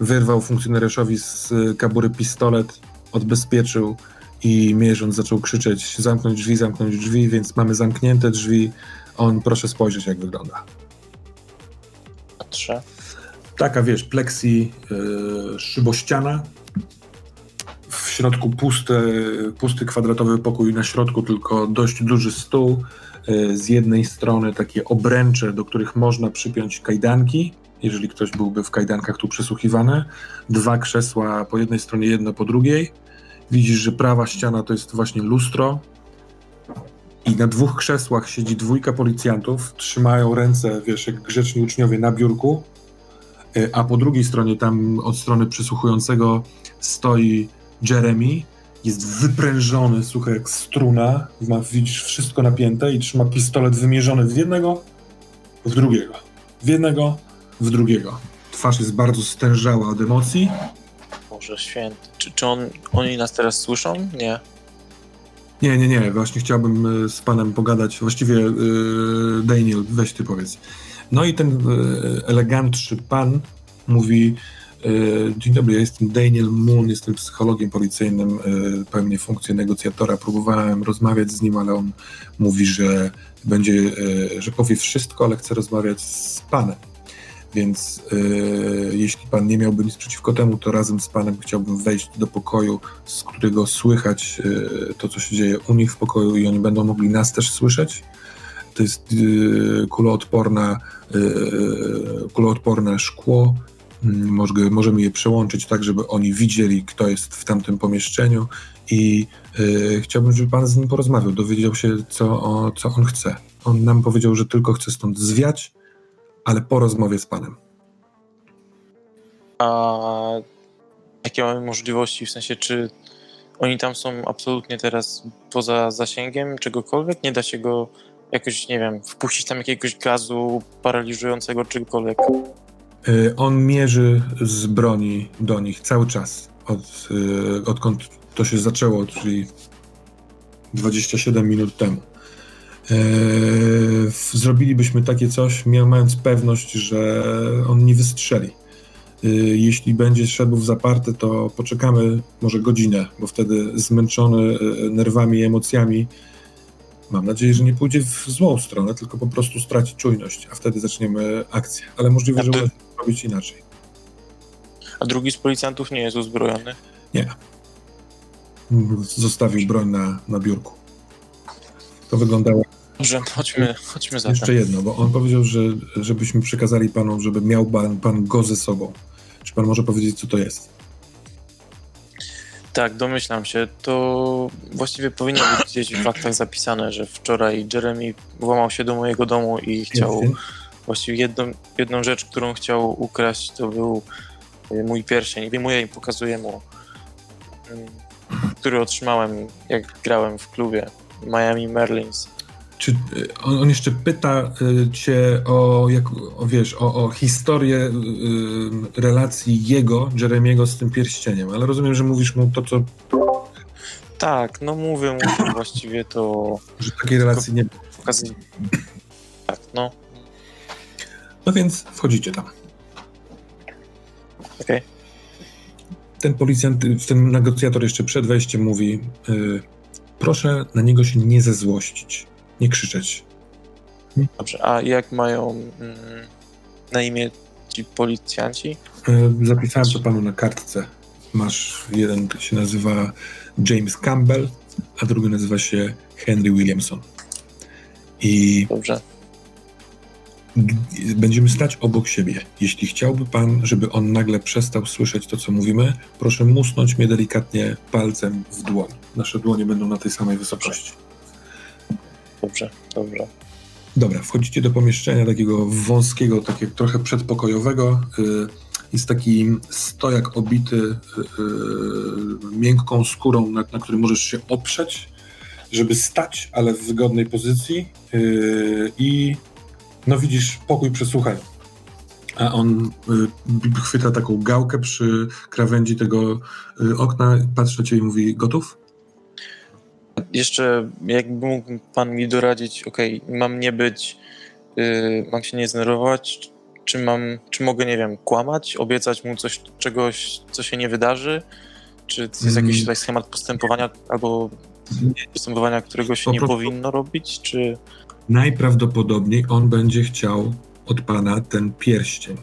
Speaker 1: wyrwał funkcjonariuszowi z kabury pistolet, odbezpieczył i mierząc zaczął krzyczeć zamknąć drzwi, zamknąć drzwi, więc mamy zamknięte drzwi. On, proszę spojrzeć jak wygląda.
Speaker 2: Patrzę.
Speaker 1: Taka, wiesz, pleksi yy, szybościana. W środku pusty, pusty kwadratowy pokój, na środku tylko dość duży stół. Yy, z jednej strony takie obręcze, do których można przypiąć kajdanki, jeżeli ktoś byłby w kajdankach tu przesłuchiwany. Dwa krzesła po jednej stronie, jedno po drugiej. Widzisz, że prawa ściana to jest właśnie lustro. I na dwóch krzesłach siedzi dwójka policjantów, trzymają ręce, wiesz, jak grzeczni uczniowie na biurku. E, a po drugiej stronie, tam od strony przysłuchującego, stoi Jeremy. Jest wyprężony, słuchaj, jak struna. Ma, widzisz wszystko napięte i trzyma pistolet wymierzony w jednego, w drugiego. W jednego, w drugiego. Twarz jest bardzo stężała od emocji.
Speaker 2: Boże święty. Czy, czy on, oni nas teraz słyszą? Nie.
Speaker 1: Nie, nie, nie. Właśnie chciałbym e, z panem pogadać. Właściwie e, Daniel, weź ty powiedz. No i ten e, elegantszy pan mówi e, Dzień dobry, ja jestem Daniel Moon, jestem psychologiem policyjnym, e, pełnię funkcję negocjatora. Próbowałem rozmawiać z nim, ale on mówi, że będzie, że powie wszystko, ale chce rozmawiać z panem. Więc e, jeśli pan nie miałby nic przeciwko temu, to razem z panem chciałbym wejść do pokoju, z którego słychać e, to, co się dzieje u nich w pokoju i oni będą mogli nas też słyszeć. To jest e, kuloodporna, kuloodporne szkło. Mm, Może, możemy je przełączyć tak, żeby oni widzieli, kto jest w tamtym pomieszczeniu i chciałbym, żeby pan z nim porozmawiał, dowiedział się, co, o, co on chce. On nam powiedział, że tylko chce stąd zwiać, ale po rozmowie z panem.
Speaker 2: A jakie mamy możliwości? W sensie, czy oni tam są absolutnie teraz poza zasięgiem czegokolwiek? Nie da się go jakoś, nie wiem, wpuścić tam jakiegoś gazu paraliżującego czegokolwiek?
Speaker 1: Y, On mierzy z broni do nich cały czas, od, y, odkąd to się zaczęło, czyli 27 minut temu. W- Zrobilibyśmy takie coś, mając pewność, że on nie wystrzeli. Y, Jeśli będzie szedł w zaparte, to poczekamy może godzinę, bo wtedy zmęczony y, nerwami i emocjami, mam nadzieję, że nie pójdzie w złą stronę, tylko po prostu straci czujność, a wtedy zaczniemy akcję. Ale możliwe,
Speaker 2: A
Speaker 1: że uda się zrobić inaczej.
Speaker 2: A drugi z policjantów nie jest uzbrojony?
Speaker 1: Zostawił broń na, na biurku. To wyglądało
Speaker 2: Dobrze, chodźmy, chodźmy za
Speaker 1: jeszcze jedno, bo on powiedział, że żebyśmy przekazali panu, żeby miał pan, pan go ze sobą. Czy pan może powiedzieć, co to jest?
Speaker 2: Tak, domyślam się. To właściwie powinno być gdzieś w faktach zapisane, że wczoraj Jeremy włamał się do mojego domu i chciał właściwie jedną, jedną rzecz, którą chciał ukraść, to był y, mój pierścień. Wyjmuję i pokazuję mu, mm, który otrzymałem, jak grałem w klubie Miami Merlins.
Speaker 1: Czy y, on, on jeszcze pyta y, cię o, jak, o, wiesz, o, o historię y, relacji jego, Jeremiego z tym pierścieniem, ale rozumiem, że mówisz mu to, co,
Speaker 2: Tak, no mówię mu, że właściwie to
Speaker 1: że takiej relacji nie było.
Speaker 2: Tak, no,
Speaker 1: No więc wchodzicie tam.
Speaker 2: okej.
Speaker 1: ten policjant, ten negocjator jeszcze przed wejściem mówi: Proszę na niego się nie zezłościć, nie krzyczeć.
Speaker 2: Dobrze, a jak mają mm, na imię ci policjanci?
Speaker 1: Y, Zapisałem to panu na kartce. Masz jeden się nazywa James Campbell, a drugi nazywa się Henry Williamson. I
Speaker 2: Dobrze.
Speaker 1: Będziemy stać obok siebie. Jeśli chciałby pan, żeby on nagle przestał słyszeć to, co mówimy, proszę musnąć mnie delikatnie palcem w dłoń. Nasze dłonie będą na tej samej wysokości.
Speaker 2: Dobrze, dobrze.
Speaker 1: Dobra, wchodzicie do pomieszczenia takiego wąskiego, takiego trochę przedpokojowego. Y, Jest taki stojak obity y, y, miękką skórą, na, na którym możesz się oprzeć, żeby stać, ale w wygodnej pozycji. I no widzisz pokój przesłuchań. A on y, chwyta taką gałkę przy krawędzi tego y, okna, patrzy na ciebie i mówi: Gotów?
Speaker 2: Jeszcze jakby mógł pan mi doradzić, okej, mam nie być, yy, mam się nie zdenerwować, czy mam, czy mogę, nie wiem, kłamać, obiecać mu coś, czegoś, co się nie wydarzy, czy jest
Speaker 1: Mm.
Speaker 2: jakiś tutaj schemat postępowania albo postępowania, którego się
Speaker 1: Po
Speaker 2: nie
Speaker 1: prostu-
Speaker 2: powinno robić, czy...
Speaker 1: Najprawdopodobniej on będzie chciał od pana ten pierścień.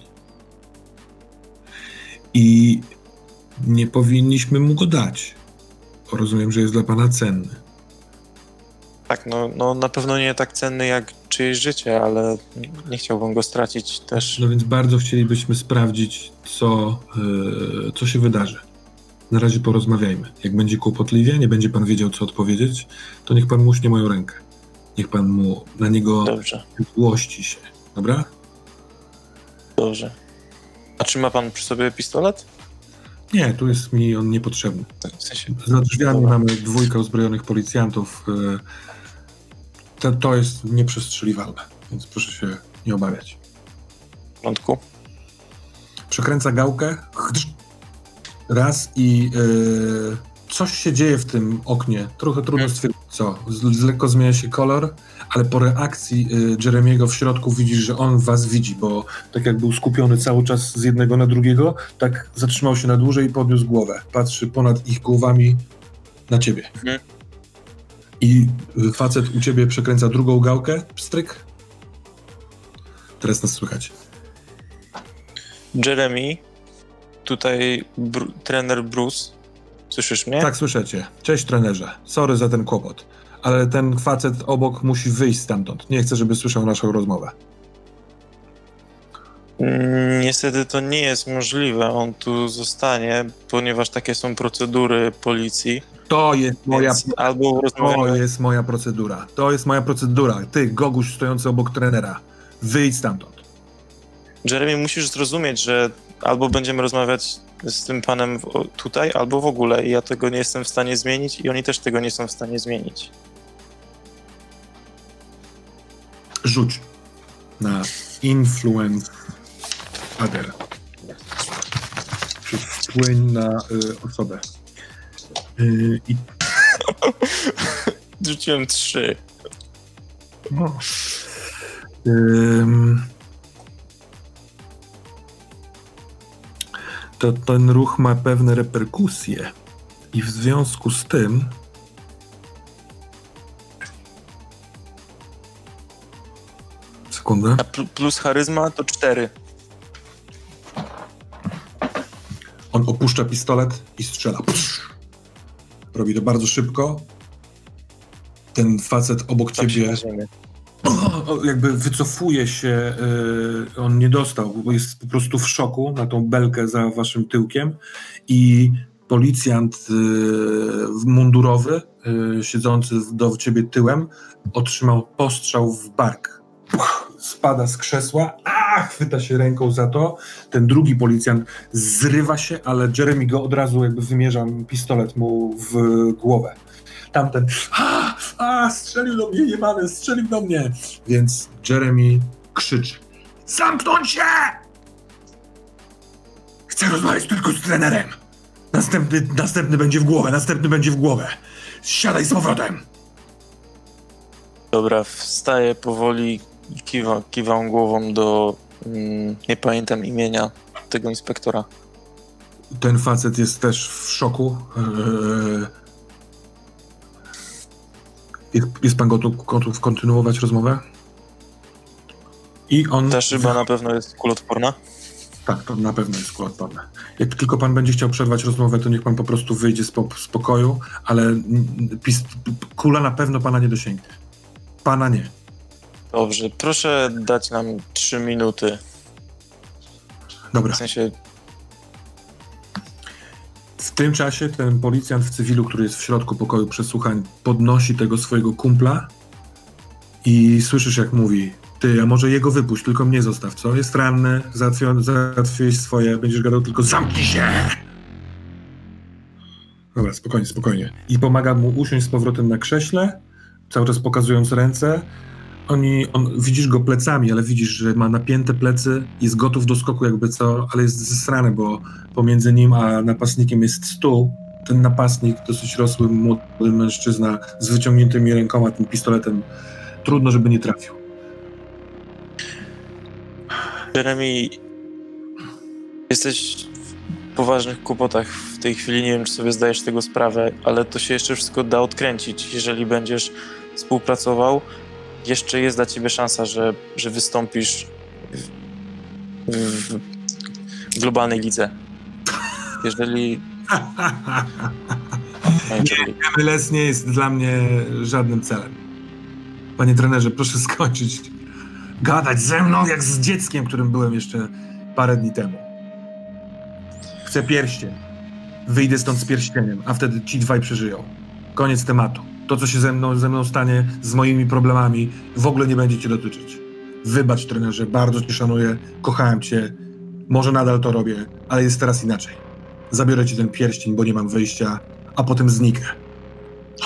Speaker 1: I nie powinniśmy mu go dać. Rozumiem, że jest dla pana cenny.
Speaker 2: Tak, no, no na pewno nie tak cenny jak czyjeś życie, ale nie chciałbym go stracić też.
Speaker 1: No więc bardzo chcielibyśmy sprawdzić, co, yy, co się wydarzy. Na razie porozmawiajmy. Jak będzie kłopotliwie, nie będzie pan wiedział, co odpowiedzieć, to niech pan muśnie moją rękę. Niech pan mu na niego
Speaker 2: Dobrze,
Speaker 1: złości się. Dobra?
Speaker 2: dobrze. A czy ma pan przy sobie pistolet?
Speaker 1: Nie, tu jest mi on niepotrzebny.
Speaker 2: W sensie,
Speaker 1: Za drzwiami
Speaker 2: Dobra.
Speaker 1: mamy dwójkę uzbrojonych policjantów. y, To, to jest nieprzestrzeliwalne, więc proszę się nie obawiać.
Speaker 2: w porządku.
Speaker 1: Przekręca gałkę. Raz i y, coś się dzieje w tym oknie. Trochę trudno
Speaker 2: Hmm.
Speaker 1: stwierdzić co. Z, lekko zmienia się kolor, ale po reakcji y, Jeremiego w środku widzisz, że on was widzi, bo tak jak był skupiony cały czas z jednego na drugiego, tak zatrzymał się na dłużej i podniósł głowę. Patrzy ponad ich głowami na ciebie.
Speaker 2: Mhm.
Speaker 1: I y, facet u ciebie przekręca drugą gałkę, pstryk. Teraz nas słychać.
Speaker 2: Jeremy, tutaj Bru- trener Bruce. Słyszysz mnie?
Speaker 1: Tak, słyszycie. Cześć trenerze. Sorry za ten kłopot. Ale ten facet obok musi wyjść stamtąd. Nie chcę, żeby słyszał naszą rozmowę.
Speaker 2: Mm, Niestety to nie jest możliwe. On tu zostanie, ponieważ takie są procedury policji.
Speaker 1: To jest moja,
Speaker 2: albo
Speaker 1: to jest moja procedura. To jest moja procedura. Ty, Goguś stojący obok trenera. Wyjdź stamtąd.
Speaker 2: Jeremy, musisz zrozumieć, że albo będziemy rozmawiać z tym panem tutaj, albo w ogóle. I ja tego nie jestem w stanie zmienić, i oni też tego nie są w stanie zmienić.
Speaker 1: Rzuć na influence other. Czy wpłyń na y, osobę. Y, I
Speaker 2: Rzuciłem trzy.
Speaker 1: No. Ym, to ten ruch ma pewne reperkusje i w związku z tym sekundę
Speaker 2: A pl- plus charyzma to cztery.
Speaker 1: on opuszcza pistolet i strzela robi to bardzo szybko ten facet obok
Speaker 2: Tam się
Speaker 1: ciebie
Speaker 2: na ziemię.
Speaker 1: O, jakby wycofuje się, y, on nie dostał, bo jest po prostu w szoku na tą belkę za waszym tyłkiem i policjant y, w- mundurowy, y, siedzący w- do ciebie tyłem, otrzymał postrzał w bark. Puch, spada z krzesła, a chwyta się ręką za to. Ten drugi policjant zrywa się, ale Jeremy go od razu jakby wymierza pistolet mu w głowę. Tamten, a, a, strzelił do mnie, jebany, strzelił do mnie. Więc Jeremy krzyczy, zamknąć się! Chcę rozmawiać tylko z trenerem. Następny, następny będzie w głowę, następny będzie w głowę. Siadaj z powrotem.
Speaker 2: Dobra, wstaję powoli kiwa, kiwam głową do. Mm, nie pamiętam imienia tego inspektora.
Speaker 1: Ten facet jest też w szoku. Eee, Jest, jest pan gotów, gotów kontynuować rozmowę? I on.
Speaker 2: Ta szyba na pewno jest kulotworna.
Speaker 1: Tak, to na pewno jest kuloodporne. Jak tylko pan będzie chciał przerwać rozmowę, to niech pan po prostu wyjdzie z, po, z pokoju, ale pis, kula na pewno pana nie dosięgnie. Pana nie.
Speaker 2: Dobrze, proszę dać nam 3 minuty.
Speaker 1: Dobra.
Speaker 2: W sensie,
Speaker 1: W tym czasie ten policjant w cywilu, który jest w środku pokoju przesłuchań, podnosi tego swojego kumpla i słyszysz jak mówi ty, a może jego wypuść, tylko mnie zostaw, co? Jest ranny, załatwiłeś swoje, będziesz gadał tylko zamknij się! Dobra, spokojnie, spokojnie. I pomaga mu usiąść z powrotem na krześle, cały czas pokazując ręce. Oni, on, widzisz go plecami, ale widzisz, że ma napięte plecy, jest gotów do skoku jakby co, ale jest zesrany, bo pomiędzy nim a napastnikiem jest stół. Ten napastnik, dosyć rosły, młody mężczyzna z wyciągniętymi rękoma, tym pistoletem, trudno, żeby nie trafił.
Speaker 2: Jeremy, jesteś w poważnych kłopotach w tej chwili. Nie wiem, czy sobie zdajesz tego sprawę, ale to się jeszcze wszystko da odkręcić. Jeżeli będziesz współpracował, jeszcze jest dla ciebie szansa, że, że wystąpisz w, w, w globalnej lidze. Jeżeli. Jeremy,
Speaker 1: MLS nie jest dla mnie żadnym celem. Panie trenerze, proszę skończyć gadać ze mną jak z dzieckiem, którym byłem jeszcze parę dni temu. Chcę pierścień. Wyjdę stąd z pierścieniem, a wtedy ci dwaj przeżyją. Koniec tematu. To, co się ze mną, ze mną stanie, z moimi problemami, w ogóle nie będzie cię dotyczyć. Wybacz, trenerze, bardzo cię szanuję, kochałem cię, może nadal to robię, ale jest teraz inaczej. Zabiorę ci ten pierścień, bo nie mam wyjścia, a potem zniknę.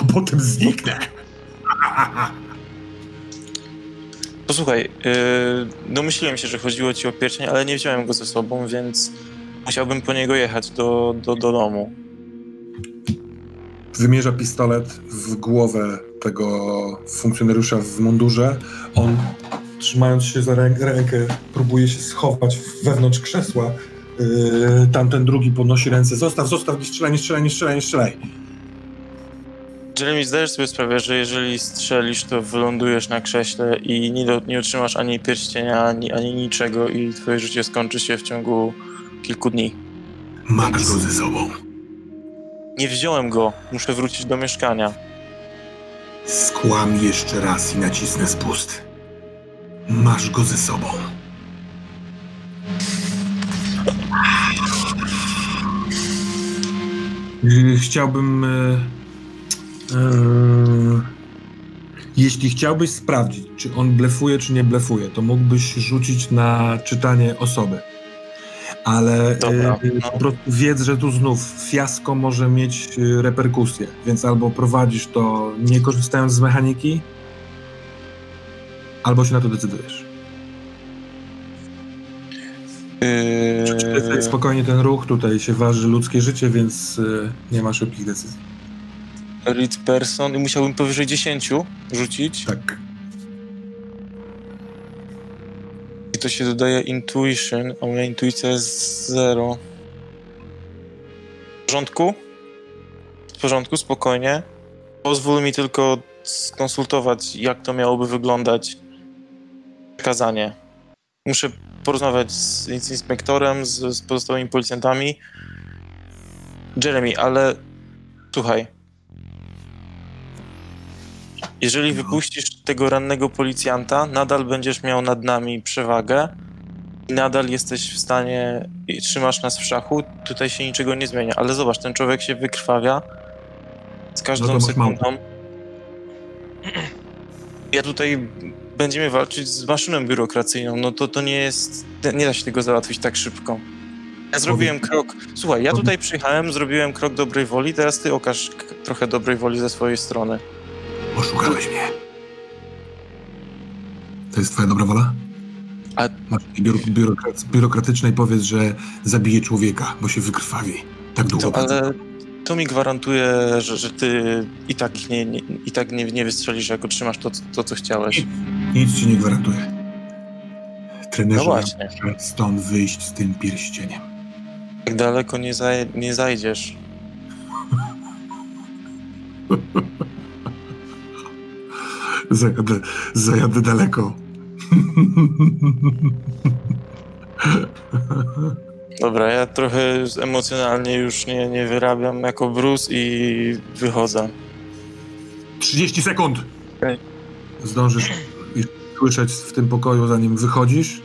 Speaker 1: A potem zniknę.
Speaker 2: Posłuchaj, yy, domyśliłem się, że chodziło ci o pierścień, ale nie wziąłem go ze sobą, więc musiałbym po niego jechać do, do, do domu.
Speaker 1: Wymierza pistolet w głowę tego funkcjonariusza w mundurze. On, trzymając się za rę- rękę, próbuje się schować wewnątrz krzesła. Yy, tamten drugi podnosi ręce. Zostaw, zostaw, nie strzelaj, nie strzelaj, nie strzelaj, nie strzelaj.
Speaker 2: Jeremy, zdajesz sobie sprawę, że jeżeli strzelisz, to wylądujesz na krześle i nie, do, nie otrzymasz ani pierścienia, ani, ani niczego i twoje życie skończy się w ciągu kilku dni.
Speaker 1: Masz go ze sobą.
Speaker 2: Nie wziąłem go, muszę wrócić do mieszkania.
Speaker 1: Skłam jeszcze raz i nacisnę spust. Masz go ze sobą. Yy, Chciałbym. e, e, jeśli chciałbyś sprawdzić, czy on blefuje, czy nie blefuje, to mógłbyś rzucić na czytanie osoby. Ale
Speaker 2: Dobra, no.
Speaker 1: po prostu wiedz, że tu znów fiasko może mieć e, reperkusje, więc albo prowadzisz to nie korzystając z mechaniki, albo się na to decydujesz.
Speaker 2: Yy,
Speaker 1: spokojnie ten ruch, tutaj się waży ludzkie życie, więc e, nie ma szybkich decyzji.
Speaker 2: lead person i musiałbym powyżej 10 rzucić
Speaker 1: Tak.
Speaker 2: To się dodaje intuition, a moja intuicja jest 0. W porządku? W porządku, spokojnie. Pozwól mi tylko skonsultować, jak to miałoby wyglądać przekazanie. Muszę porozmawiać z, z inspektorem, z, z pozostałymi policjantami. Jeremy, ale słuchaj. Jeżeli wypuścisz tego rannego policjanta, nadal będziesz miał nad nami przewagę i nadal jesteś w stanie i trzymasz nas w szachu. Tutaj się niczego nie zmienia, ale zobacz, ten człowiek się wykrwawia z każdą
Speaker 1: No
Speaker 2: sekundą. Ja tutaj będziemy walczyć z maszyną biurokracyjną. No to to nie jest. Nie da się tego załatwić tak szybko. Ja zrobiłem krok. Słuchaj, ja tutaj przyjechałem, zrobiłem krok dobrej woli, teraz ty okaż trochę dobrej woli ze swojej strony.
Speaker 1: Oszukałeś mnie. To jest twoja dobra wola?
Speaker 2: A-
Speaker 1: Masz biuro, biurokrat, biurokratyczne i powiedz, że zabije człowieka, bo się wykrwawi. Tak długo.
Speaker 2: To, ale to mi gwarantuje, że, że ty i tak, nie, nie, i tak nie, nie wystrzelisz, jak otrzymasz to, to, co chciałeś.
Speaker 1: Nic ci nie gwarantuję. Trenerze,
Speaker 2: No właśnie.
Speaker 1: ja muszę stąd wyjść z tym pierścieniem.
Speaker 2: Tak daleko nie, zaj- nie zajdziesz.
Speaker 1: Zajadę, zajadę daleko.
Speaker 2: Dobra, ja trochę emocjonalnie już nie, nie wyrabiam jako Bruce i wychodzę.
Speaker 1: 30 sekund!
Speaker 2: Okej.
Speaker 1: Zdążysz słyszeć w tym pokoju, zanim wychodzisz.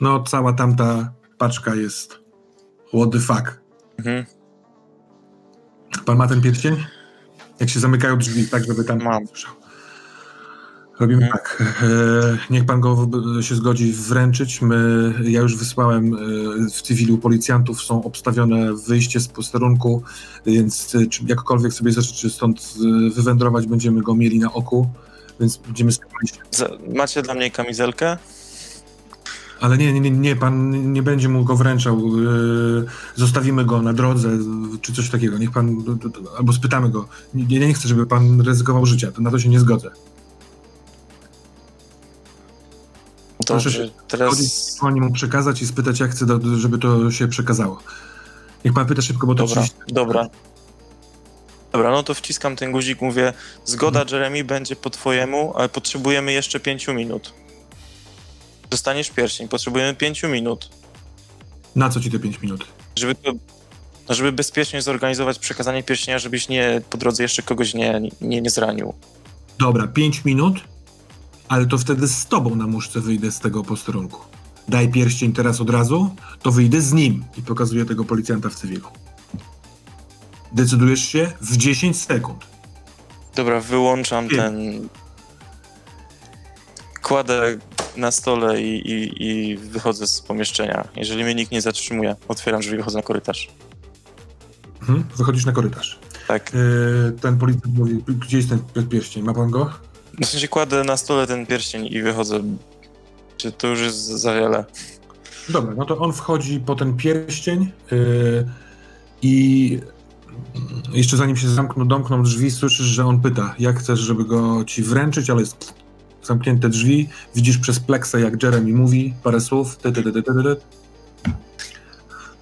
Speaker 1: No, cała tamta paczka jest. What the fuck?
Speaker 2: Mhm.
Speaker 1: Pan ma ten pierścień? Jak się zamykają drzwi, tak, żeby tam
Speaker 2: Mam.
Speaker 1: słyszał. Robimy
Speaker 2: Mhm.
Speaker 1: tak. E, niech pan go się zgodzi wręczyć. My, ja już wysłałem e, w cywilu policjantów, są obstawione wyjście z posterunku, więc e, jakkolwiek sobie zażyczy stąd wywędrować, będziemy go mieli na oku, więc będziemy starali się.
Speaker 2: Macie dla mnie kamizelkę?
Speaker 1: Ale nie, nie, nie, pan nie będzie mu go wręczał. Zostawimy go na drodze, czy coś takiego. Niech pan, albo spytamy go. Nie, nie chcę, żeby pan ryzykował życia, na to się nie zgodzę. Proszę
Speaker 2: Dobrze,
Speaker 1: się
Speaker 2: teraz...
Speaker 1: Mu przekazać i spytać, jak chce, żeby to się przekazało. Niech pan pyta szybko, bo to
Speaker 2: Dobra,
Speaker 1: 30...
Speaker 2: dobra. Dobra, no to wciskam ten guzik, mówię, zgoda
Speaker 1: Mhm.
Speaker 2: Jeremy będzie po twojemu, ale potrzebujemy jeszcze pięciu minut. Dostaniesz pierścień, potrzebujemy pięciu minut,
Speaker 1: Na co ci te 5 minut?
Speaker 2: żeby żeby bezpiecznie zorganizować przekazanie pierścienia, żebyś nie po drodze jeszcze kogoś nie, nie, nie zranił.
Speaker 1: Dobra, 5 minut, ale to wtedy z tobą na muszce wyjdę z tego posterunku. Daj pierścień teraz od razu, to wyjdę z nim i pokazuję tego policjanta w cywilu. Decydujesz się w 10 sekund.
Speaker 2: Dobra, wyłączam ten... Kładę na stole i, i, i wychodzę z pomieszczenia. Jeżeli mnie nikt nie zatrzymuje, otwieram drzwi i wychodzę na korytarz.
Speaker 1: Mhm. Wychodzisz na korytarz.
Speaker 2: Tak.
Speaker 1: Yy, ten policjant mówi, gdzie jest ten pierścień? Ma pan go?
Speaker 2: W sensie kładę na stole ten pierścień i wychodzę. Czy to już jest za wiele?
Speaker 1: Dobra, no to on wchodzi po ten pierścień yy, i jeszcze zanim się zamkną, domkną drzwi, słyszysz, że on pyta, jak chcesz, żeby go ci wręczyć, ale jest zamknięte drzwi, widzisz przez pleksę, jak Jeremy mówi parę słów. Ty, ty, ty, ty, ty, ty.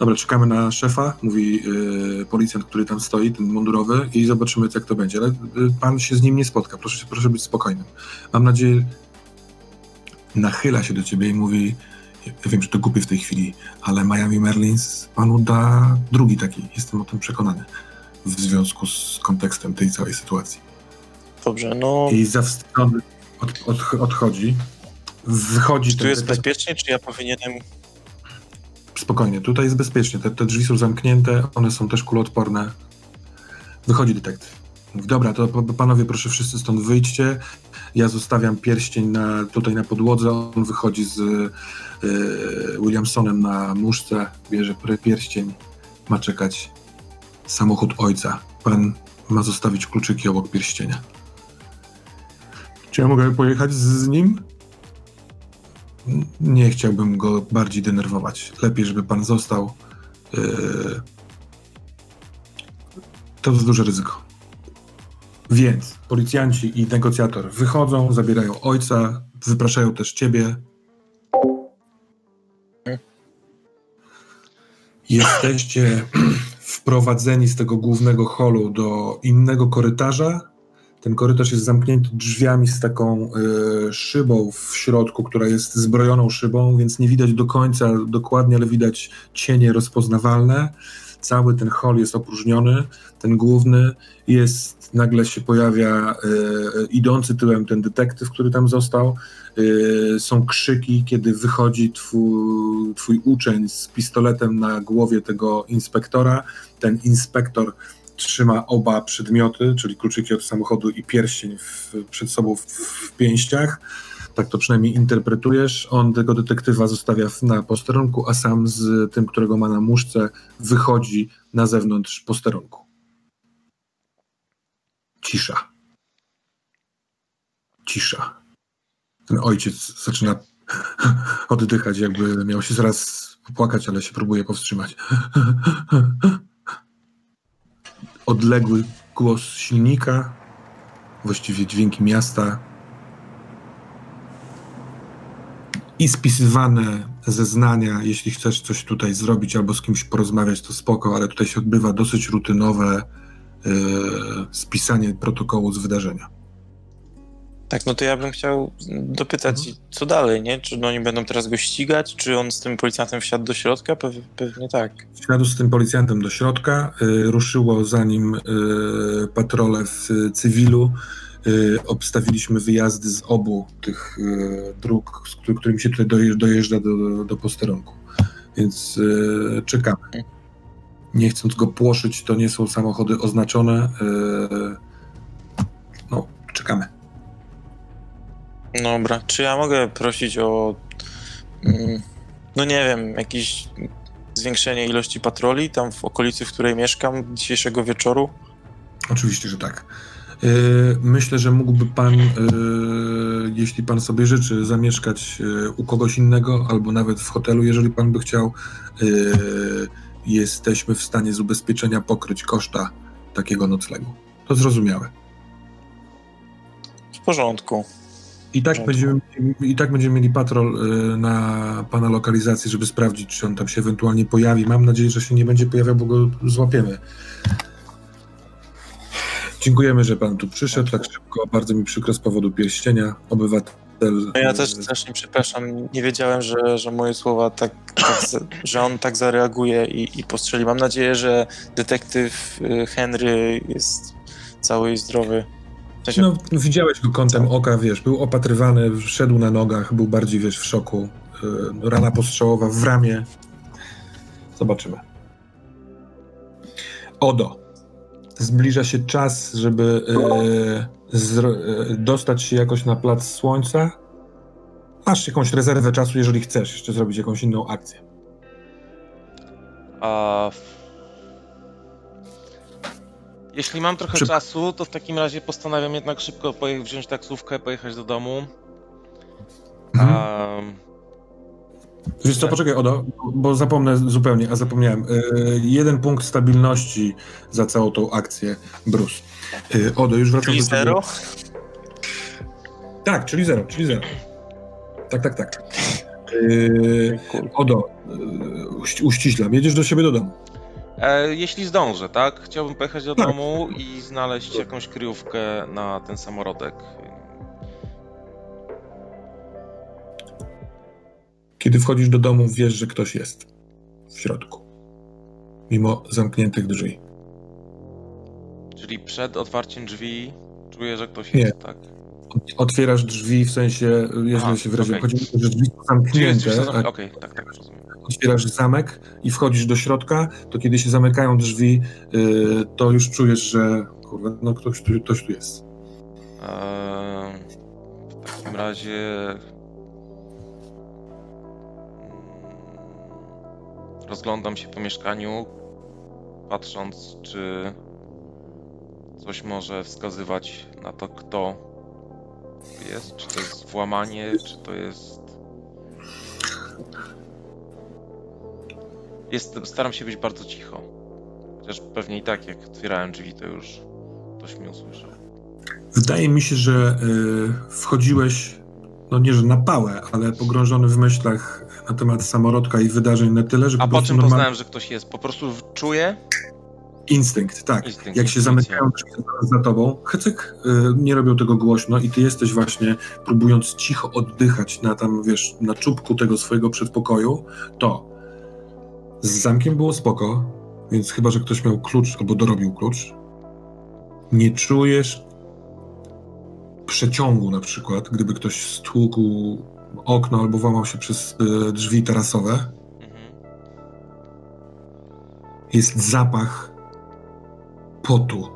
Speaker 1: Dobra, czekamy na szefa, mówi yy, policjant, który tam stoi, ten mundurowy i zobaczymy, jak to będzie. Ale yy, pan się z nim nie spotka, proszę, proszę być spokojnym. Mam nadzieję, nachyla się do ciebie i mówi, ja wiem, że to głupie w tej chwili, ale Miami Merlins panu da drugi taki. Jestem o tym przekonany. W związku z kontekstem tej całej sytuacji.
Speaker 2: Dobrze, no.
Speaker 1: I zawstydzony od, od, odchodzi. Wychodzi
Speaker 2: Czy tu jest bezpiecznie, czy ja powinienem.
Speaker 1: Spokojnie, tutaj jest bezpiecznie. Te, te drzwi są zamknięte, one są też kuloodporne. Wychodzi detektyw. Dobra, to panowie, proszę wszyscy stąd wyjdźcie. Ja zostawiam pierścień na, tutaj na podłodze. On wychodzi z y, Williamsonem na muszce, bierze pierścień. Ma czekać samochód ojca. Pan ma zostawić kluczyki obok pierścienia. Czy ja mogę pojechać z nim? Nie chciałbym go bardziej denerwować. Lepiej, żeby pan został. Yy, To jest duże ryzyko. Więc policjanci i negocjator wychodzą, zabierają ojca, wypraszają też ciebie. Jesteście wprowadzeni z tego głównego holu do innego korytarza. Ten korytarz jest zamknięty drzwiami z taką y, szybą w środku, która jest zbrojoną szybą, więc nie widać do końca dokładnie, ale widać cienie rozpoznawalne. Cały ten hol jest opróżniony, ten główny jest, nagle się pojawia y, idący tyłem ten detektyw, który tam został. Y, są krzyki, kiedy wychodzi twój, twój uczeń z pistoletem na głowie tego inspektora. Ten inspektor trzyma oba przedmioty, czyli kluczyki od samochodu i pierścień w, przed sobą w, w pięściach. Tak to przynajmniej interpretujesz. On tego detektywa zostawia na posterunku, a sam z tym, którego ma na muszce, wychodzi na zewnątrz posterunku. Cisza. Cisza. Ten ojciec zaczyna oddychać, jakby miał się zaraz popłakać, ale się próbuje powstrzymać. Odległy głos silnika, właściwie dźwięki miasta i spisywane zeznania, jeśli chcesz coś tutaj zrobić albo z kimś porozmawiać, to spoko, ale tutaj się odbywa dosyć rutynowe yy, spisanie protokołu z wydarzenia.
Speaker 2: Tak, no to ja bym chciał dopytać, co dalej, nie? Czy oni będą teraz go ścigać? Czy on z tym policjantem wsiadł do środka? Pew, pewnie tak.
Speaker 1: Wsiadł z tym policjantem do środka, y, ruszyło za nim y, patrole w cywilu. Y, obstawiliśmy wyjazdy z obu tych y, dróg, z któ- którymi się tutaj dojeżdża, dojeżdża do, do posterunku. Więc y, czekamy. Nie chcąc go płoszyć, to nie są samochody oznaczone. y, No, czekamy.
Speaker 2: Dobra, czy ja mogę prosić o, mm, no nie wiem, jakieś zwiększenie ilości patroli tam w okolicy, w której mieszkam dzisiejszego wieczoru?
Speaker 1: Oczywiście, że tak. Yy, Myślę, że mógłby pan, yy, jeśli pan sobie życzy, zamieszkać yy, u kogoś innego albo nawet w hotelu, jeżeli pan by chciał. Jesteśmy w stanie z ubezpieczenia pokryć koszta takiego noclegu. To zrozumiałe.
Speaker 2: W porządku.
Speaker 1: I tak,
Speaker 2: Porządku.
Speaker 1: będziemy, I tak będziemy mieli patrol yy, na pana lokalizacji, żeby sprawdzić, czy on tam się ewentualnie pojawi. Mam nadzieję, że się nie będzie pojawiał, bo go złapiemy. Dziękujemy, że pan tu przyszedł tak szybko. Bardzo mi przykro z powodu pierścienia. Obywatel.
Speaker 2: No ja też strasznie przepraszam, nie wiedziałem, że, że moje słowa tak, tak że on tak zareaguje i, i postrzeli. Mam nadzieję, że detektyw y, Henry jest cały i zdrowy. W sensie,
Speaker 1: No, widziałeś go kątem oka, wiesz, był opatrywany, szedł na nogach, był bardziej, wiesz, w szoku. Yy, Rana postrzałowa w ramię. Zobaczymy. Odo. Zbliża się czas, żeby yy, zro- yy, dostać się jakoś na plac słońca. Masz jakąś rezerwę czasu, jeżeli chcesz jeszcze zrobić jakąś inną akcję.
Speaker 4: A... Jeśli mam trochę
Speaker 1: Przy-
Speaker 4: czasu, to w takim razie postanawiam jednak szybko poje- wziąć taksówkę, pojechać do domu.
Speaker 1: Mhm.
Speaker 4: A...
Speaker 1: Wiesz co, poczekaj, Odo, bo zapomnę zupełnie, a zapomniałem. Yy, jeden punkt stabilności za całą tą akcję, Bruce. Yy, Odo, już wracam
Speaker 2: czyli
Speaker 1: do ciebie.
Speaker 2: zero?
Speaker 1: Tak, czyli zero, czyli zero. Tak, tak, tak. Yy. Odo, yy, uści- uściślam, jedziesz do siebie do domu.
Speaker 4: E, jeśli zdążę, tak? Chciałbym pojechać do
Speaker 1: Tak.
Speaker 4: domu i znaleźć jakąś kryjówkę na ten samorodek.
Speaker 1: Kiedy wchodzisz do domu, wiesz, że ktoś jest w środku. Mimo zamkniętych drzwi.
Speaker 4: Czyli przed otwarciem drzwi czuję, że ktoś
Speaker 1: Nie.
Speaker 4: jest, tak?
Speaker 1: Otwierasz drzwi, w sensie, jeżeli
Speaker 4: Aha,
Speaker 1: się wyraziłem,
Speaker 4: okej.
Speaker 1: chodzi o to, że drzwi są
Speaker 4: Czyli jest już
Speaker 1: zamknięte,
Speaker 4: zamk-
Speaker 1: a
Speaker 4: Okej, tak, tak, rozumiem.
Speaker 1: Otwierasz zamek i wchodzisz do środka, to kiedy się zamykają drzwi, yy, to już czujesz, że kurwa, no ktoś tu, ktoś tu jest.
Speaker 4: Eee, w takim razie. mm, Rozglądam się po mieszkaniu, patrząc, czy coś może wskazywać na to, kto to jest. Czy to jest włamanie, czy to jest. Staram się być bardzo cicho. Chociaż pewnie i tak, jak otwierałem drzwi, to już ktoś mnie usłyszał.
Speaker 1: Wydaje mi się, że y, wchodziłeś, no nie, że na pałę, ale pogrążony w myślach na temat samorodka i wydarzeń na tyle, że
Speaker 4: A
Speaker 1: po
Speaker 4: czym
Speaker 1: normalny
Speaker 4: poznałem, że ktoś jest? Po prostu czuję?
Speaker 1: instynkt, tak.
Speaker 4: Instynkt,
Speaker 1: Jak się zamykają drzwi za tobą, hecyk, y, nie robią tego głośno i ty jesteś właśnie, próbując cicho oddychać na tam, wiesz, na czubku tego swojego przedpokoju, to z zamkiem było spoko, więc chyba, że ktoś miał klucz albo dorobił klucz, nie czujesz przeciągu na przykład, gdyby ktoś stłukł okno albo włamał się przez y, drzwi tarasowe, jest zapach potu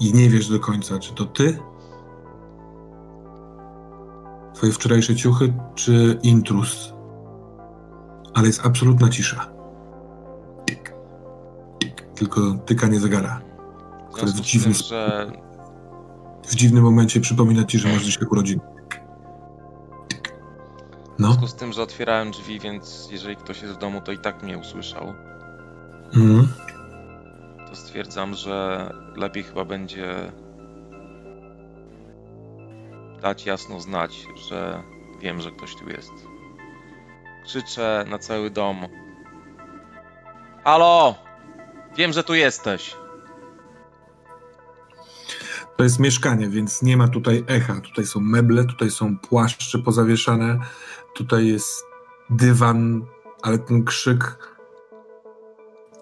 Speaker 1: i nie wiesz do końca, czy to ty, twoje wczorajsze ciuchy, czy intrus. Ale jest absolutna cisza. Tylko tykanie zegara.
Speaker 4: W
Speaker 1: Który w
Speaker 4: z
Speaker 1: dziwny
Speaker 4: tym, że
Speaker 1: W dziwnym momencie przypomina ci, że masz dzisiaj urodziny. Tik.
Speaker 4: w
Speaker 1: No.
Speaker 4: związku z tym, że otwierałem drzwi, więc jeżeli ktoś jest w domu, to i tak mnie usłyszał.
Speaker 1: Mhm.
Speaker 4: To stwierdzam, że lepiej chyba będzie dać jasno znać, że wiem, że ktoś tu jest. krzyczę na cały dom. Halo! Wiem, że tu jesteś.
Speaker 1: To jest mieszkanie, więc nie ma tutaj echa. Tutaj są meble, tutaj są płaszcze pozawieszane, tutaj jest dywan, ale ten krzyk.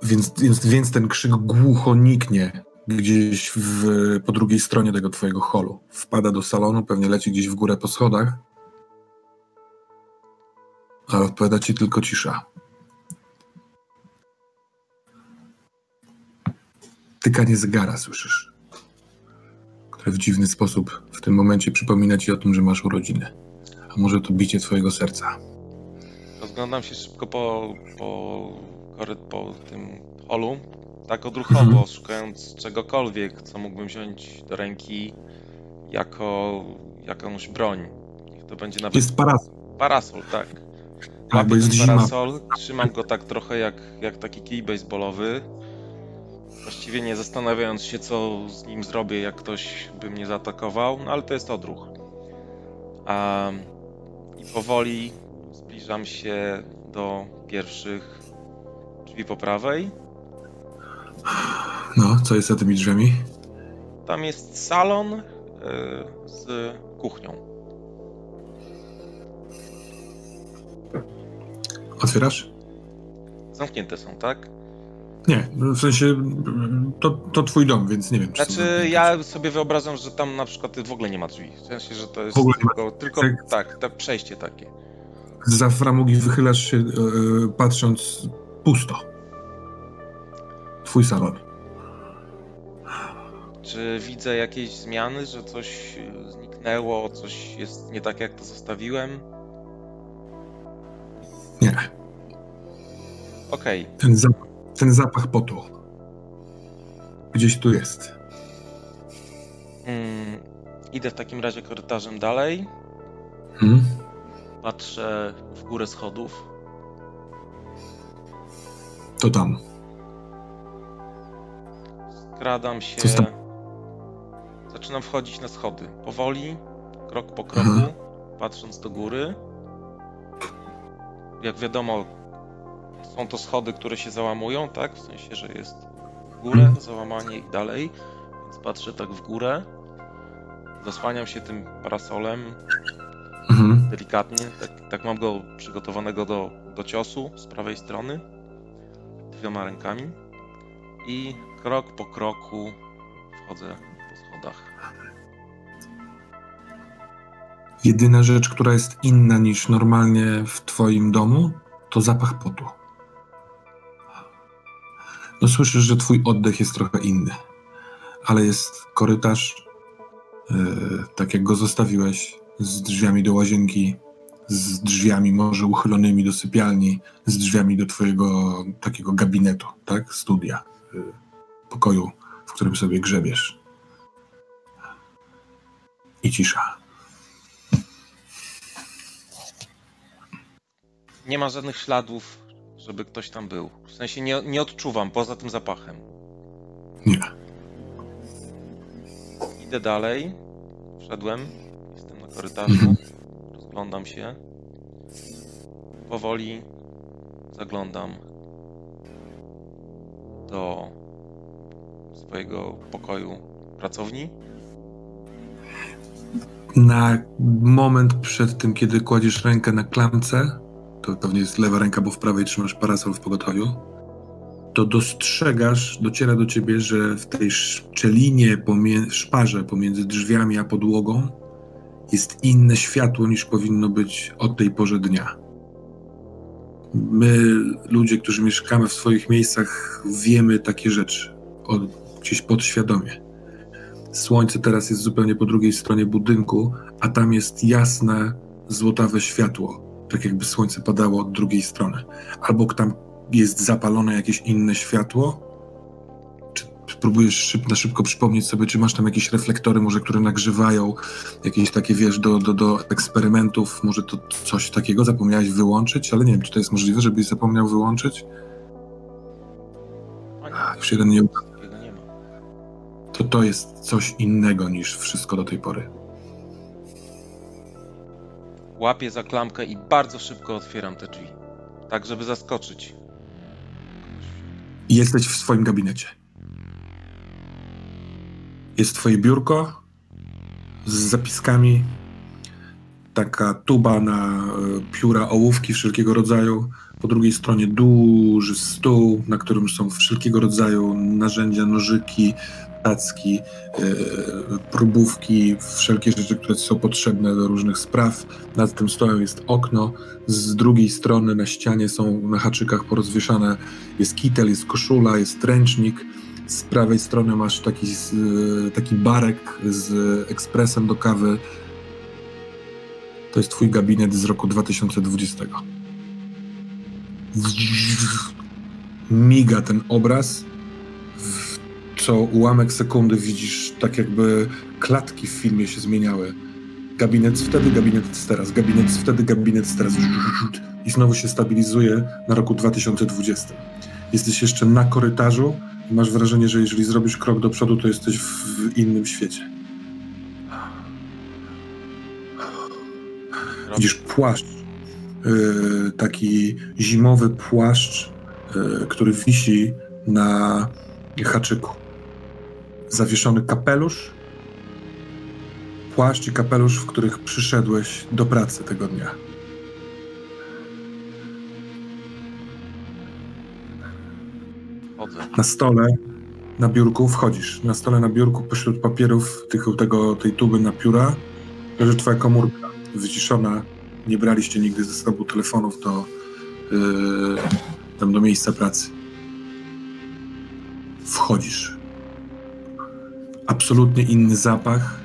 Speaker 1: Więc, więc, więc ten krzyk głucho niknie gdzieś w, po drugiej stronie tego twojego holu. Wpada do salonu, pewnie leci gdzieś w górę po schodach. Ale odpowiada ci tylko cisza. Tykanie zegara słyszysz które w dziwny sposób w tym momencie przypomina ci o tym, że masz urodziny. A może to bicie twojego serca.
Speaker 4: Rozglądam się szybko po, po, po tym holu, tak odruchowo,
Speaker 1: Mhm.
Speaker 4: szukając czegokolwiek, co mógłbym wziąć do ręki jako jakąś broń. Niech to będzie nawet
Speaker 1: Jest parasol,
Speaker 4: parasol, tak.
Speaker 1: tak, bo jest
Speaker 4: ten
Speaker 1: zima.
Speaker 4: parasol, trzymam go tak trochę jak, jak taki kij baseballowy. Właściwie nie zastanawiając się, co z nim zrobię, jak ktoś by mnie zaatakował, no ale to jest odruch. A, I powoli zbliżam się do pierwszych drzwi po prawej.
Speaker 1: No, co jest za tymi drzwiami?
Speaker 4: Tam jest salon y, z kuchnią.
Speaker 1: Otwierasz?
Speaker 4: Zamknięte są, tak?
Speaker 1: Nie, w sensie to, to twój dom, więc nie wiem.
Speaker 4: Znaczy, ja sobie wyobrażam, że tam na przykład w ogóle nie ma drzwi. W sensie, że to jest tylko, tylko
Speaker 1: Tak.
Speaker 4: tak, tak, przejście takie.
Speaker 1: Za framugi wychylasz się, e, patrząc pusto. Twój salon.
Speaker 4: Czy widzę jakieś zmiany, że coś zniknęło, coś jest nie tak jak to zostawiłem?
Speaker 1: Nie,
Speaker 4: Okej,
Speaker 1: ten zapach, ten zapach potu. Gdzieś tu jest.
Speaker 4: mm, idę w takim razie korytarzem dalej,
Speaker 1: Hmm?
Speaker 4: patrzę w górę schodów.
Speaker 1: To tam.
Speaker 4: Skradam się. Zaczynam wchodzić na schody. Powoli, krok po kroku,
Speaker 1: Mhm.
Speaker 4: patrząc do góry. Jak wiadomo, są to schody, które się załamują, tak? W sensie, że jest w górę,
Speaker 1: Mhm.
Speaker 4: załamanie i dalej. Więc patrzę tak w górę. Zasłaniam się tym parasolem
Speaker 1: Mhm.
Speaker 4: delikatnie. Tak, tak mam go przygotowanego do, do ciosu z prawej strony. Dwiema rękami. I krok po kroku wchodzę po schodach.
Speaker 1: Jedyna rzecz, która jest inna niż normalnie w twoim domu, to zapach potu. No słyszysz, że twój oddech jest trochę inny, ale jest korytarz, yy, tak jak go zostawiłeś, z drzwiami do łazienki, z drzwiami może uchylonymi do sypialni, z drzwiami do twojego takiego gabinetu, tak? Studia, yy, pokoju, w którym sobie grzebiesz. I cisza.
Speaker 4: Nie ma żadnych śladów, żeby ktoś tam był. W sensie nie, nie odczuwam poza tym zapachem.
Speaker 1: Nie.
Speaker 4: Idę dalej. Wszedłem. Jestem na korytarzu.
Speaker 1: Mhm.
Speaker 4: Rozglądam się. Powoli zaglądam do swojego pokoju pracowni.
Speaker 1: Na moment przed tym, kiedy kładziesz rękę na klamce, to pewnie jest lewa ręka, bo w prawej trzymasz parasol w pogotowiu, to dostrzegasz, dociera do ciebie, że w tej szczelinie, pomie- szparze pomiędzy drzwiami a podłogą jest inne światło niż powinno być o tej porze dnia. My, ludzie, którzy mieszkamy w swoich miejscach, wiemy takie rzeczy od, gdzieś podświadomie. Słońce teraz jest zupełnie po drugiej stronie budynku, a tam jest jasne, złotawe światło, tak jakby słońce padało od drugiej strony. Albo tam jest zapalone jakieś inne światło. Czy próbujesz szyb, na szybko przypomnieć sobie, czy masz tam jakieś reflektory, może które nagrzewają, jakieś takie, wiesz, do, do, do eksperymentów, może to coś takiego zapomniałeś wyłączyć, ale nie wiem, czy to jest możliwe, żebyś zapomniał wyłączyć?
Speaker 4: A
Speaker 1: już jeden nie uda. To to jest coś innego niż wszystko do tej pory.
Speaker 4: Łapię za klamkę i bardzo szybko otwieram te drzwi. Tak, żeby zaskoczyć.
Speaker 1: Jesteś w swoim gabinecie. Jest twoje biurko z zapiskami, taka tuba na e, pióra, ołówki wszelkiego rodzaju. Po drugiej stronie duży stół, na którym są wszelkiego rodzaju narzędzia, nożyki, tacki, e, próbówki, wszelkie rzeczy, które są potrzebne do różnych spraw. Nad tym stołem jest okno. Z drugiej strony na ścianie są na haczykach porozwieszane jest kitel, jest koszula, jest ręcznik. Z prawej strony masz taki, z- taki barek z ekspresem do kawy. To jest twój gabinet z roku 2020. Miga ten obraz. Co ułamek sekundy widzisz, tak jakby klatki w filmie się zmieniały. Gabinet wtedy, gabinet teraz, gabinet wtedy, gabinet teraz. I znowu się stabilizuje na roku 2020 jesteś jeszcze na korytarzu i masz wrażenie, że jeżeli zrobisz krok do przodu, to jesteś w innym świecie. Widzisz płaszcz, yy, taki zimowy płaszcz, yy, który wisi na haczyku. Zawieszony kapelusz, płaszcz i kapelusz, w których przyszedłeś do pracy tego dnia.
Speaker 4: Chodzę.
Speaker 1: Na stole, na biurku wchodzisz. Na stole, na biurku, pośród papierów tych, tego, tej tuby na pióra leży twoja komórka wyciszona. Nie braliście nigdy ze sobą telefonów do, yy, tam do miejsca pracy. Wchodzisz. Absolutnie inny zapach.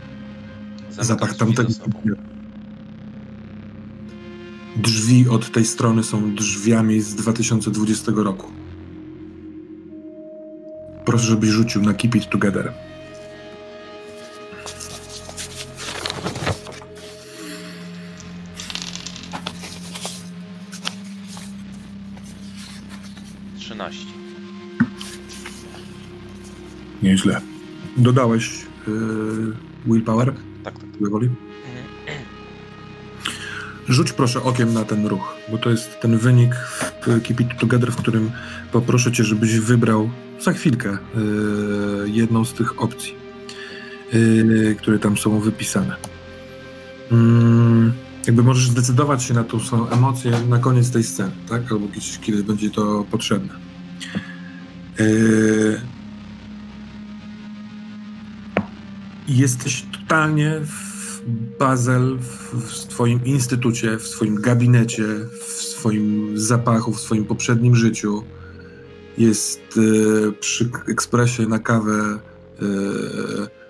Speaker 4: Zamykam
Speaker 1: zapach tamtego. Drzwi od tej strony są drzwiami z 2020 roku. Proszę, żebyś rzucił na Keep It Together. Nieźle. Dodałeś yy, willpower?
Speaker 4: Tak, tak.
Speaker 1: Woli? Rzuć proszę okiem na ten ruch, bo to jest ten wynik w Keep It Together, w którym poproszę cię, żebyś wybrał za chwilkę yy, jedną z tych opcji, yy, które tam są wypisane. Mm, jakby możesz zdecydować się na tą swoją emocję na koniec tej sceny, tak? Albo gdzieś, kiedy będzie to potrzebne. Yy, jesteś totalnie w Bazel w, swoim instytucie, w swoim gabinecie, w swoim zapachu, w swoim poprzednim życiu. Jest e, przy ekspresie na kawę e,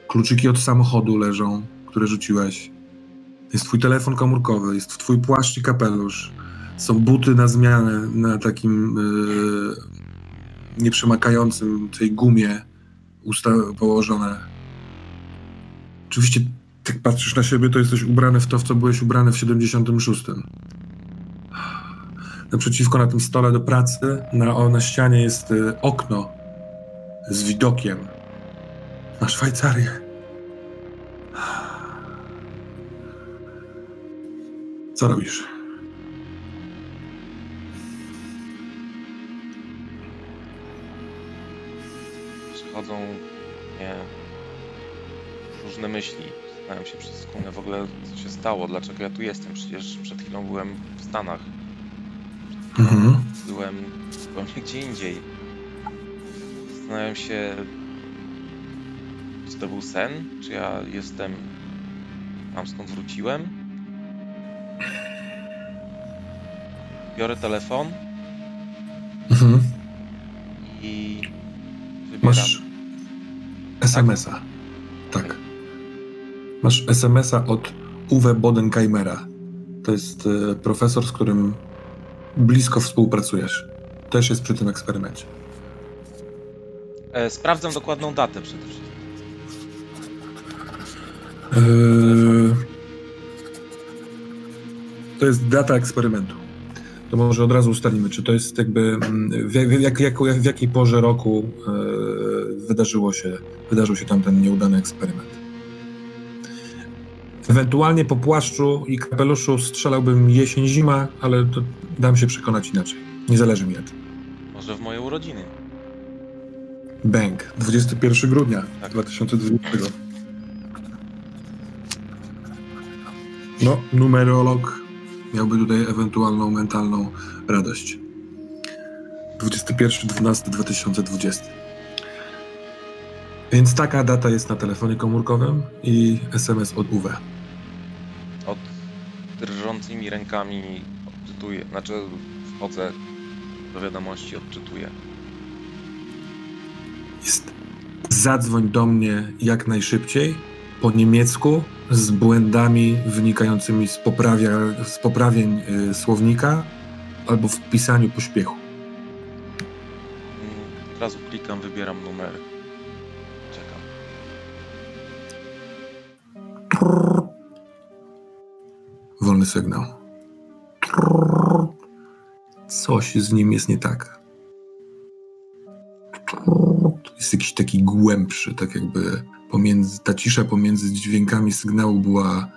Speaker 1: kluczyki od samochodu leżą, które rzuciłeś. Jest twój telefon komórkowy, jest twój płaszcz i kapelusz. Są buty na zmianę na takim e, nieprzemakającym tej gumie usta- położone. Oczywiście, jak patrzysz na siebie, to jesteś ubrany w to, w co byłeś ubrany w 76. Naprzeciwko na tym stole do pracy, na, na ścianie jest y, okno z widokiem na Szwajcarię. Co robisz?
Speaker 4: Przychodzą mnie różne myśli. Zastanawiam się przez sekundę w ogóle, co się stało, dlaczego ja tu jestem. Przecież przed chwilą byłem w Stanach.
Speaker 1: Mhm.
Speaker 4: Byłem zupełnie gdzie indziej. Zastanawiam się, czy to był sen, czy ja jestem tam skąd wróciłem. Biorę telefon
Speaker 1: Mhm.
Speaker 4: i wybieram.
Speaker 1: Masz SMS-a. Tak. Masz SMS-a od Uwe Bodenkeimera. To jest e, profesor, z którym blisko współpracujesz. Też jest przy tym eksperymencie.
Speaker 4: E, sprawdzam dokładną datę przede wszystkim.
Speaker 1: Eee, To jest data eksperymentu. To może od razu ustalimy, czy to jest jakby mm, w, w, jak, jak, w jakiej porze roku e, wydarzyło się, wydarzył się tam ten nieudany eksperyment. Ewentualnie po płaszczu i kapeluszu strzelałbym jesień-zima, ale to dam się przekonać inaczej. Nie zależy mi na tym.
Speaker 4: Może w moje urodziny.
Speaker 1: Bang. 21 grudnia
Speaker 4: Tak.
Speaker 1: 2020. No, numerolog miałby tutaj ewentualną mentalną radość. 21.12.2020. Więc taka data jest na telefonie komórkowym i SMS od UW.
Speaker 4: Drżącymi rękami odczytuję, znaczy wchodzę do wiadomości, odczytuję.
Speaker 1: Jest zadzwoń do mnie jak najszybciej po niemiecku z błędami wynikającymi z, poprawia, z poprawień y, słownika albo w pisaniu pośpiechu.
Speaker 4: Mm, Od razu klikam, wybieram numer. Czekam.
Speaker 1: Wolny sygnał. Coś z nim jest nie tak. Jest jakiś taki głębszy, tak jakby pomiędzy, ta cisza pomiędzy dźwiękami sygnału była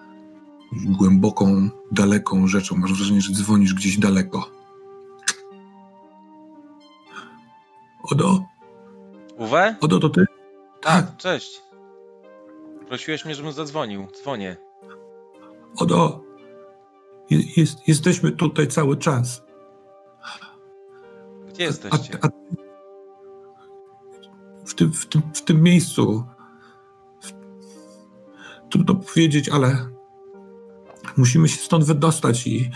Speaker 1: głęboką, daleką rzeczą. Masz wrażenie, że dzwonisz gdzieś daleko. Odo?
Speaker 4: Uwe?
Speaker 1: Odo, to ty?
Speaker 4: Tak, cześć. Prosiłeś mnie, żebym zadzwonił. Dzwonię.
Speaker 1: Odo, jest, jesteśmy tutaj cały czas.
Speaker 4: Gdzie
Speaker 1: A,
Speaker 4: jesteście?
Speaker 1: a, w, tym, w, tym, w tym miejscu. W, trudno powiedzieć, ale musimy się stąd wydostać i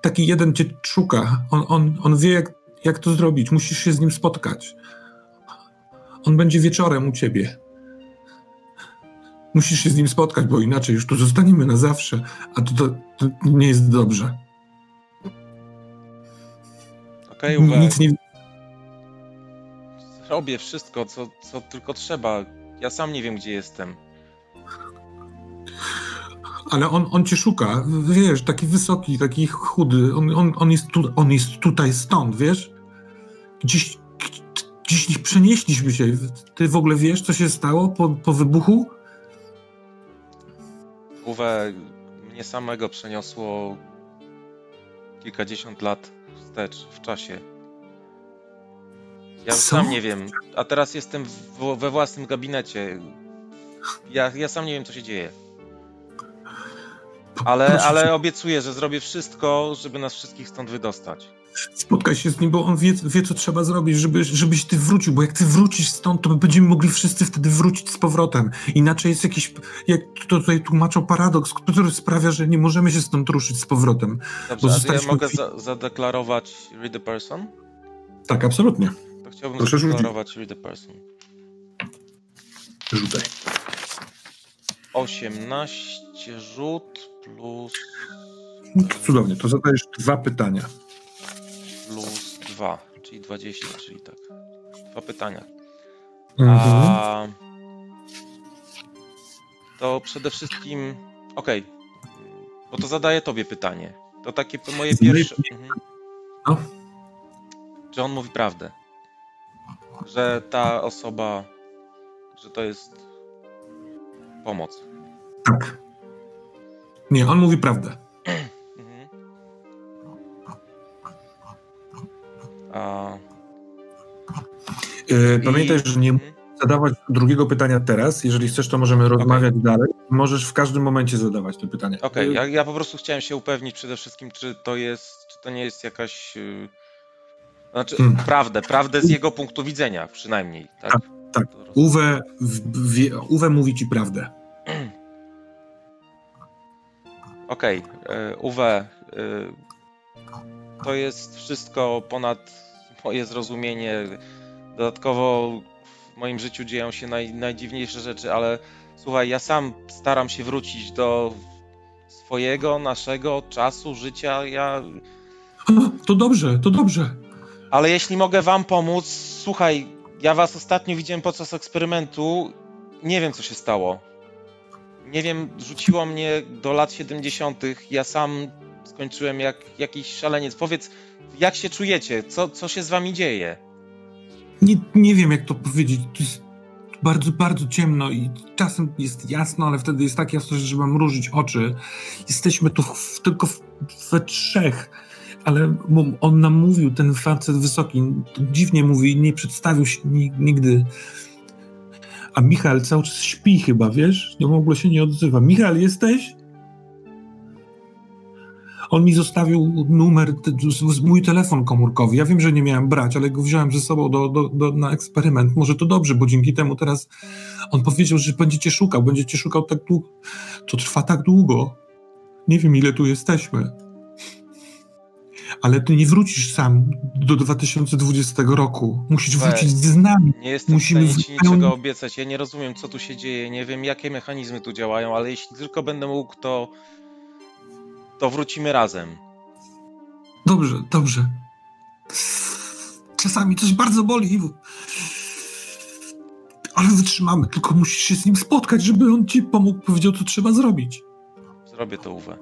Speaker 1: taki jeden cię szuka. On, on, on wie, jak, jak to zrobić. Musisz się z nim spotkać. On będzie wieczorem u ciebie. Musisz się z nim spotkać, bo inaczej już tu zostaniemy na zawsze, a to, to, to nie jest dobrze.
Speaker 4: Okej, Uwe.
Speaker 1: Nic nie
Speaker 4: Robię wszystko, co, co tylko trzeba. Ja sam nie wiem, gdzie jestem.
Speaker 1: Ale on, on cię szuka, wiesz, taki wysoki, taki chudy. On, on, on, jest, tu, on jest tutaj stąd, wiesz? Gdzieś, gdzieś przenieśliśmy się. Ty w ogóle wiesz, co się stało po, po wybuchu?
Speaker 4: Uwe, mnie samego przeniosło kilkadziesiąt lat wstecz w czasie. Ja
Speaker 1: Co?
Speaker 4: sam nie wiem, a teraz jestem w, we własnym gabinecie. Ja, ja sam nie wiem, co się dzieje. Ale, ale obiecuję, że zrobię wszystko, żeby nas wszystkich stąd wydostać.
Speaker 1: Spotkaj się z nim, bo on wie, wie co trzeba zrobić, żeby, żebyś ty wrócił, bo jak ty wrócisz stąd, to będziemy mogli wszyscy wtedy wrócić z powrotem. Inaczej jest jakiś, jak to tutaj tłumaczą, paradoks, który sprawia, że nie możemy się stąd ruszyć z powrotem.
Speaker 4: Dobrze,
Speaker 1: Bo
Speaker 4: ja mogę za, zadeklarować Read the Person?
Speaker 1: Tak, absolutnie.
Speaker 4: To chciałbym
Speaker 1: Proszę rzucić.
Speaker 4: zadeklarować Read the Person.
Speaker 1: Rzucaj.
Speaker 4: 18 rzut plus,
Speaker 1: Cudownie, to zadajesz dwa pytania.
Speaker 4: Plus 2, czyli 20, czyli tak. Dwa pytania.
Speaker 1: Mhm.
Speaker 4: A to przede wszystkim. Okej. Bo to zadaję tobie pytanie. To takie moje pierwsze. Mhm.
Speaker 1: No.
Speaker 4: Czy on mówi prawdę? Że ta osoba. Że to jest pomoc.
Speaker 1: Tak. Nie, on mówi prawdę.
Speaker 4: A, i-
Speaker 1: Pamiętaj, że nie zadawać drugiego pytania teraz. Jeżeli chcesz, to możemy rozmawiać dalej. Możesz w każdym momencie zadawać te pytania.
Speaker 4: Okej,
Speaker 1: Yy,
Speaker 4: ja, ja po prostu chciałem się upewnić przede wszystkim, czy to jest, czy to nie jest jakaś. Yy... Znaczy,
Speaker 1: Hmm.
Speaker 4: prawdę, prawdę z jego punktu widzenia przynajmniej, tak?
Speaker 1: tak.
Speaker 4: To roz-
Speaker 1: Uwe, w, wie, Uwe mówi ci prawdę.
Speaker 4: Okej, okay. Uwe, y, to jest wszystko ponad moje zrozumienie. Dodatkowo w moim życiu dzieją się naj, najdziwniejsze rzeczy, ale słuchaj, ja sam staram się wrócić do swojego, naszego czasu, życia. Ja
Speaker 1: to dobrze, to dobrze.
Speaker 4: Ale jeśli mogę wam pomóc, słuchaj, ja was ostatnio widziałem podczas eksperymentu. Nie wiem, co się stało. Nie wiem, rzuciło mnie do lat 70. Ja sam skończyłem jak jakiś szaleniec. Powiedz, jak się czujecie? Co, co się z wami dzieje?
Speaker 1: Nie, nie wiem, jak to powiedzieć. To jest bardzo, bardzo ciemno i czasem jest jasno, ale wtedy jest tak jasno, że trzeba mrużyć oczy. Jesteśmy tu w, tylko w, we trzech, ale on nam mówił, ten facet wysoki, dziwnie mówi, nie przedstawił się ni- nigdy. A Michał cały czas śpi chyba, wiesz? No w ogóle się nie odzywa. Michał, jesteś? On mi zostawił numer, mój telefon komórkowy. Ja wiem, że nie miałem brać, ale go wziąłem ze sobą do, do, do, na eksperyment. Może to dobrze, bo dzięki temu teraz on powiedział, że będziecie szukał, będziecie szukał tak długo. To trwa tak długo. Nie wiem, ile tu jesteśmy. Ale ty nie wrócisz sam do 2020 roku. Musisz
Speaker 4: Weź.
Speaker 1: wrócić z nami.
Speaker 4: Nie jestem
Speaker 1: Musimy
Speaker 4: w stanie ci niczego obiecać. Ja nie rozumiem, co tu się dzieje, nie wiem, jakie mechanizmy tu działają, ale jeśli tylko będę mógł, to. To wrócimy razem.
Speaker 1: Dobrze, dobrze. Czasami coś bardzo boli. Ale wytrzymamy, tylko musisz się z nim spotkać, żeby on ci pomógł, powiedział, co trzeba zrobić.
Speaker 4: Zrobię to, Uwe.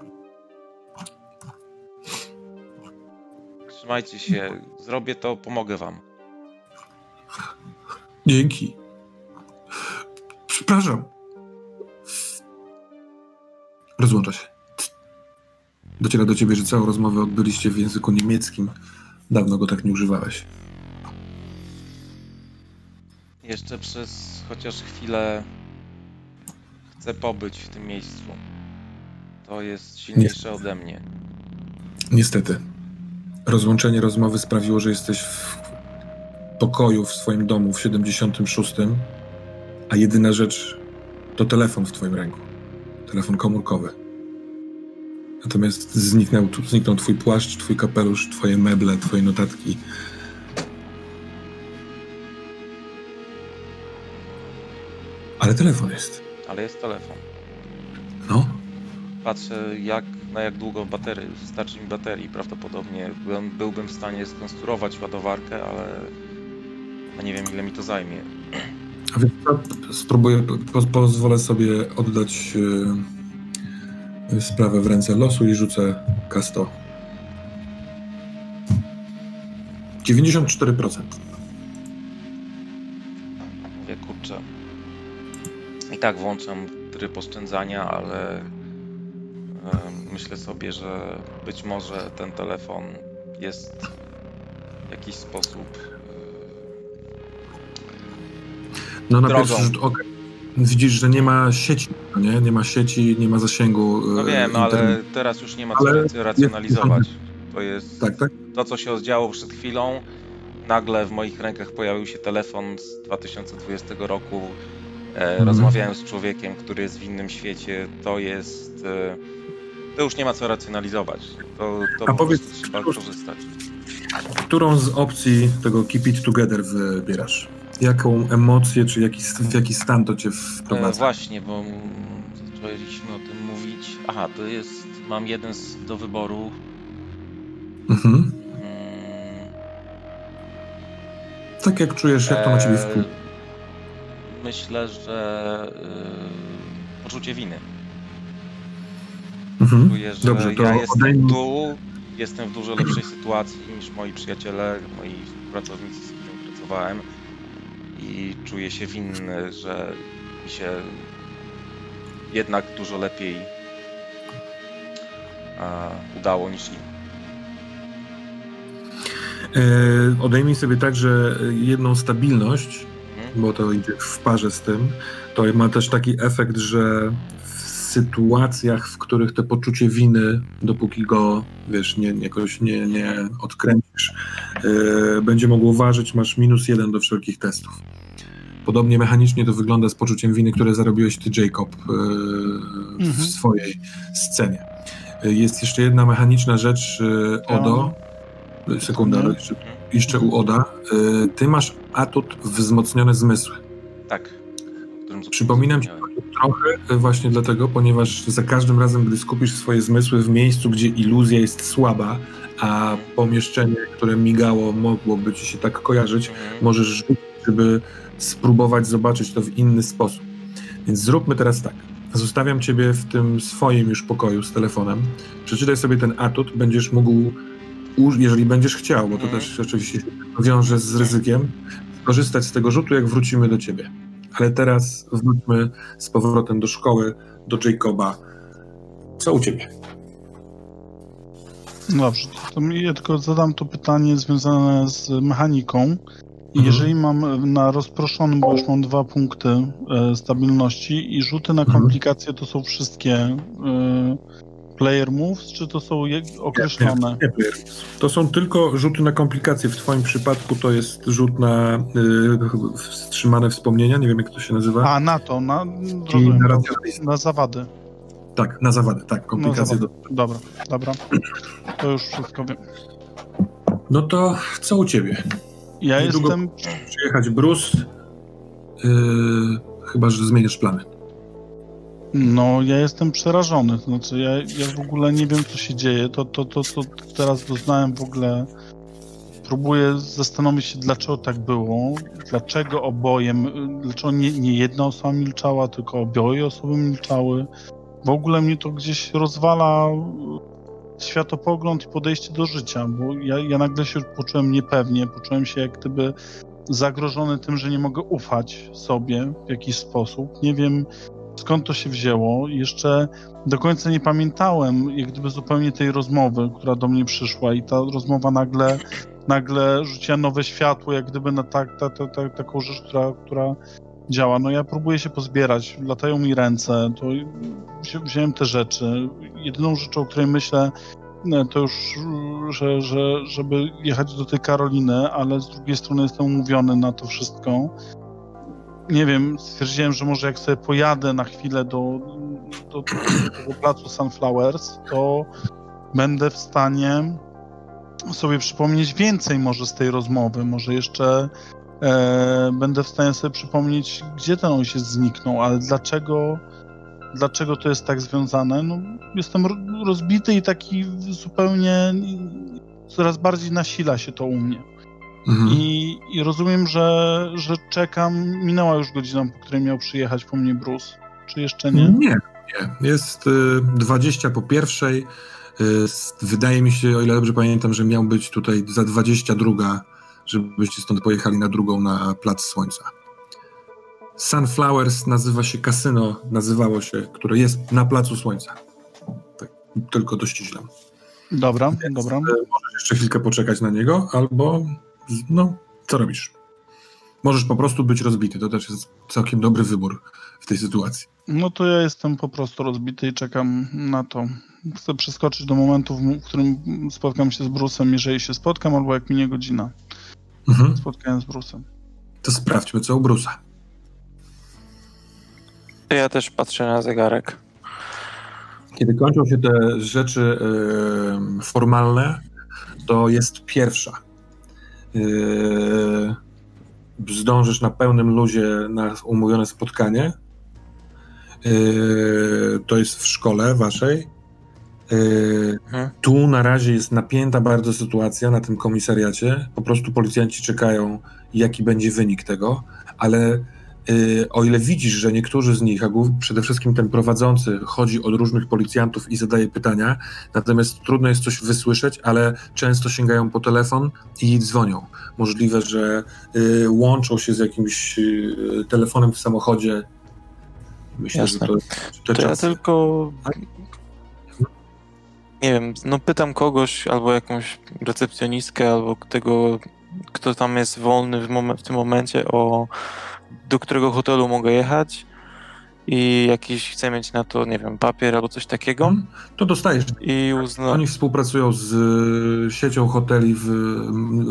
Speaker 4: Trzymajcie się, zrobię to, pomogę wam.
Speaker 1: Dzięki. Przepraszam. Rozłącza się. Dociera do ciebie, że całą rozmowę odbyliście w języku niemieckim. Dawno go tak nie używałeś.
Speaker 4: Jeszcze przez chociaż chwilę chcę pobyć w tym miejscu. To jest silniejsze ode mnie.
Speaker 1: Niestety. Rozłączenie rozmowy sprawiło, że jesteś w pokoju w swoim domu w 76, a jedyna rzecz to telefon w twoim ręku. Telefon komórkowy. Natomiast zniknął, zniknął twój płaszcz, twój kapelusz, twoje meble, twoje notatki. Ale telefon jest.
Speaker 4: Ale jest telefon.
Speaker 1: No.
Speaker 4: Patrzę, jak, na jak długo baterii, starczy mi baterii. Prawdopodobnie byłem, byłbym w stanie skonstruować ładowarkę, ale no nie wiem, ile mi to zajmie.
Speaker 1: A więc spróbuję, po, pozwolę sobie oddać e, sprawę w ręce losu i rzucę K100. 94%.
Speaker 4: Wie, kurczę. I tak włączam tryb oszczędzania, ale myślę sobie, że być może ten telefon jest w jakiś sposób
Speaker 1: No na
Speaker 4: Drogą.
Speaker 1: pierwszy rzut oka widzisz, że nie ma sieci, no nie? Nie ma sieci, nie ma zasięgu.
Speaker 4: e, No wiem, ale
Speaker 1: internetu.
Speaker 4: teraz już nie ma
Speaker 1: Ale
Speaker 4: co racjonalizować. To jest
Speaker 1: Tak, tak?
Speaker 4: to, co się zdziało przed chwilą. Nagle w moich rękach pojawił się telefon z 2020 roku. E,
Speaker 1: Mhm.
Speaker 4: Rozmawiałem z człowiekiem, który jest w innym świecie. To jest. E, to już nie ma co racjonalizować. To, to
Speaker 1: A
Speaker 4: po
Speaker 1: powiedz,
Speaker 4: trzeba
Speaker 1: któż-
Speaker 4: korzystać.
Speaker 1: Którą z opcji tego Keep It Together wybierasz? Jaką emocję, czy jaki, w jaki stan to cię
Speaker 4: E,
Speaker 1: wprowadza?
Speaker 4: właśnie, bo mm, zaczęliśmy o tym mówić. Aha, to jest. Mam jeden z, do wyboru.
Speaker 1: Mhm.
Speaker 4: Mm,
Speaker 1: Tak jak czujesz, jak to na ciebie
Speaker 4: e,
Speaker 1: wpływa?
Speaker 4: Myślę, że e, poczucie winy.
Speaker 1: Mhm.
Speaker 4: Czuję, że
Speaker 1: Dobrze, to
Speaker 4: ja jestem
Speaker 1: odejmij-
Speaker 4: tu, jestem w dużo lepszej sytuacji niż moi przyjaciele, moi pracownicy, z którymi pracowałem i czuję się winny, że mi się jednak dużo lepiej a, udało niż im.
Speaker 1: E, odejmij sobie także jedną stabilność,
Speaker 4: Mhm.
Speaker 1: bo to idzie w parze z tym. To ma też taki efekt, że sytuacjach, w których to poczucie winy, dopóki go, wiesz, nie, jakoś nie, nie odkręcisz, e, będzie mogło ważyć, masz minus jeden do wszelkich testów. Podobnie mechanicznie to wygląda z poczuciem winy, które zarobiłeś ty, Jacob, w
Speaker 3: Mhm.
Speaker 1: swojej scenie. E, Jest jeszcze jedna mechaniczna rzecz, Odo. Sekunda,
Speaker 3: Mhm.
Speaker 1: jeszcze, jeszcze u Oda. Ty masz atut wzmocnione zmysły.
Speaker 4: Tak. Którym
Speaker 1: Przypominam ci trochę e, właśnie dlatego, ponieważ za każdym razem, gdy skupisz swoje zmysły w miejscu, gdzie iluzja jest słaba, a pomieszczenie, które migało, mogłoby ci się tak kojarzyć,
Speaker 4: Mhm.
Speaker 1: możesz rzucić, żeby spróbować zobaczyć to w inny sposób. Więc zróbmy teraz tak. Zostawiam ciebie w tym swoim już pokoju z telefonem. Przeczytaj sobie ten atut, będziesz mógł, jeżeli będziesz chciał, bo to
Speaker 4: Mhm.
Speaker 1: też oczywiście wiąże z ryzykiem, skorzystać z tego rzutu, jak wrócimy do ciebie. Ale teraz wróćmy z powrotem do szkoły, do Jacoba. Co u ciebie?
Speaker 3: No Dobrze, to ja tylko zadam to pytanie związane z mechaniką.
Speaker 1: Mhm.
Speaker 3: Jeżeli mam na rozproszonym, bo już mam dwa punkty e, stabilności i rzuty na
Speaker 1: Mhm.
Speaker 3: komplikacje to są wszystkie e, player moves, czy to są określone?
Speaker 1: Nie, player. To są tylko rzuty na komplikacje. W twoim przypadku to jest rzut na y, wstrzymane wspomnienia, nie wiem jak to się nazywa.
Speaker 3: A, na to, na, rozumiem,
Speaker 1: na
Speaker 3: na, zawady.
Speaker 1: Tak, na zawady, tak, komplikacje.
Speaker 3: No,
Speaker 1: do...
Speaker 3: Dobra, dobra. To już wszystko wiem.
Speaker 1: No to co u ciebie?
Speaker 3: Ja
Speaker 1: Niedługo
Speaker 3: jestem
Speaker 1: Przyjechać Bruce, yy, chyba że zmienisz plany.
Speaker 3: No, ja jestem przerażony. Znaczy, ja, ja w ogóle nie wiem, co się dzieje. To, to, to, to teraz doznałem w ogóle. Próbuję zastanowić się, dlaczego tak było. Dlaczego oboje, dlaczego nie, nie jedna osoba milczała, tylko obie osoby milczały. W ogóle mnie to gdzieś rozwala światopogląd i podejście do życia, bo ja, ja nagle się poczułem niepewnie, poczułem się jak gdyby zagrożony tym, że nie mogę ufać sobie w jakiś sposób. Nie wiem, skąd to się wzięło. Jeszcze do końca nie pamiętałem jak gdyby zupełnie tej rozmowy, która do mnie przyszła i ta rozmowa nagle, nagle rzuciła nowe światło, jak gdyby na tak, ta, ta, ta, taką rzecz, która, która działa. No ja próbuję się pozbierać, latają mi ręce, to wzi- wziąłem te rzeczy. Jedyną rzeczą, o której myślę, no, to już, że, że, żeby jechać do tej Karoliny, ale z drugiej strony jestem umówiony na to wszystko nie wiem, stwierdziłem, że może jak sobie pojadę na chwilę do, do, do tego placu Sunflowers, to będę w stanie sobie przypomnieć więcej może z tej rozmowy, może jeszcze e, będę w stanie sobie przypomnieć, gdzie ten ojciec zniknął, ale dlaczego, dlaczego to jest tak związane? No, jestem ro- rozbity i taki zupełnie coraz bardziej nasila się to u mnie.
Speaker 1: Mhm.
Speaker 3: I, I rozumiem, że, że czekam. Minęła już godzina, po której miał przyjechać po mnie Bruce. Czy jeszcze nie?
Speaker 1: Nie, nie. Jest y, 20 po pierwszej. Y, wydaje mi się, o ile dobrze pamiętam, że miał być tutaj za 22, żebyście stąd pojechali na drugą na Plac Słońca. Sunflowers nazywa się kasyno, nazywało się, które jest na Placu Słońca. Tak, tylko dościślam.
Speaker 3: Dobra, dobra.
Speaker 1: Możesz jeszcze chwilkę poczekać na niego, albo no, co robisz? Możesz po prostu być rozbity. To też jest całkiem dobry wybór w tej sytuacji.
Speaker 3: No to ja jestem po prostu rozbity i czekam na to. Chcę przeskoczyć do momentu, w którym spotkam się z Bruce'em, jeżeli się spotkam, albo jak minie godzina
Speaker 1: Mhm.
Speaker 3: spotkałem z Bruce'em.
Speaker 1: To sprawdźmy, co u Bruce'a.
Speaker 2: To ja też patrzę na zegarek.
Speaker 1: Kiedy kończą się te rzeczy e, formalne, to jest pierwsza. E, zdążysz na pełnym luzie na umówione spotkanie. E, to jest w szkole waszej. E,
Speaker 2: Mhm.
Speaker 1: tu na razie jest napięta bardzo sytuacja na tym komisariacie. Po prostu policjanci czekają, jaki będzie wynik tego, ale o ile widzisz, że niektórzy z nich, a przede wszystkim ten prowadzący, chodzi od różnych policjantów i zadaje pytania, natomiast trudno jest coś wysłyszeć, ale często sięgają po telefon i dzwonią. Możliwe, że y, łączą się z jakimś y, telefonem w samochodzie. Myślę,
Speaker 2: Jasne.
Speaker 1: że to, te
Speaker 2: To ja
Speaker 1: czasy.
Speaker 2: tylko.
Speaker 1: Tak?
Speaker 2: Nie wiem, no pytam kogoś, albo jakąś recepcjonistkę, albo tego, kto tam jest wolny w, momen- w tym momencie, o do którego hotelu mogę jechać i jakiś chcę mieć na to, nie wiem, papier albo coś takiego
Speaker 1: Mhm. To dostajesz
Speaker 2: i uzna...
Speaker 1: Oni współpracują z y, siecią hoteli w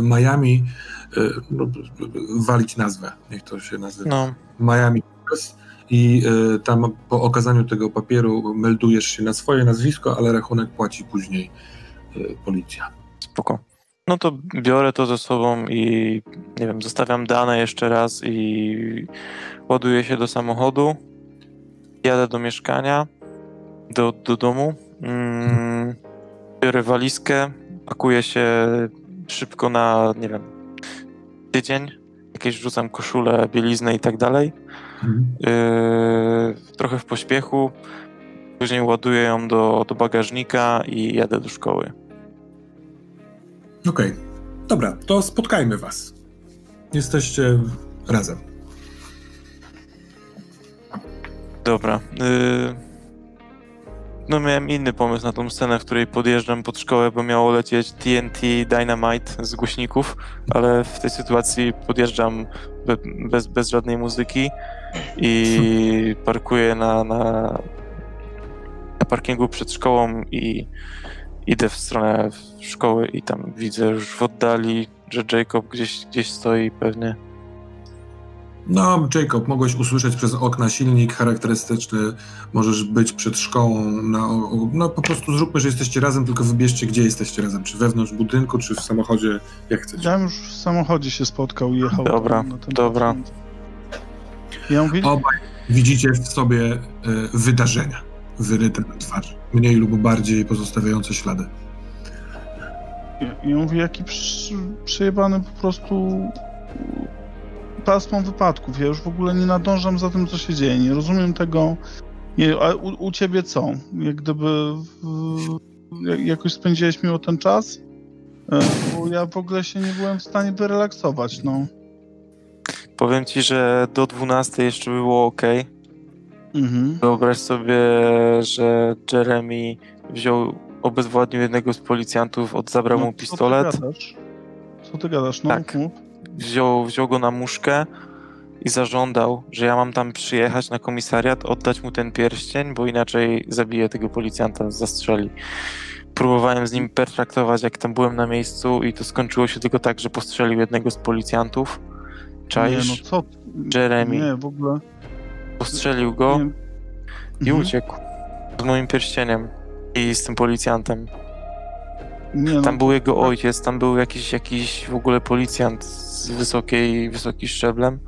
Speaker 1: Miami. Y, no, walić nazwę, niech to się nazywa.
Speaker 2: No,
Speaker 1: Miami. I y, tam po okazaniu tego papieru meldujesz się na swoje nazwisko, ale rachunek płaci później policja.
Speaker 2: spoko. No to biorę to ze sobą i nie wiem, zostawiam dane jeszcze raz i ładuję się do samochodu. Jadę do mieszkania, do, do domu. Mm, biorę walizkę, pakuję się szybko na, nie wiem, tydzień. Jakieś wrzucam koszulę, bieliznę i tak dalej. Yy, trochę w pośpiechu. Później ładuję ją do, do bagażnika i jadę do szkoły.
Speaker 1: Okej, dobra, to spotkajmy was. Jesteście razem.
Speaker 2: Dobra. y, No miałem inny pomysł na tą scenę, w której podjeżdżam pod szkołę, bo miało lecieć TNT Dynamite z głośników, ale w tej sytuacji podjeżdżam be, bez, bez żadnej muzyki i parkuję na, na, na parkingu przed szkołą i idę w stronę szkoły i tam widzę już w oddali, że Jacob gdzieś, gdzieś stoi pewnie.
Speaker 1: No, Jacob, mogłeś usłyszeć przez okna silnik charakterystyczny, możesz być przed szkołą, no, no po prostu zróbmy, że jesteście razem, tylko wybierzcie, gdzie jesteście razem, czy wewnątrz budynku, czy w samochodzie, jak chcecie.
Speaker 3: Ja już w samochodzie się spotkał i jechał.
Speaker 2: Dobra,
Speaker 3: tam na ten
Speaker 2: dobra.
Speaker 3: Ja mówię,
Speaker 1: Obaj widzicie w sobie e, wydarzenia wyryte na twarzy, mniej lub bardziej pozostawiające ślady.
Speaker 3: ja, ja mówię jaki przy, przejebany po prostu pasmą wypadków. Ja już w ogóle nie nadążam za tym, co się dzieje. Nie rozumiem tego. Nie, a u, u ciebie co? Jak gdyby w, jak, jakoś spędziłeś miło ten czas? E, Bo ja w ogóle się nie byłem w stanie wyrelaksować, no.
Speaker 2: Powiem ci, że do 12 jeszcze było ok.
Speaker 3: Mhm.
Speaker 2: Wyobraź sobie, że Jeremy wziął, obezwładnił jednego z policjantów, od zabrał
Speaker 3: No,
Speaker 2: mu
Speaker 3: Co
Speaker 2: pistolet,
Speaker 3: ty gadasz? Co ty gadasz? No,
Speaker 2: Tak. wziął, wziął go na muszkę i zażądał, że ja mam tam przyjechać na komisariat, oddać mu ten pierścień, bo inaczej zabiję tego policjanta, zastrzeli. Próbowałem z nim pertraktować, jak tam byłem na miejscu i to skończyło się tylko tak, że postrzelił jednego z policjantów. Czaisz?
Speaker 3: Nie, no co?
Speaker 2: Jeremy.
Speaker 3: Nie, w ogóle.
Speaker 2: Postrzelił go
Speaker 3: Nie.
Speaker 2: i
Speaker 3: Mhm.
Speaker 2: uciekł. Z moim pierścieniem i z tym policjantem.
Speaker 3: Nie, no,
Speaker 2: Tam był jego ojciec, tam był jakiś, jakiś w ogóle policjant z wysokiej, wysokim szczeblem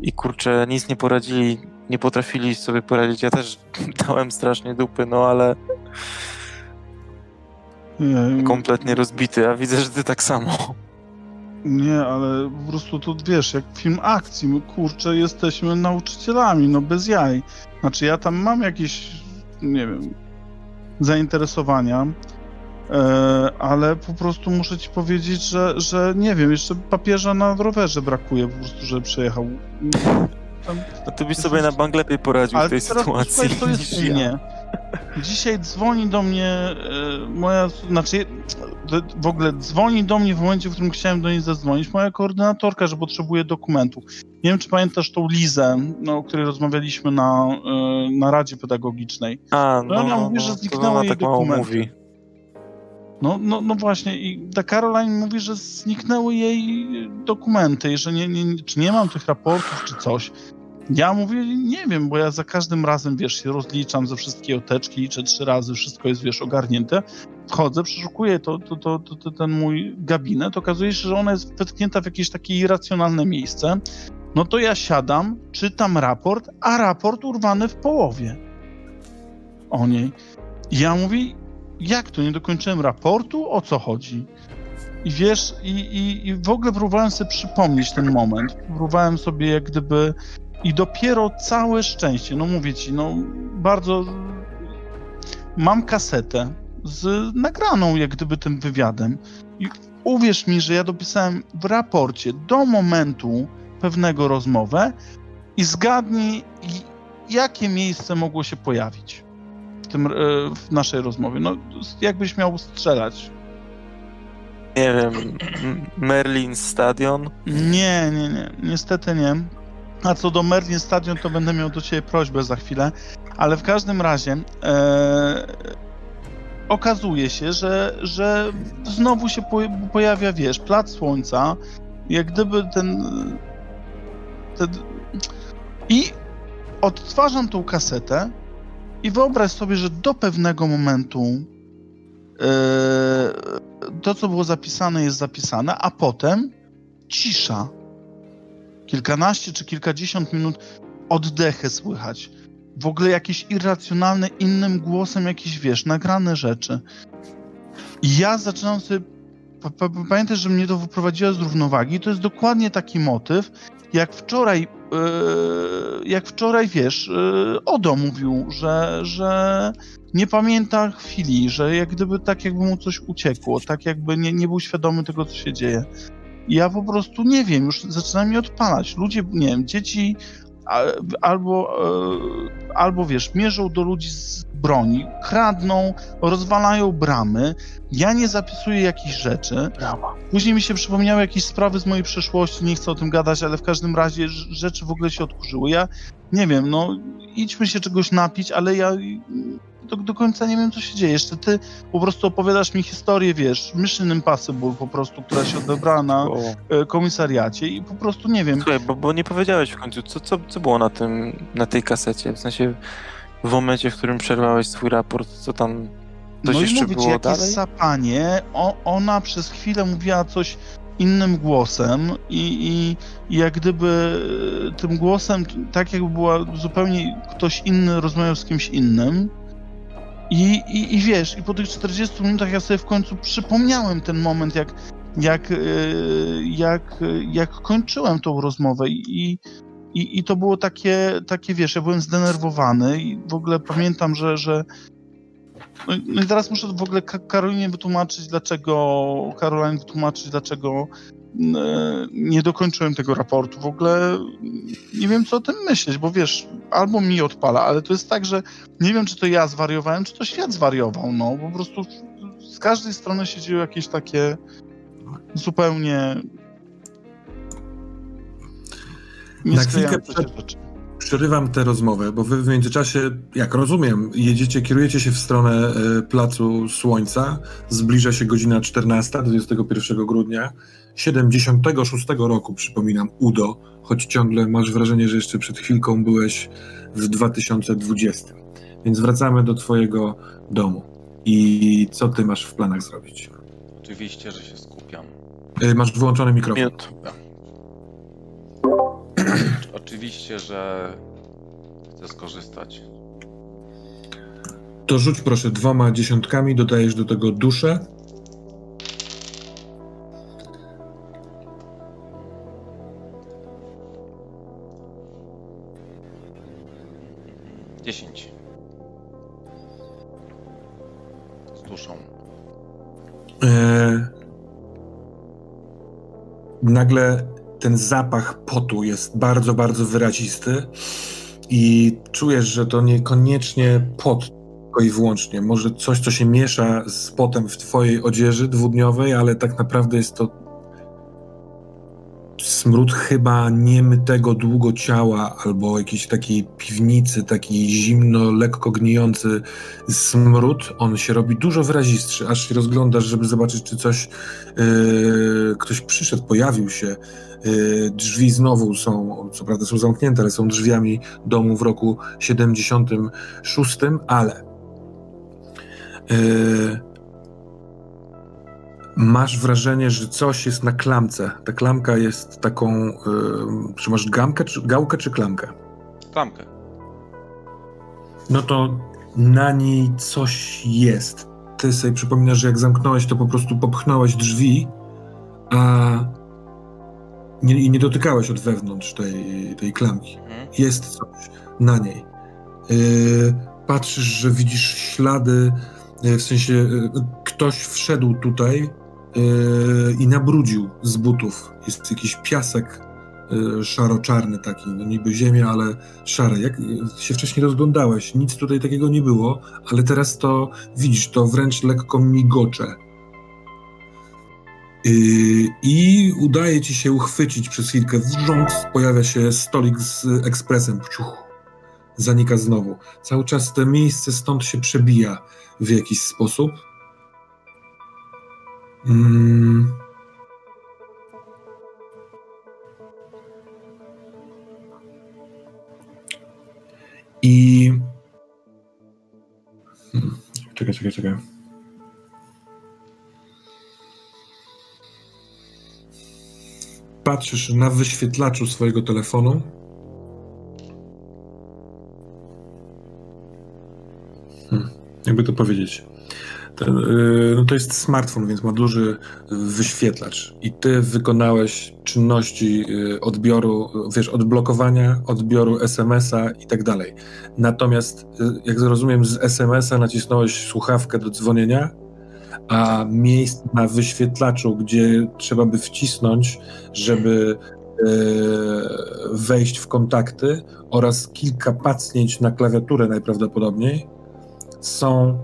Speaker 2: i kurczę, nic nie poradzili, nie potrafili sobie poradzić. Ja też dałem strasznie dupy, no ale
Speaker 3: nie,
Speaker 2: kompletnie rozbity, a widzę, że ty tak samo.
Speaker 3: Nie, ale po prostu to wiesz, jak film akcji, my kurczę, jesteśmy nauczycielami, no bez jaj. Znaczy ja tam mam jakieś, nie wiem, zainteresowania, e, ale po prostu muszę ci powiedzieć, że, że nie wiem, jeszcze papieża na rowerze brakuje po prostu, żeby przejechał. Tam,
Speaker 2: No ty byś sobie na bank lepiej poradził w tej sytuacji
Speaker 3: posłuchaj, co jest
Speaker 2: niż ja.
Speaker 3: Dzisiaj dzwoni do mnie e, moja, znaczy w ogóle dzwoni do mnie w momencie, w którym chciałem do niej zadzwonić, moja koordynatorka, że potrzebuje dokumentów. Nie wiem, czy pamiętasz tą Lizę, no, o której rozmawialiśmy na, e, na Radzie Pedagogicznej.
Speaker 2: A,
Speaker 3: No,
Speaker 2: no,
Speaker 3: ona
Speaker 2: no,
Speaker 3: mówi, że zniknęły
Speaker 2: ona
Speaker 3: jej
Speaker 2: tak
Speaker 3: dokumenty.
Speaker 2: mówi.
Speaker 3: No, no, no właśnie, i ta Caroline mówi, że zniknęły jej dokumenty że nie, nie- czy nie mam tych raportów, czy coś. Ja mówię, nie wiem, bo ja za każdym razem, wiesz, się rozliczam ze wszystkie teczki, liczę trzy razy, wszystko jest, wiesz, ogarnięte. Wchodzę, przeszukuję to, to, to, to, ten mój gabinet, okazuje się, że ona jest wetknięta w jakieś takie irracjonalne miejsce. No to ja siadam, czytam raport, a raport urwany w połowie o niej. Ja mówię, jak to, nie dokończyłem raportu? O co chodzi? I wiesz, i, i, i w ogóle próbowałem sobie przypomnieć ten moment. Próbowałem sobie jak gdyby... I dopiero całe szczęście, no mówię ci, no bardzo... Mam kasetę z nagraną jak gdyby tym wywiadem. I uwierz mi, że ja dopisałem w raporcie do momentu pewnego rozmowę i zgadnij, jakie miejsce mogło się pojawić w, tym, e, w naszej rozmowie. No, jakbyś miał strzelać.
Speaker 2: Nie wiem, Merlin Stadion.
Speaker 3: Nie, nie, nie. Niestety nie. A co do Merlin Stadion, to będę miał do ciebie prośbę za chwilę. Ale w każdym razie e, okazuje się, że, że znowu się po, pojawia, wiesz, plac słońca. Jak gdyby ten, ten... I odtwarzam tą kasetę i wyobraź sobie, że do pewnego momentu e, to, co było zapisane, jest zapisane, a potem cisza. Kilkanaście czy kilkadziesiąt minut oddechy słychać. W ogóle jakieś irracjonalne, innym głosem jakieś, wiesz, nagrane rzeczy. I ja zaczynam sobie... pa- pa- Pamiętasz, że mnie to wyprowadziło z równowagi? To jest dokładnie taki motyw, jak wczoraj, yy, jak wczoraj, wiesz, yy, Odo mówił, że, że nie pamięta chwili, że jak gdyby tak jakby mu coś uciekło, tak jakby nie, nie był świadomy tego, co się dzieje. Ja po prostu nie wiem, już zaczyna mi odpalać. Ludzie, nie wiem, dzieci albo, e, albo wiesz, mierzą do ludzi z broni, kradną, rozwalają bramy. Ja nie zapisuję jakichś rzeczy.
Speaker 2: Brawa.
Speaker 3: Później mi się przypomniały jakieś sprawy z mojej przeszłości, nie chcę o tym gadać, ale w każdym razie rz- rzeczy w ogóle się odkurzyły. Ja nie wiem, no idźmy się czegoś napić, ale ja do, do końca nie wiem, co się dzieje. Jeszcze ty po prostu opowiadasz mi historię, wiesz, Mission Impossible po prostu, która się odebrała na
Speaker 2: O.
Speaker 3: e, komisariacie i po prostu nie wiem.
Speaker 2: Słuchaj, bo, bo nie powiedziałeś w końcu, co, co, co było na tym, na tej kasecie, w sensie w momencie, w którym przerwałeś swój raport, co tam, coś
Speaker 3: no
Speaker 2: jeszcze
Speaker 3: mówię ci,
Speaker 2: było
Speaker 3: jakieś
Speaker 2: dalej?
Speaker 3: sapanie, o, ona przez chwilę mówiła coś innym głosem i, i, i jak gdyby e, tym głosem, tak jakby była zupełnie ktoś inny rozmawiał z kimś innym. I, i, I wiesz, i po tych 40 minutach ja sobie w końcu przypomniałem ten moment, jak, jak, e, jak, jak kończyłem tą rozmowę i, i, i to było takie, takie, wiesz, ja byłem zdenerwowany i w ogóle pamiętam, że, że no, i- no teraz muszę w ogóle Ka- Karolinie wytłumaczyć, dlaczego Caroline wytłumaczyć, dlaczego mm, e, nie dokończyłem tego raportu. W ogóle nie wiem, co o tym myśleć, bo wiesz, albo mi odpala, ale to jest tak, że nie wiem, czy to ja zwariowałem, czy to świat zwariował. No, po prostu z każdej strony się dzieją jakieś takie zupełnie nie
Speaker 1: Na chwilkę
Speaker 3: sklejające się
Speaker 1: przed-. Przerywam tę rozmowę, bo wy w międzyczasie, jak rozumiem, jedziecie, kierujecie się w stronę e, Placu Słońca. Zbliża się godzina 14, 21 grudnia 76 roku, przypominam, UDO, choć ciągle masz wrażenie, że jeszcze przed chwilką byłeś w 2020. Więc wracamy do twojego domu. I co ty masz w planach zrobić?
Speaker 4: Oczywiście, że się skupiam.
Speaker 1: E, Masz wyłączony mikrofon.
Speaker 2: Miód.
Speaker 4: Oczywiście, że chcę skorzystać.
Speaker 1: To rzuć proszę dwoma dziesiątkami, dodajesz do tego duszę.
Speaker 4: Dziesięć. Z duszą.
Speaker 1: E, nagle ten zapach potu jest bardzo, bardzo wyrazisty i czujesz, że to niekoniecznie pot tylko i wyłącznie. Może coś, co się miesza z potem w twojej odzieży dwudniowej, ale tak naprawdę jest to smród chyba niemytego długo ciała albo jakiejś takiej piwnicy, taki zimno, lekko gnijący smród. On się robi dużo wyrazistszy, aż się rozglądasz, żeby zobaczyć, czy coś, yy, ktoś przyszedł, pojawił się. Yy, drzwi znowu są, co prawda są zamknięte, ale są drzwiami domu w roku 76, ale yy, masz wrażenie, że coś jest na klamce. Ta klamka jest taką, yy, czy masz gamkę, czy, gałkę, czy klamkę?
Speaker 4: Klamkę.
Speaker 1: no to na niej coś jest. Ty sobie przypominasz, że jak zamknąłeś, to po prostu popchnąłeś drzwi, a nie, i nie dotykałeś od wewnątrz tej, tej klamki.
Speaker 4: Mhm.
Speaker 1: Jest coś na niej. Yy, patrzysz, że widzisz ślady, yy, w sensie yy, ktoś wszedł tutaj yy, i nabrudził z butów. Jest jakiś piasek yy, szaro-czarny taki, no niby ziemia, ale szary. Jak się wcześniej rozglądałeś, nic tutaj takiego nie było, ale teraz to widzisz, to wręcz lekko migocze. Yy, I udaje ci się uchwycić przez chwilkę. Wrząt pojawia się stolik z ekspresem. Ciuch, zanika znowu. Cały czas to miejsce stąd się przebija w jakiś sposób. Mm. I. Hmm. Czekaj, czekaj, czekaj. Patrzysz na wyświetlaczu swojego telefonu. Hmm. Jakby to powiedzieć. Ten, yy, no to jest smartfon, więc ma duży wyświetlacz. I ty wykonałeś czynności yy, odbioru, wiesz, odblokowania, odbioru SMS-a i tak dalej. Natomiast, yy, jak zrozumiem, z SMS-a nacisnąłeś słuchawkę do dzwonienia, a miejsce na wyświetlaczu, gdzie trzeba by wcisnąć, żeby wejść w kontakty oraz kilka pacnięć na klawiaturę najprawdopodobniej są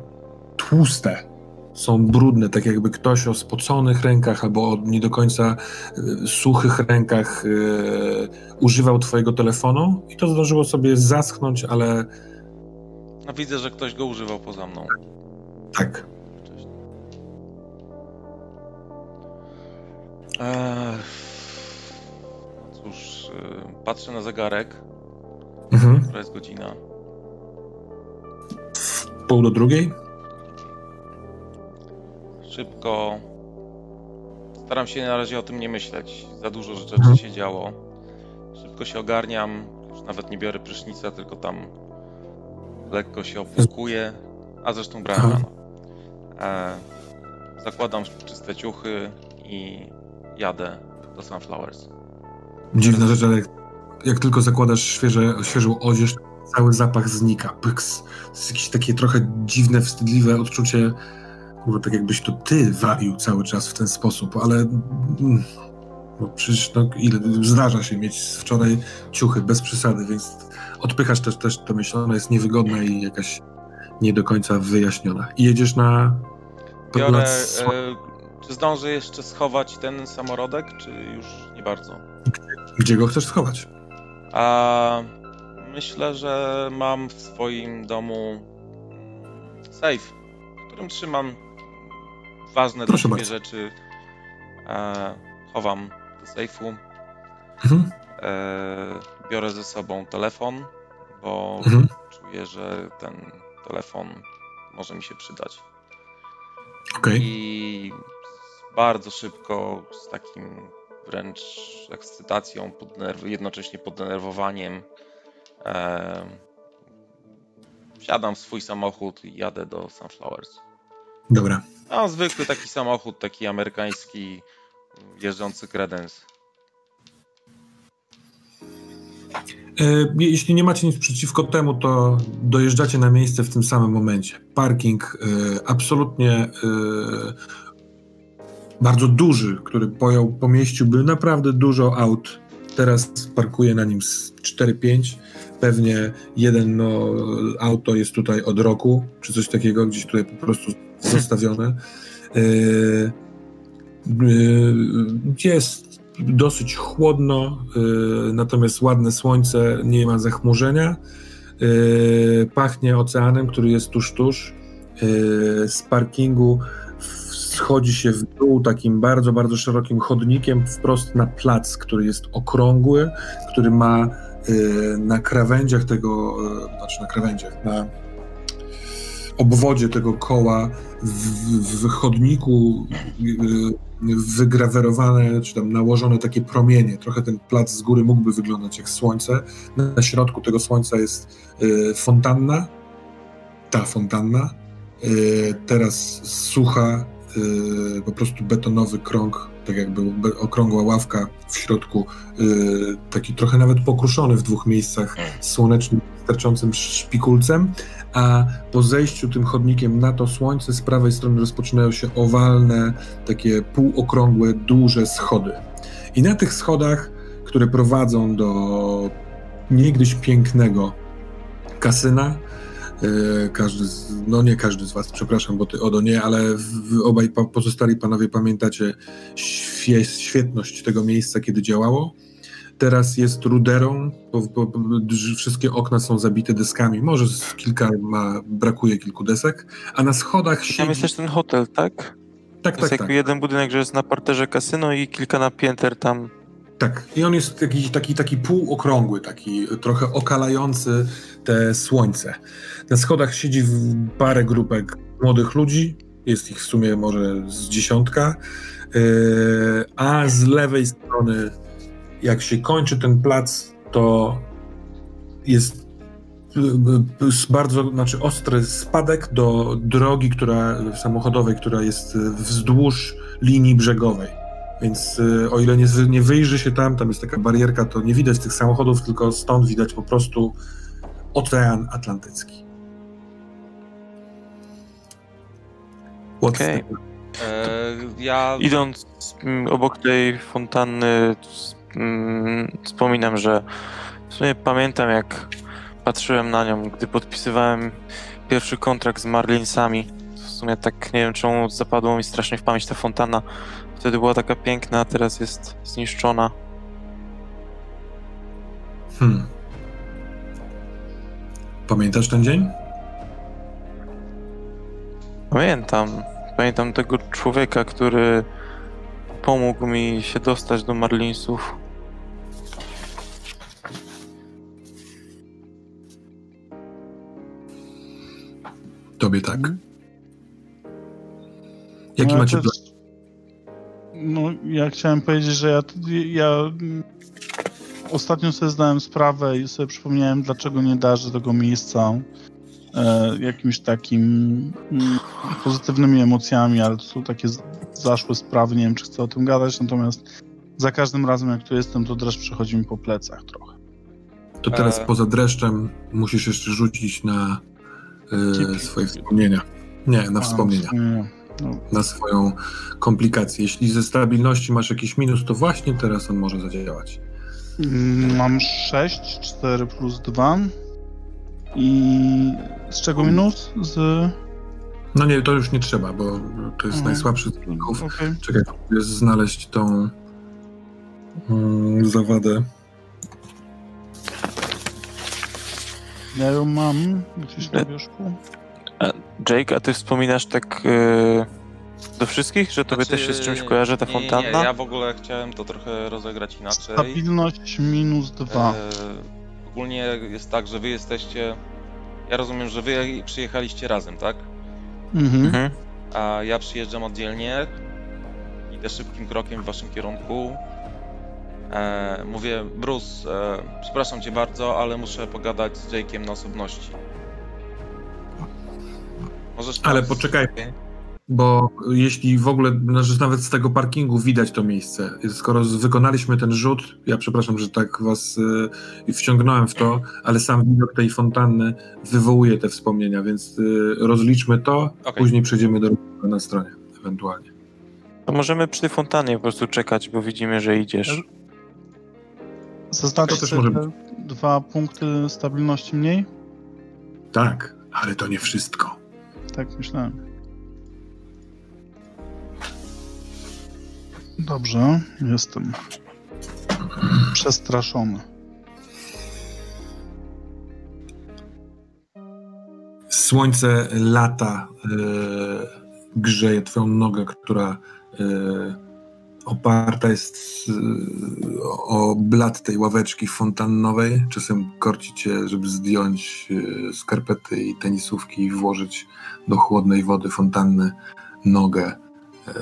Speaker 1: tłuste, są brudne, tak jakby ktoś o spoconych rękach albo o nie do końca e, suchych rękach e, używał twojego telefonu i to zdążyło sobie zaschnąć, ale
Speaker 4: No widzę, że ktoś go używał poza mną.
Speaker 1: tak.
Speaker 4: Eee, cóż, y, patrzę na zegarek,
Speaker 1: Mhm.
Speaker 4: która jest godzina.
Speaker 1: Pół do drugiej?
Speaker 4: Szybko. Staram się na razie o tym nie myśleć. Za dużo rzeczy
Speaker 1: Mhm.
Speaker 4: się działo. Szybko się ogarniam. Już nawet nie biorę prysznica, tylko tam lekko się opłukuję. A zresztą brałem
Speaker 1: Aha.
Speaker 4: rano. E, zakładam czyste ciuchy i jadę do Sunflowers.
Speaker 1: Dziwna rzecz, ale jak, jak tylko zakładasz świeże, świeżą odzież, cały zapach znika. Pyks. To jest jakieś takie trochę dziwne, wstydliwe odczucie, kurwa, tak jakbyś to ty wabił cały czas w ten sposób, ale mm, no przecież no, ile, zdarza się mieć z wczoraj ciuchy, bez przesady, więc odpychasz też, też tę myśl, ona jest niewygodna i jakaś nie do końca wyjaśniona. I jedziesz na
Speaker 4: Biorę. Czy zdążę jeszcze schować ten samorodek, czy już nie bardzo?
Speaker 1: Gdzie go chcesz schować?
Speaker 4: A myślę, że mam w swoim domu safe, w którym trzymam ważne
Speaker 1: Proszę
Speaker 4: dla siebie
Speaker 1: bardzo.
Speaker 4: rzeczy. E, chowam do sejfu.
Speaker 1: Mhm.
Speaker 4: E, biorę ze sobą telefon, bo
Speaker 1: Mhm.
Speaker 4: czuję, że ten telefon może mi się przydać.
Speaker 1: Okej.
Speaker 4: I bardzo szybko, z takim wręcz ekscytacją, poddenerw- jednocześnie poddenerwowaniem, e, wsiadam w swój samochód i jadę do Sunflowers.
Speaker 1: Dobra.
Speaker 4: No, zwykły taki samochód, taki amerykański, jeżdżący kredens.
Speaker 1: E, Jeśli nie macie nic przeciwko temu, to dojeżdżacie na miejsce w tym samym momencie. Parking e, absolutnie e, bardzo duży, który pojął, pomieściłby naprawdę dużo aut. Teraz parkuje na nim z 4-5. Pewnie jeden no, auto jest tutaj od roku, czy coś takiego, gdzieś tutaj po prostu zostawione. E, e, Jest dosyć chłodno, y, natomiast ładne słońce, nie ma zachmurzenia. Pachnie oceanem, który jest tuż, tuż. Z parkingu schodzi się w dół takim bardzo, bardzo szerokim chodnikiem wprost na plac, który jest okrągły, który ma y, na krawędziach tego, y, znaczy na krawędziach, na obwodzie tego koła w, w chodniku y, wygrawerowane, czy tam nałożone takie promienie. Trochę ten plac z góry mógłby wyglądać jak słońce. Na środku tego słońca jest fontanna. Ta fontanna. Teraz sucha, y, po prostu betonowy krąg, tak jakby okrągła ławka w środku, y, taki trochę nawet pokruszony w dwóch miejscach słonecznym, sterczącym szpikulcem, a po zejściu tym chodnikiem na to słońce z prawej strony rozpoczynają się owalne, takie półokrągłe, duże schody. I na tych schodach, które prowadzą do niegdyś pięknego kasyna, każdy z, no nie każdy z was, przepraszam, bo ty Odo nie, ale wy obaj pa, pozostali panowie pamiętacie świe, świetność tego miejsca, kiedy działało. Teraz jest ruderą, bo, bo, wszystkie okna są zabite deskami, może z kilka ma, brakuje kilku desek, a na schodach
Speaker 2: Tam
Speaker 1: siedzi...
Speaker 2: jest też ten hotel, tak?
Speaker 1: Tak,
Speaker 2: To jest
Speaker 1: tak,
Speaker 2: jakby
Speaker 1: tak.
Speaker 2: jeden budynek, że jest na parterze kasyno i kilka na pięter tam.
Speaker 1: Tak, i on jest taki, taki, taki półokrągły, taki trochę okalający te słońce. Na schodach siedzi parę grupek młodych ludzi, jest ich w sumie może z dziesiątka, yy, a z lewej strony, jak się kończy ten plac, to jest y, y, bardzo, znaczy ostry spadek do drogi, która samochodowej, która jest wzdłuż linii brzegowej. Więc y, o ile nie, nie wyjrzy się tam, tam jest taka barierka, to nie widać tych samochodów, tylko stąd widać po prostu Ocean Atlantycki.
Speaker 2: Okej.
Speaker 1: the-
Speaker 4: E, ja
Speaker 2: Idąc mm, obok tej fontanny, mm, wspominam, że w sumie pamiętam jak patrzyłem na nią, gdy podpisywałem pierwszy kontrakt z Marlinsami. W sumie tak nie wiem czemu zapadło mi strasznie w pamięć ta fontana. Wtedy była taka piękna, a teraz jest zniszczona.
Speaker 1: Hmm. Pamiętasz ten dzień?
Speaker 2: Pamiętam. Pamiętam tego człowieka, który pomógł mi się dostać do Marlinsów.
Speaker 1: Tobie tak.
Speaker 3: Mhm.
Speaker 1: Jaki
Speaker 3: No,
Speaker 1: macie plan?
Speaker 3: No, ja chciałem powiedzieć, że ja, ja ostatnio sobie zdałem sprawę i sobie przypomniałem, dlaczego nie darzę tego miejsca e, jakimś takim mm, pozytywnymi emocjami, ale to są takie zaszłe sprawy, nie wiem, czy chcę o tym gadać, natomiast za każdym razem, jak tu jestem, to dreszcz przechodzi mi po plecach trochę.
Speaker 1: To teraz
Speaker 4: E.
Speaker 1: poza dreszczem musisz jeszcze rzucić na e, swoje wspomnienia. Nie, na
Speaker 3: A,
Speaker 1: wspomnienia.
Speaker 3: wspomnienia. No,
Speaker 1: Na swoją komplikację. Jeśli ze stabilności masz jakiś minus, to właśnie teraz on może zadziałać.
Speaker 3: Mm, Mam 6, 4 plus 2 i z czego minus? Z...
Speaker 1: No nie, to już nie trzeba, bo to jest
Speaker 3: Mhm.
Speaker 1: najsłabszy z wyników.
Speaker 3: Okej.
Speaker 1: Czekaj, jest znaleźć tą mm, zawadę.
Speaker 3: Ja ją mam gdzieś na wierzchu.
Speaker 2: Jake, a ty wspominasz tak e, do wszystkich, że tobie też się z czymś kojarzy ta
Speaker 4: Znaczy, nie,
Speaker 2: fontanna?
Speaker 4: Nie, nie, ja w ogóle chciałem to trochę rozegrać inaczej.
Speaker 3: Stabilność minus 2.
Speaker 4: E, ogólnie jest tak, że wy jesteście... Ja rozumiem, że wy przyjechaliście razem, tak?
Speaker 3: Mhm.
Speaker 2: Mhm.
Speaker 4: A ja przyjeżdżam oddzielnie. Idę szybkim krokiem w waszym kierunku. E, mówię, Bruce, e, przepraszam cię bardzo, ale muszę pogadać z Jake'iem na osobności. Możesz
Speaker 1: Ale
Speaker 4: nas-
Speaker 1: poczekaj. Bo jeśli w ogóle, no, że nawet z tego parkingu widać to miejsce, skoro z- wykonaliśmy ten rzut, ja przepraszam, że tak was y, wciągnąłem w to, ale sam widok tej fontanny wywołuje te wspomnienia, więc y, rozliczmy to, a
Speaker 4: Okej.
Speaker 1: później przejdziemy do na stronie, ewentualnie.
Speaker 2: To możemy przy tej fontannie po prostu czekać, bo widzimy, że idziesz.
Speaker 3: Zaznaczyć
Speaker 1: To też
Speaker 3: sobie
Speaker 1: może
Speaker 3: dwa punkty stabilności mniej?
Speaker 1: Tak, ale to nie wszystko.
Speaker 3: Tak myślałem. Dobrze, jestem przestraszony.
Speaker 1: Słońce lata e, grzeje twoją nogę, która e, oparta jest e, o blat tej ławeczki fontannowej. Czasem korci cię, żeby zdjąć skarpety i tenisówki i włożyć do chłodnej wody fontanny nogę. E,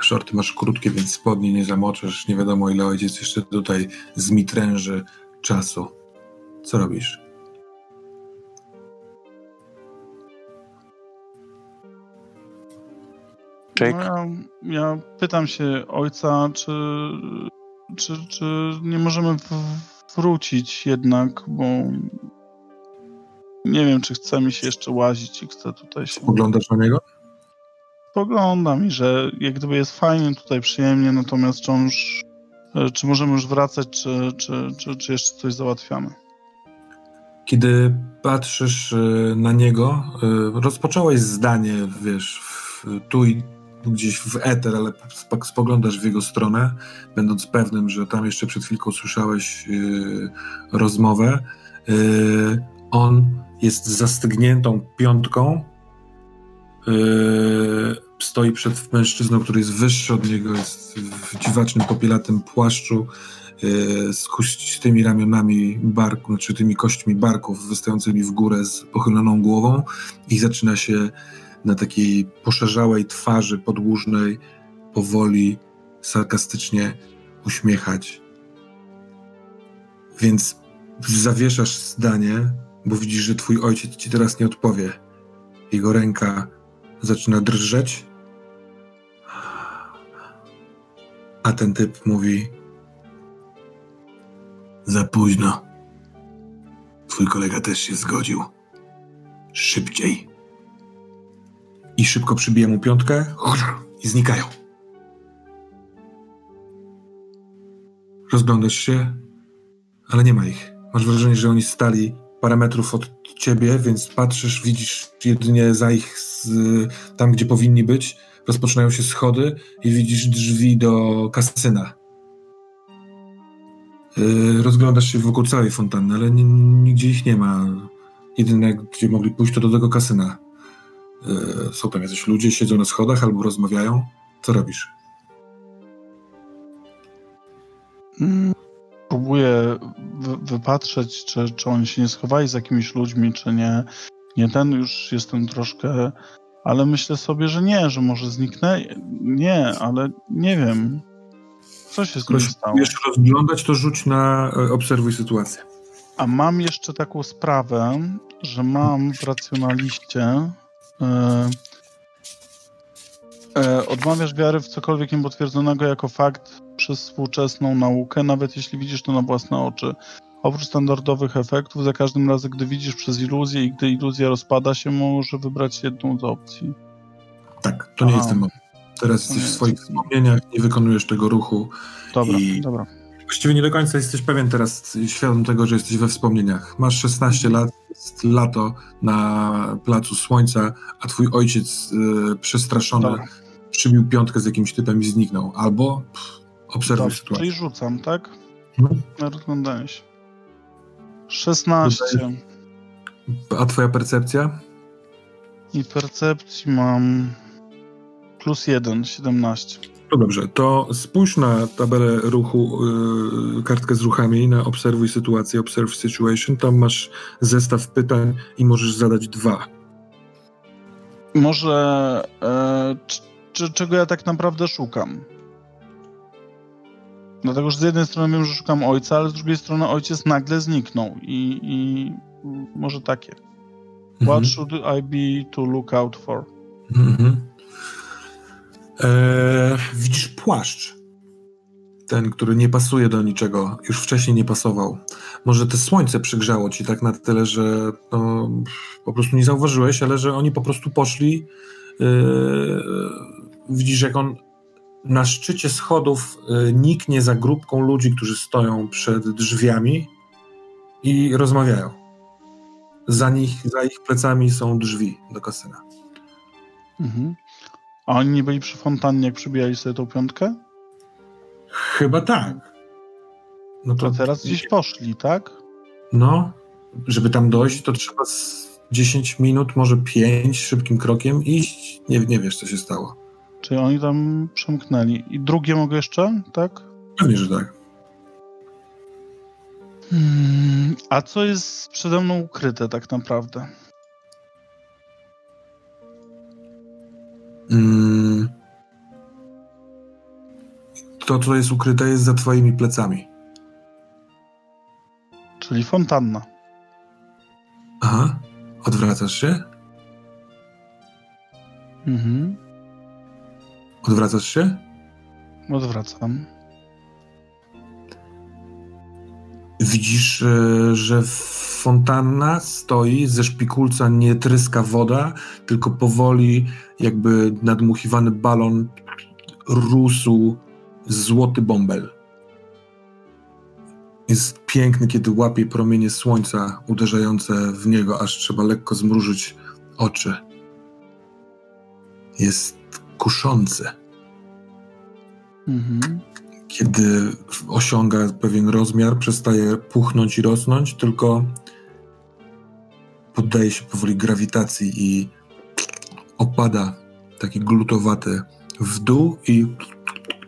Speaker 1: Szorty masz krótkie, więc spodnie nie zamoczysz. Nie wiadomo, ile ojciec jeszcze tutaj zmitręży czasu. Co robisz?
Speaker 2: Jake?
Speaker 3: No ja, ja pytam się ojca, czy, czy, czy nie możemy w, wrócić jednak, bo nie wiem, czy chce mi się jeszcze łazić i chcę tutaj się...
Speaker 1: Oglądasz na niego?
Speaker 3: Spoglądam i że jak gdyby jest fajnie tutaj, przyjemnie, natomiast czy on już... e, Czy możemy już wracać, czy, czy, czy, czy jeszcze coś załatwiamy?
Speaker 1: Kiedy patrzysz y, na niego, y, rozpocząłeś zdanie, wiesz, w, tu i gdzieś w eter, ale sp- spoglądasz w jego stronę, będąc pewnym, że tam jeszcze przed chwilką słyszałeś rozmowę. On jest zastygniętą piątką. Y, stoi przed mężczyzną, który jest wyższy od niego, jest w dziwacznym, popielatym płaszczu y, z kuścistymi ramionami barku, znaczy tymi kośćmi barków wystającymi w górę z pochyloną głową i zaczyna się na takiej poszerzałej twarzy podłużnej powoli, sarkastycznie uśmiechać. Więc zawieszasz zdanie, bo widzisz, że twój ojciec ci teraz nie odpowie. Jego ręka zaczyna drżeć, a ten typ mówi: Za późno. Twój kolega też się zgodził. Szybciej. I szybko przybije mu piątkę i znikają. Rozglądasz się, ale nie ma ich. Masz wrażenie, że oni stali parę metrów od ciebie, więc patrzysz, widzisz jedynie za ich, z, tam gdzie powinni być, rozpoczynają się schody i widzisz drzwi do kasyna. Yy, rozglądasz się wokół całej fontanny, ale ni- nigdzie ich nie ma. Jedyne, gdzie mogli pójść, to do tego kasyna. Yy, są tam jacyś ludzie, siedzą na schodach albo rozmawiają. Co robisz?
Speaker 3: Mm, Próbuję wy, wypatrzeć, czy, czy oni się nie schowali z jakimiś ludźmi, czy nie. Nie ten już jestem troszkę, ale myślę sobie, że nie, że może zniknęli. Nie, ale nie wiem. Co się z
Speaker 1: Skoro
Speaker 3: stało?
Speaker 1: próbujesz rozglądać, to rzuć na e, obserwuj sytuację.
Speaker 3: A mam jeszcze taką sprawę, że mam w racjonaliście. E, odmawiasz wiary w cokolwiek niepotwierdzonego jako fakt przez współczesną naukę, nawet jeśli widzisz to na własne oczy. Oprócz standardowych efektów, za każdym razem, gdy widzisz przez iluzję i gdy iluzja rozpada się, może wybrać jedną z opcji.
Speaker 1: Tak, to nie
Speaker 3: Aha.
Speaker 1: jest ten moment. Teraz
Speaker 3: To
Speaker 1: jesteś w swoich wspomnieniach, nie wykonujesz tego ruchu.
Speaker 3: Dobra,
Speaker 1: I-
Speaker 3: dobra.
Speaker 1: Właściwie nie do końca jesteś pewien teraz, świadom tego, że jesteś we wspomnieniach. Masz 16 lat, jest lato na Placu Słońca, a twój ojciec y, przestraszony
Speaker 3: Dobra.
Speaker 1: przybił piątkę z jakimś typem i zniknął. Albo pff, obserwuj
Speaker 3: Dobrze,
Speaker 1: sytuację.
Speaker 3: czyli rzucam, tak?
Speaker 1: Mhm.
Speaker 3: Na rozglądanie się. 16.
Speaker 1: A twoja percepcja?
Speaker 3: I percepcji mam plus 1, 17.
Speaker 1: No dobrze, to spójrz na tabelę ruchu, y, kartkę z ruchami, na obserwuj sytuację, observe situation. Tam masz zestaw pytań i możesz zadać dwa.
Speaker 3: Może e, czego ja tak naprawdę szukam? Dlatego, że z jednej strony wiem, że szukam ojca, ale z drugiej strony ojciec nagle zniknął i, i może takie. What should I be to look out for?
Speaker 1: Mhm. Eee, widzisz płaszcz. Ten, który nie pasuje do niczego, już wcześniej nie pasował. Może te słońce przygrzało ci tak na tyle, że no, po prostu nie zauważyłeś, ale że oni po prostu poszli. Eee, widzisz, jak on na szczycie schodów e, niknie za grupką ludzi, którzy stoją przed drzwiami i rozmawiają. Za, nich, za ich plecami są drzwi do kasyna.
Speaker 3: Mhm. A oni nie byli przy fontannie, jak przybijali sobie tą piątkę?
Speaker 1: Chyba tak. No
Speaker 3: To teraz gdzieś poszli, tak?
Speaker 1: No, żeby tam dojść, to trzeba z 10 minut, może 5 szybkim krokiem iść. Nie, nie wiesz, co się stało.
Speaker 3: Czyli oni tam przemknęli. I drugie mogę jeszcze, tak?
Speaker 1: Pewnie, że tak.
Speaker 3: Hmm, a co jest przede mną ukryte tak naprawdę?
Speaker 1: To, co jest ukryte, jest za twoimi plecami.
Speaker 3: Czyli fontanna.
Speaker 1: Aha. Odwracasz się?
Speaker 3: Mhm.
Speaker 1: Odwracasz się?
Speaker 3: Odwracam.
Speaker 1: Widzisz, e, że fontanna stoi, ze szpikulca nie tryska woda, tylko powoli, jakby nadmuchiwany balon, rósł złoty bąbel. Jest piękny, kiedy łapie promienie słońca uderzające w niego, aż trzeba lekko zmrużyć oczy. Jest kuszący.
Speaker 3: Mhm.
Speaker 1: Kiedy osiąga pewien rozmiar, przestaje puchnąć i rosnąć, tylko poddaje się powoli grawitacji i opada taki glutowaty w dół i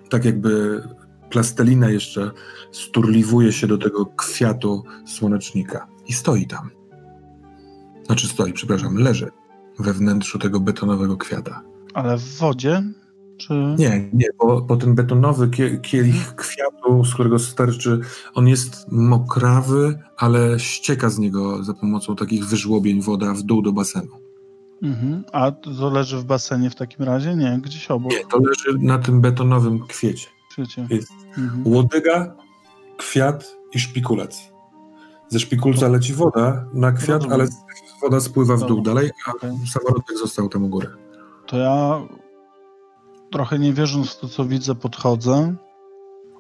Speaker 1: tak jakby plastelina jeszcze sturliwuje się do tego kwiatu słonecznika i stoi tam. Znaczy stoi, przepraszam, leży we wnętrzu tego betonowego kwiata.
Speaker 3: Ale w wodzie? Czy...
Speaker 1: Nie, nie, bo, bo ten betonowy kie, kielich kwiatu, z którego sterczy, on jest mokrawy, ale ścieka z niego za pomocą takich wyżłobień woda w dół do basenu.
Speaker 3: Mhm. A to leży w basenie w takim razie? Nie, gdzieś obok.
Speaker 1: Nie, to leży na tym betonowym kwiecie.
Speaker 3: Wiecie.
Speaker 1: Jest
Speaker 3: Mhm.
Speaker 1: łodyga, kwiat i szpikulec. Ze szpikulca leci woda na kwiat, ale woda spływa w dół dalej, a samorodek został tam u góry.
Speaker 3: To ja trochę nie wierząc w to, co widzę, podchodzę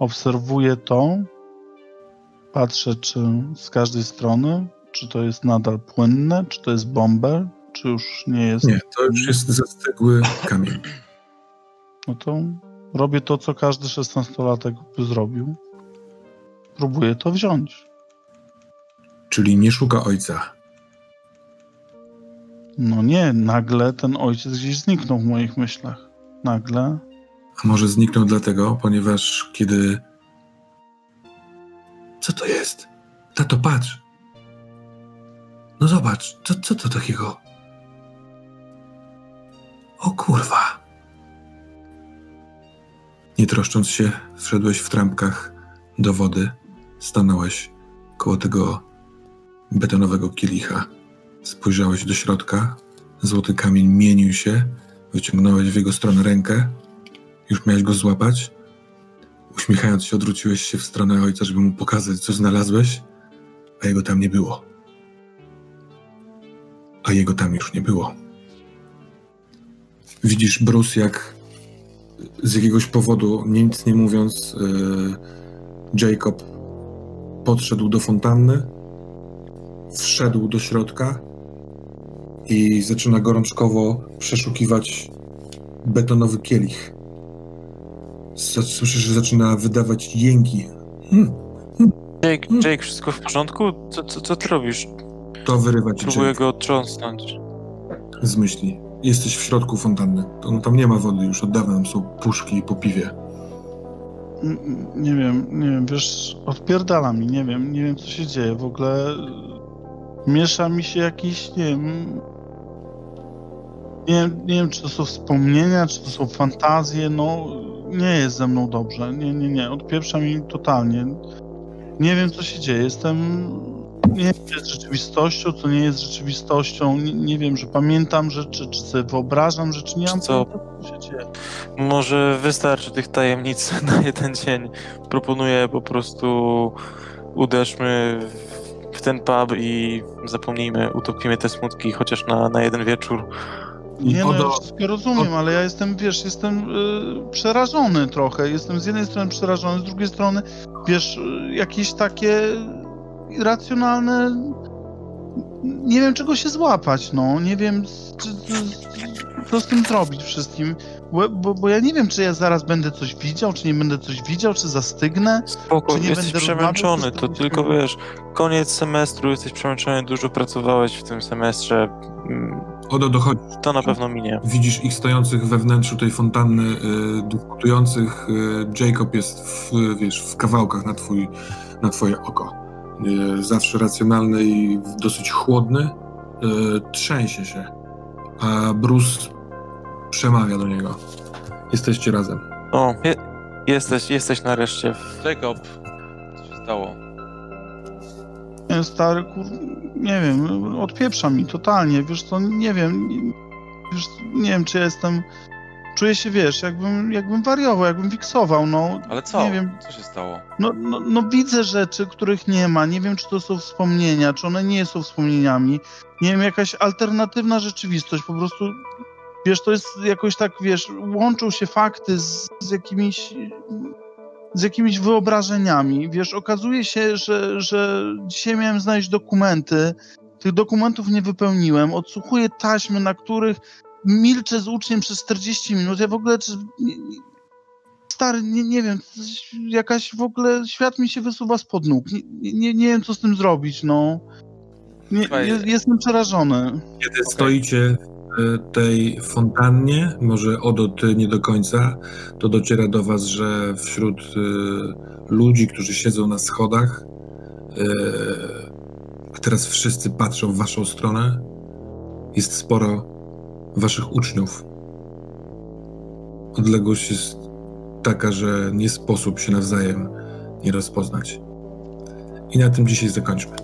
Speaker 3: obserwuję to, patrzę, czy z każdej strony, czy to jest nadal płynne, czy to jest bomber, czy już nie jest.
Speaker 1: Nie, to już jest zastygły kamień.
Speaker 3: No to robię to, co każdy szesnastolatek by zrobił. Próbuję to wziąć.
Speaker 1: Czyli nie szuka ojca.
Speaker 3: No nie, nagle ten ojciec gdzieś zniknął w moich myślach. Nagle.
Speaker 1: A może zniknął dlatego, ponieważ kiedy. Co to jest? Tato, patrz. No zobacz, co, co to takiego? O kurwa. Nie troszcząc się, wszedłeś w trampkach do wody, stanąłeś koło tego betonowego kielicha. Spojrzałeś do środka, złoty kamień mienił się, wyciągnąłeś w jego stronę rękę, już miałeś go złapać. Uśmiechając się, odwróciłeś się w stronę ojca, żeby mu pokazać, co znalazłeś, a jego tam nie było. A jego tam już nie było. Widzisz, Bruce, jak z jakiegoś powodu, nic nie mówiąc, yy, Jacob podszedł do fontanny, wszedł do środka i zaczyna gorączkowo przeszukiwać betonowy kielich. Słyszysz, że zaczyna wydawać jęki. Hmm,
Speaker 2: Jake, Jake, wszystko w porządku? Co, co, co ty robisz?
Speaker 1: to wyrywa ci
Speaker 2: Próbuję
Speaker 1: Jake
Speaker 2: go otrząsnąć.
Speaker 1: z myśli. Jesteś w środku fontanny. To, no, tam nie ma wody już, od dawna tam są puszki po piwie.
Speaker 3: N- Nie wiem, nie wiem, wiesz, odpierdala mi, nie wiem, nie wiem co się dzieje. W ogóle miesza mi się jakiś, nie wiem. Nie, wiem- nie wiem, czy to są wspomnienia, czy to są fantazje, no nie jest ze mną dobrze. Nie, nie, nie, odpieprza mi totalnie. Nie wiem, co się dzieje. Jestem. Nie wiem, co jest rzeczywistością, co nie jest rzeczywistością. Nie, nie wiem, że pamiętam rzeczy, czy sobie wyobrażam rzeczy. Nie mam
Speaker 2: Co?
Speaker 3: co się dzieje.
Speaker 2: Może wystarczy tych tajemnic na jeden dzień. Proponuję po prostu uderzmy w- w ten pub i zapomnijmy, utopimy te smutki chociaż na, na jeden wieczór.
Speaker 3: Nie no, ja wszystko rozumiem, ale ja jestem, wiesz, jestem y, przerażony trochę. Jestem z jednej strony przerażony, z drugiej strony, wiesz, y, jakieś takie irracjonalne... Nie wiem, czego się złapać, no. Nie wiem, czy, czy, co z tym zrobić wszystkim. Bo, bo, bo ja nie wiem, czy ja zaraz będę coś widział, czy nie będę coś widział, czy zastygnę.
Speaker 2: Spoko,
Speaker 3: Czy nie
Speaker 2: jesteś
Speaker 3: będę
Speaker 2: przemęczony, to tylko wiesz, koniec semestru, jesteś przemęczony, dużo pracowałeś w tym semestrze.
Speaker 1: Odo dochodzi.
Speaker 2: To na pewno minie.
Speaker 1: Widzisz ich stojących we wnętrzu tej fontanny, y, dyskutujących. Y, Jacob jest w, wiesz, w kawałkach na, twój, na twoje oko. Y, zawsze racjonalny i dosyć chłodny. Y, trzęsie się. A Bruce przemawia do niego. Jesteście razem.
Speaker 2: O, je, jesteś, jesteś nareszcie. W...
Speaker 4: Jacob, co się stało?
Speaker 3: Nie, stary, kur... Nie wiem, odpieprza mi totalnie, wiesz co, nie wiem, nie- wiesz, nie wiem, czy ja jestem... Czuję się, wiesz, jakbym, jakbym wariował, jakbym wiksował, no.
Speaker 4: Ale co?
Speaker 3: Nie wiem.
Speaker 4: Co się stało?
Speaker 3: No, no, no widzę rzeczy, których nie ma. Nie wiem, czy to są wspomnienia, czy one nie są wspomnieniami. Nie wiem, jakaś alternatywna rzeczywistość. Po prostu, wiesz, to jest jakoś tak, wiesz, łączą się fakty z, z jakimiś z jakimiś wyobrażeniami. Wiesz, okazuje się, że, że dzisiaj miałem znaleźć dokumenty. Tych dokumentów nie wypełniłem. Odsłuchuję taśmy, na których milczę z uczniem przez 40 minut. Ja w ogóle... Czy, nie, nie, stary, nie, nie wiem, jakaś w ogóle świat mi się wysuwa spod nóg. Nie, nie, nie wiem, co z tym zrobić, no. Nie, jestem przerażony.
Speaker 1: Kiedy stoicie w tej fontannie, może Odo, ty nie do końca, to dociera do was, że wśród y, ludzi, którzy siedzą na schodach, y, a teraz wszyscy patrzą w waszą stronę, jest sporo waszych uczniów. Odległość jest taka, że nie sposób się nawzajem nie rozpoznać. I na tym dzisiaj zakończmy.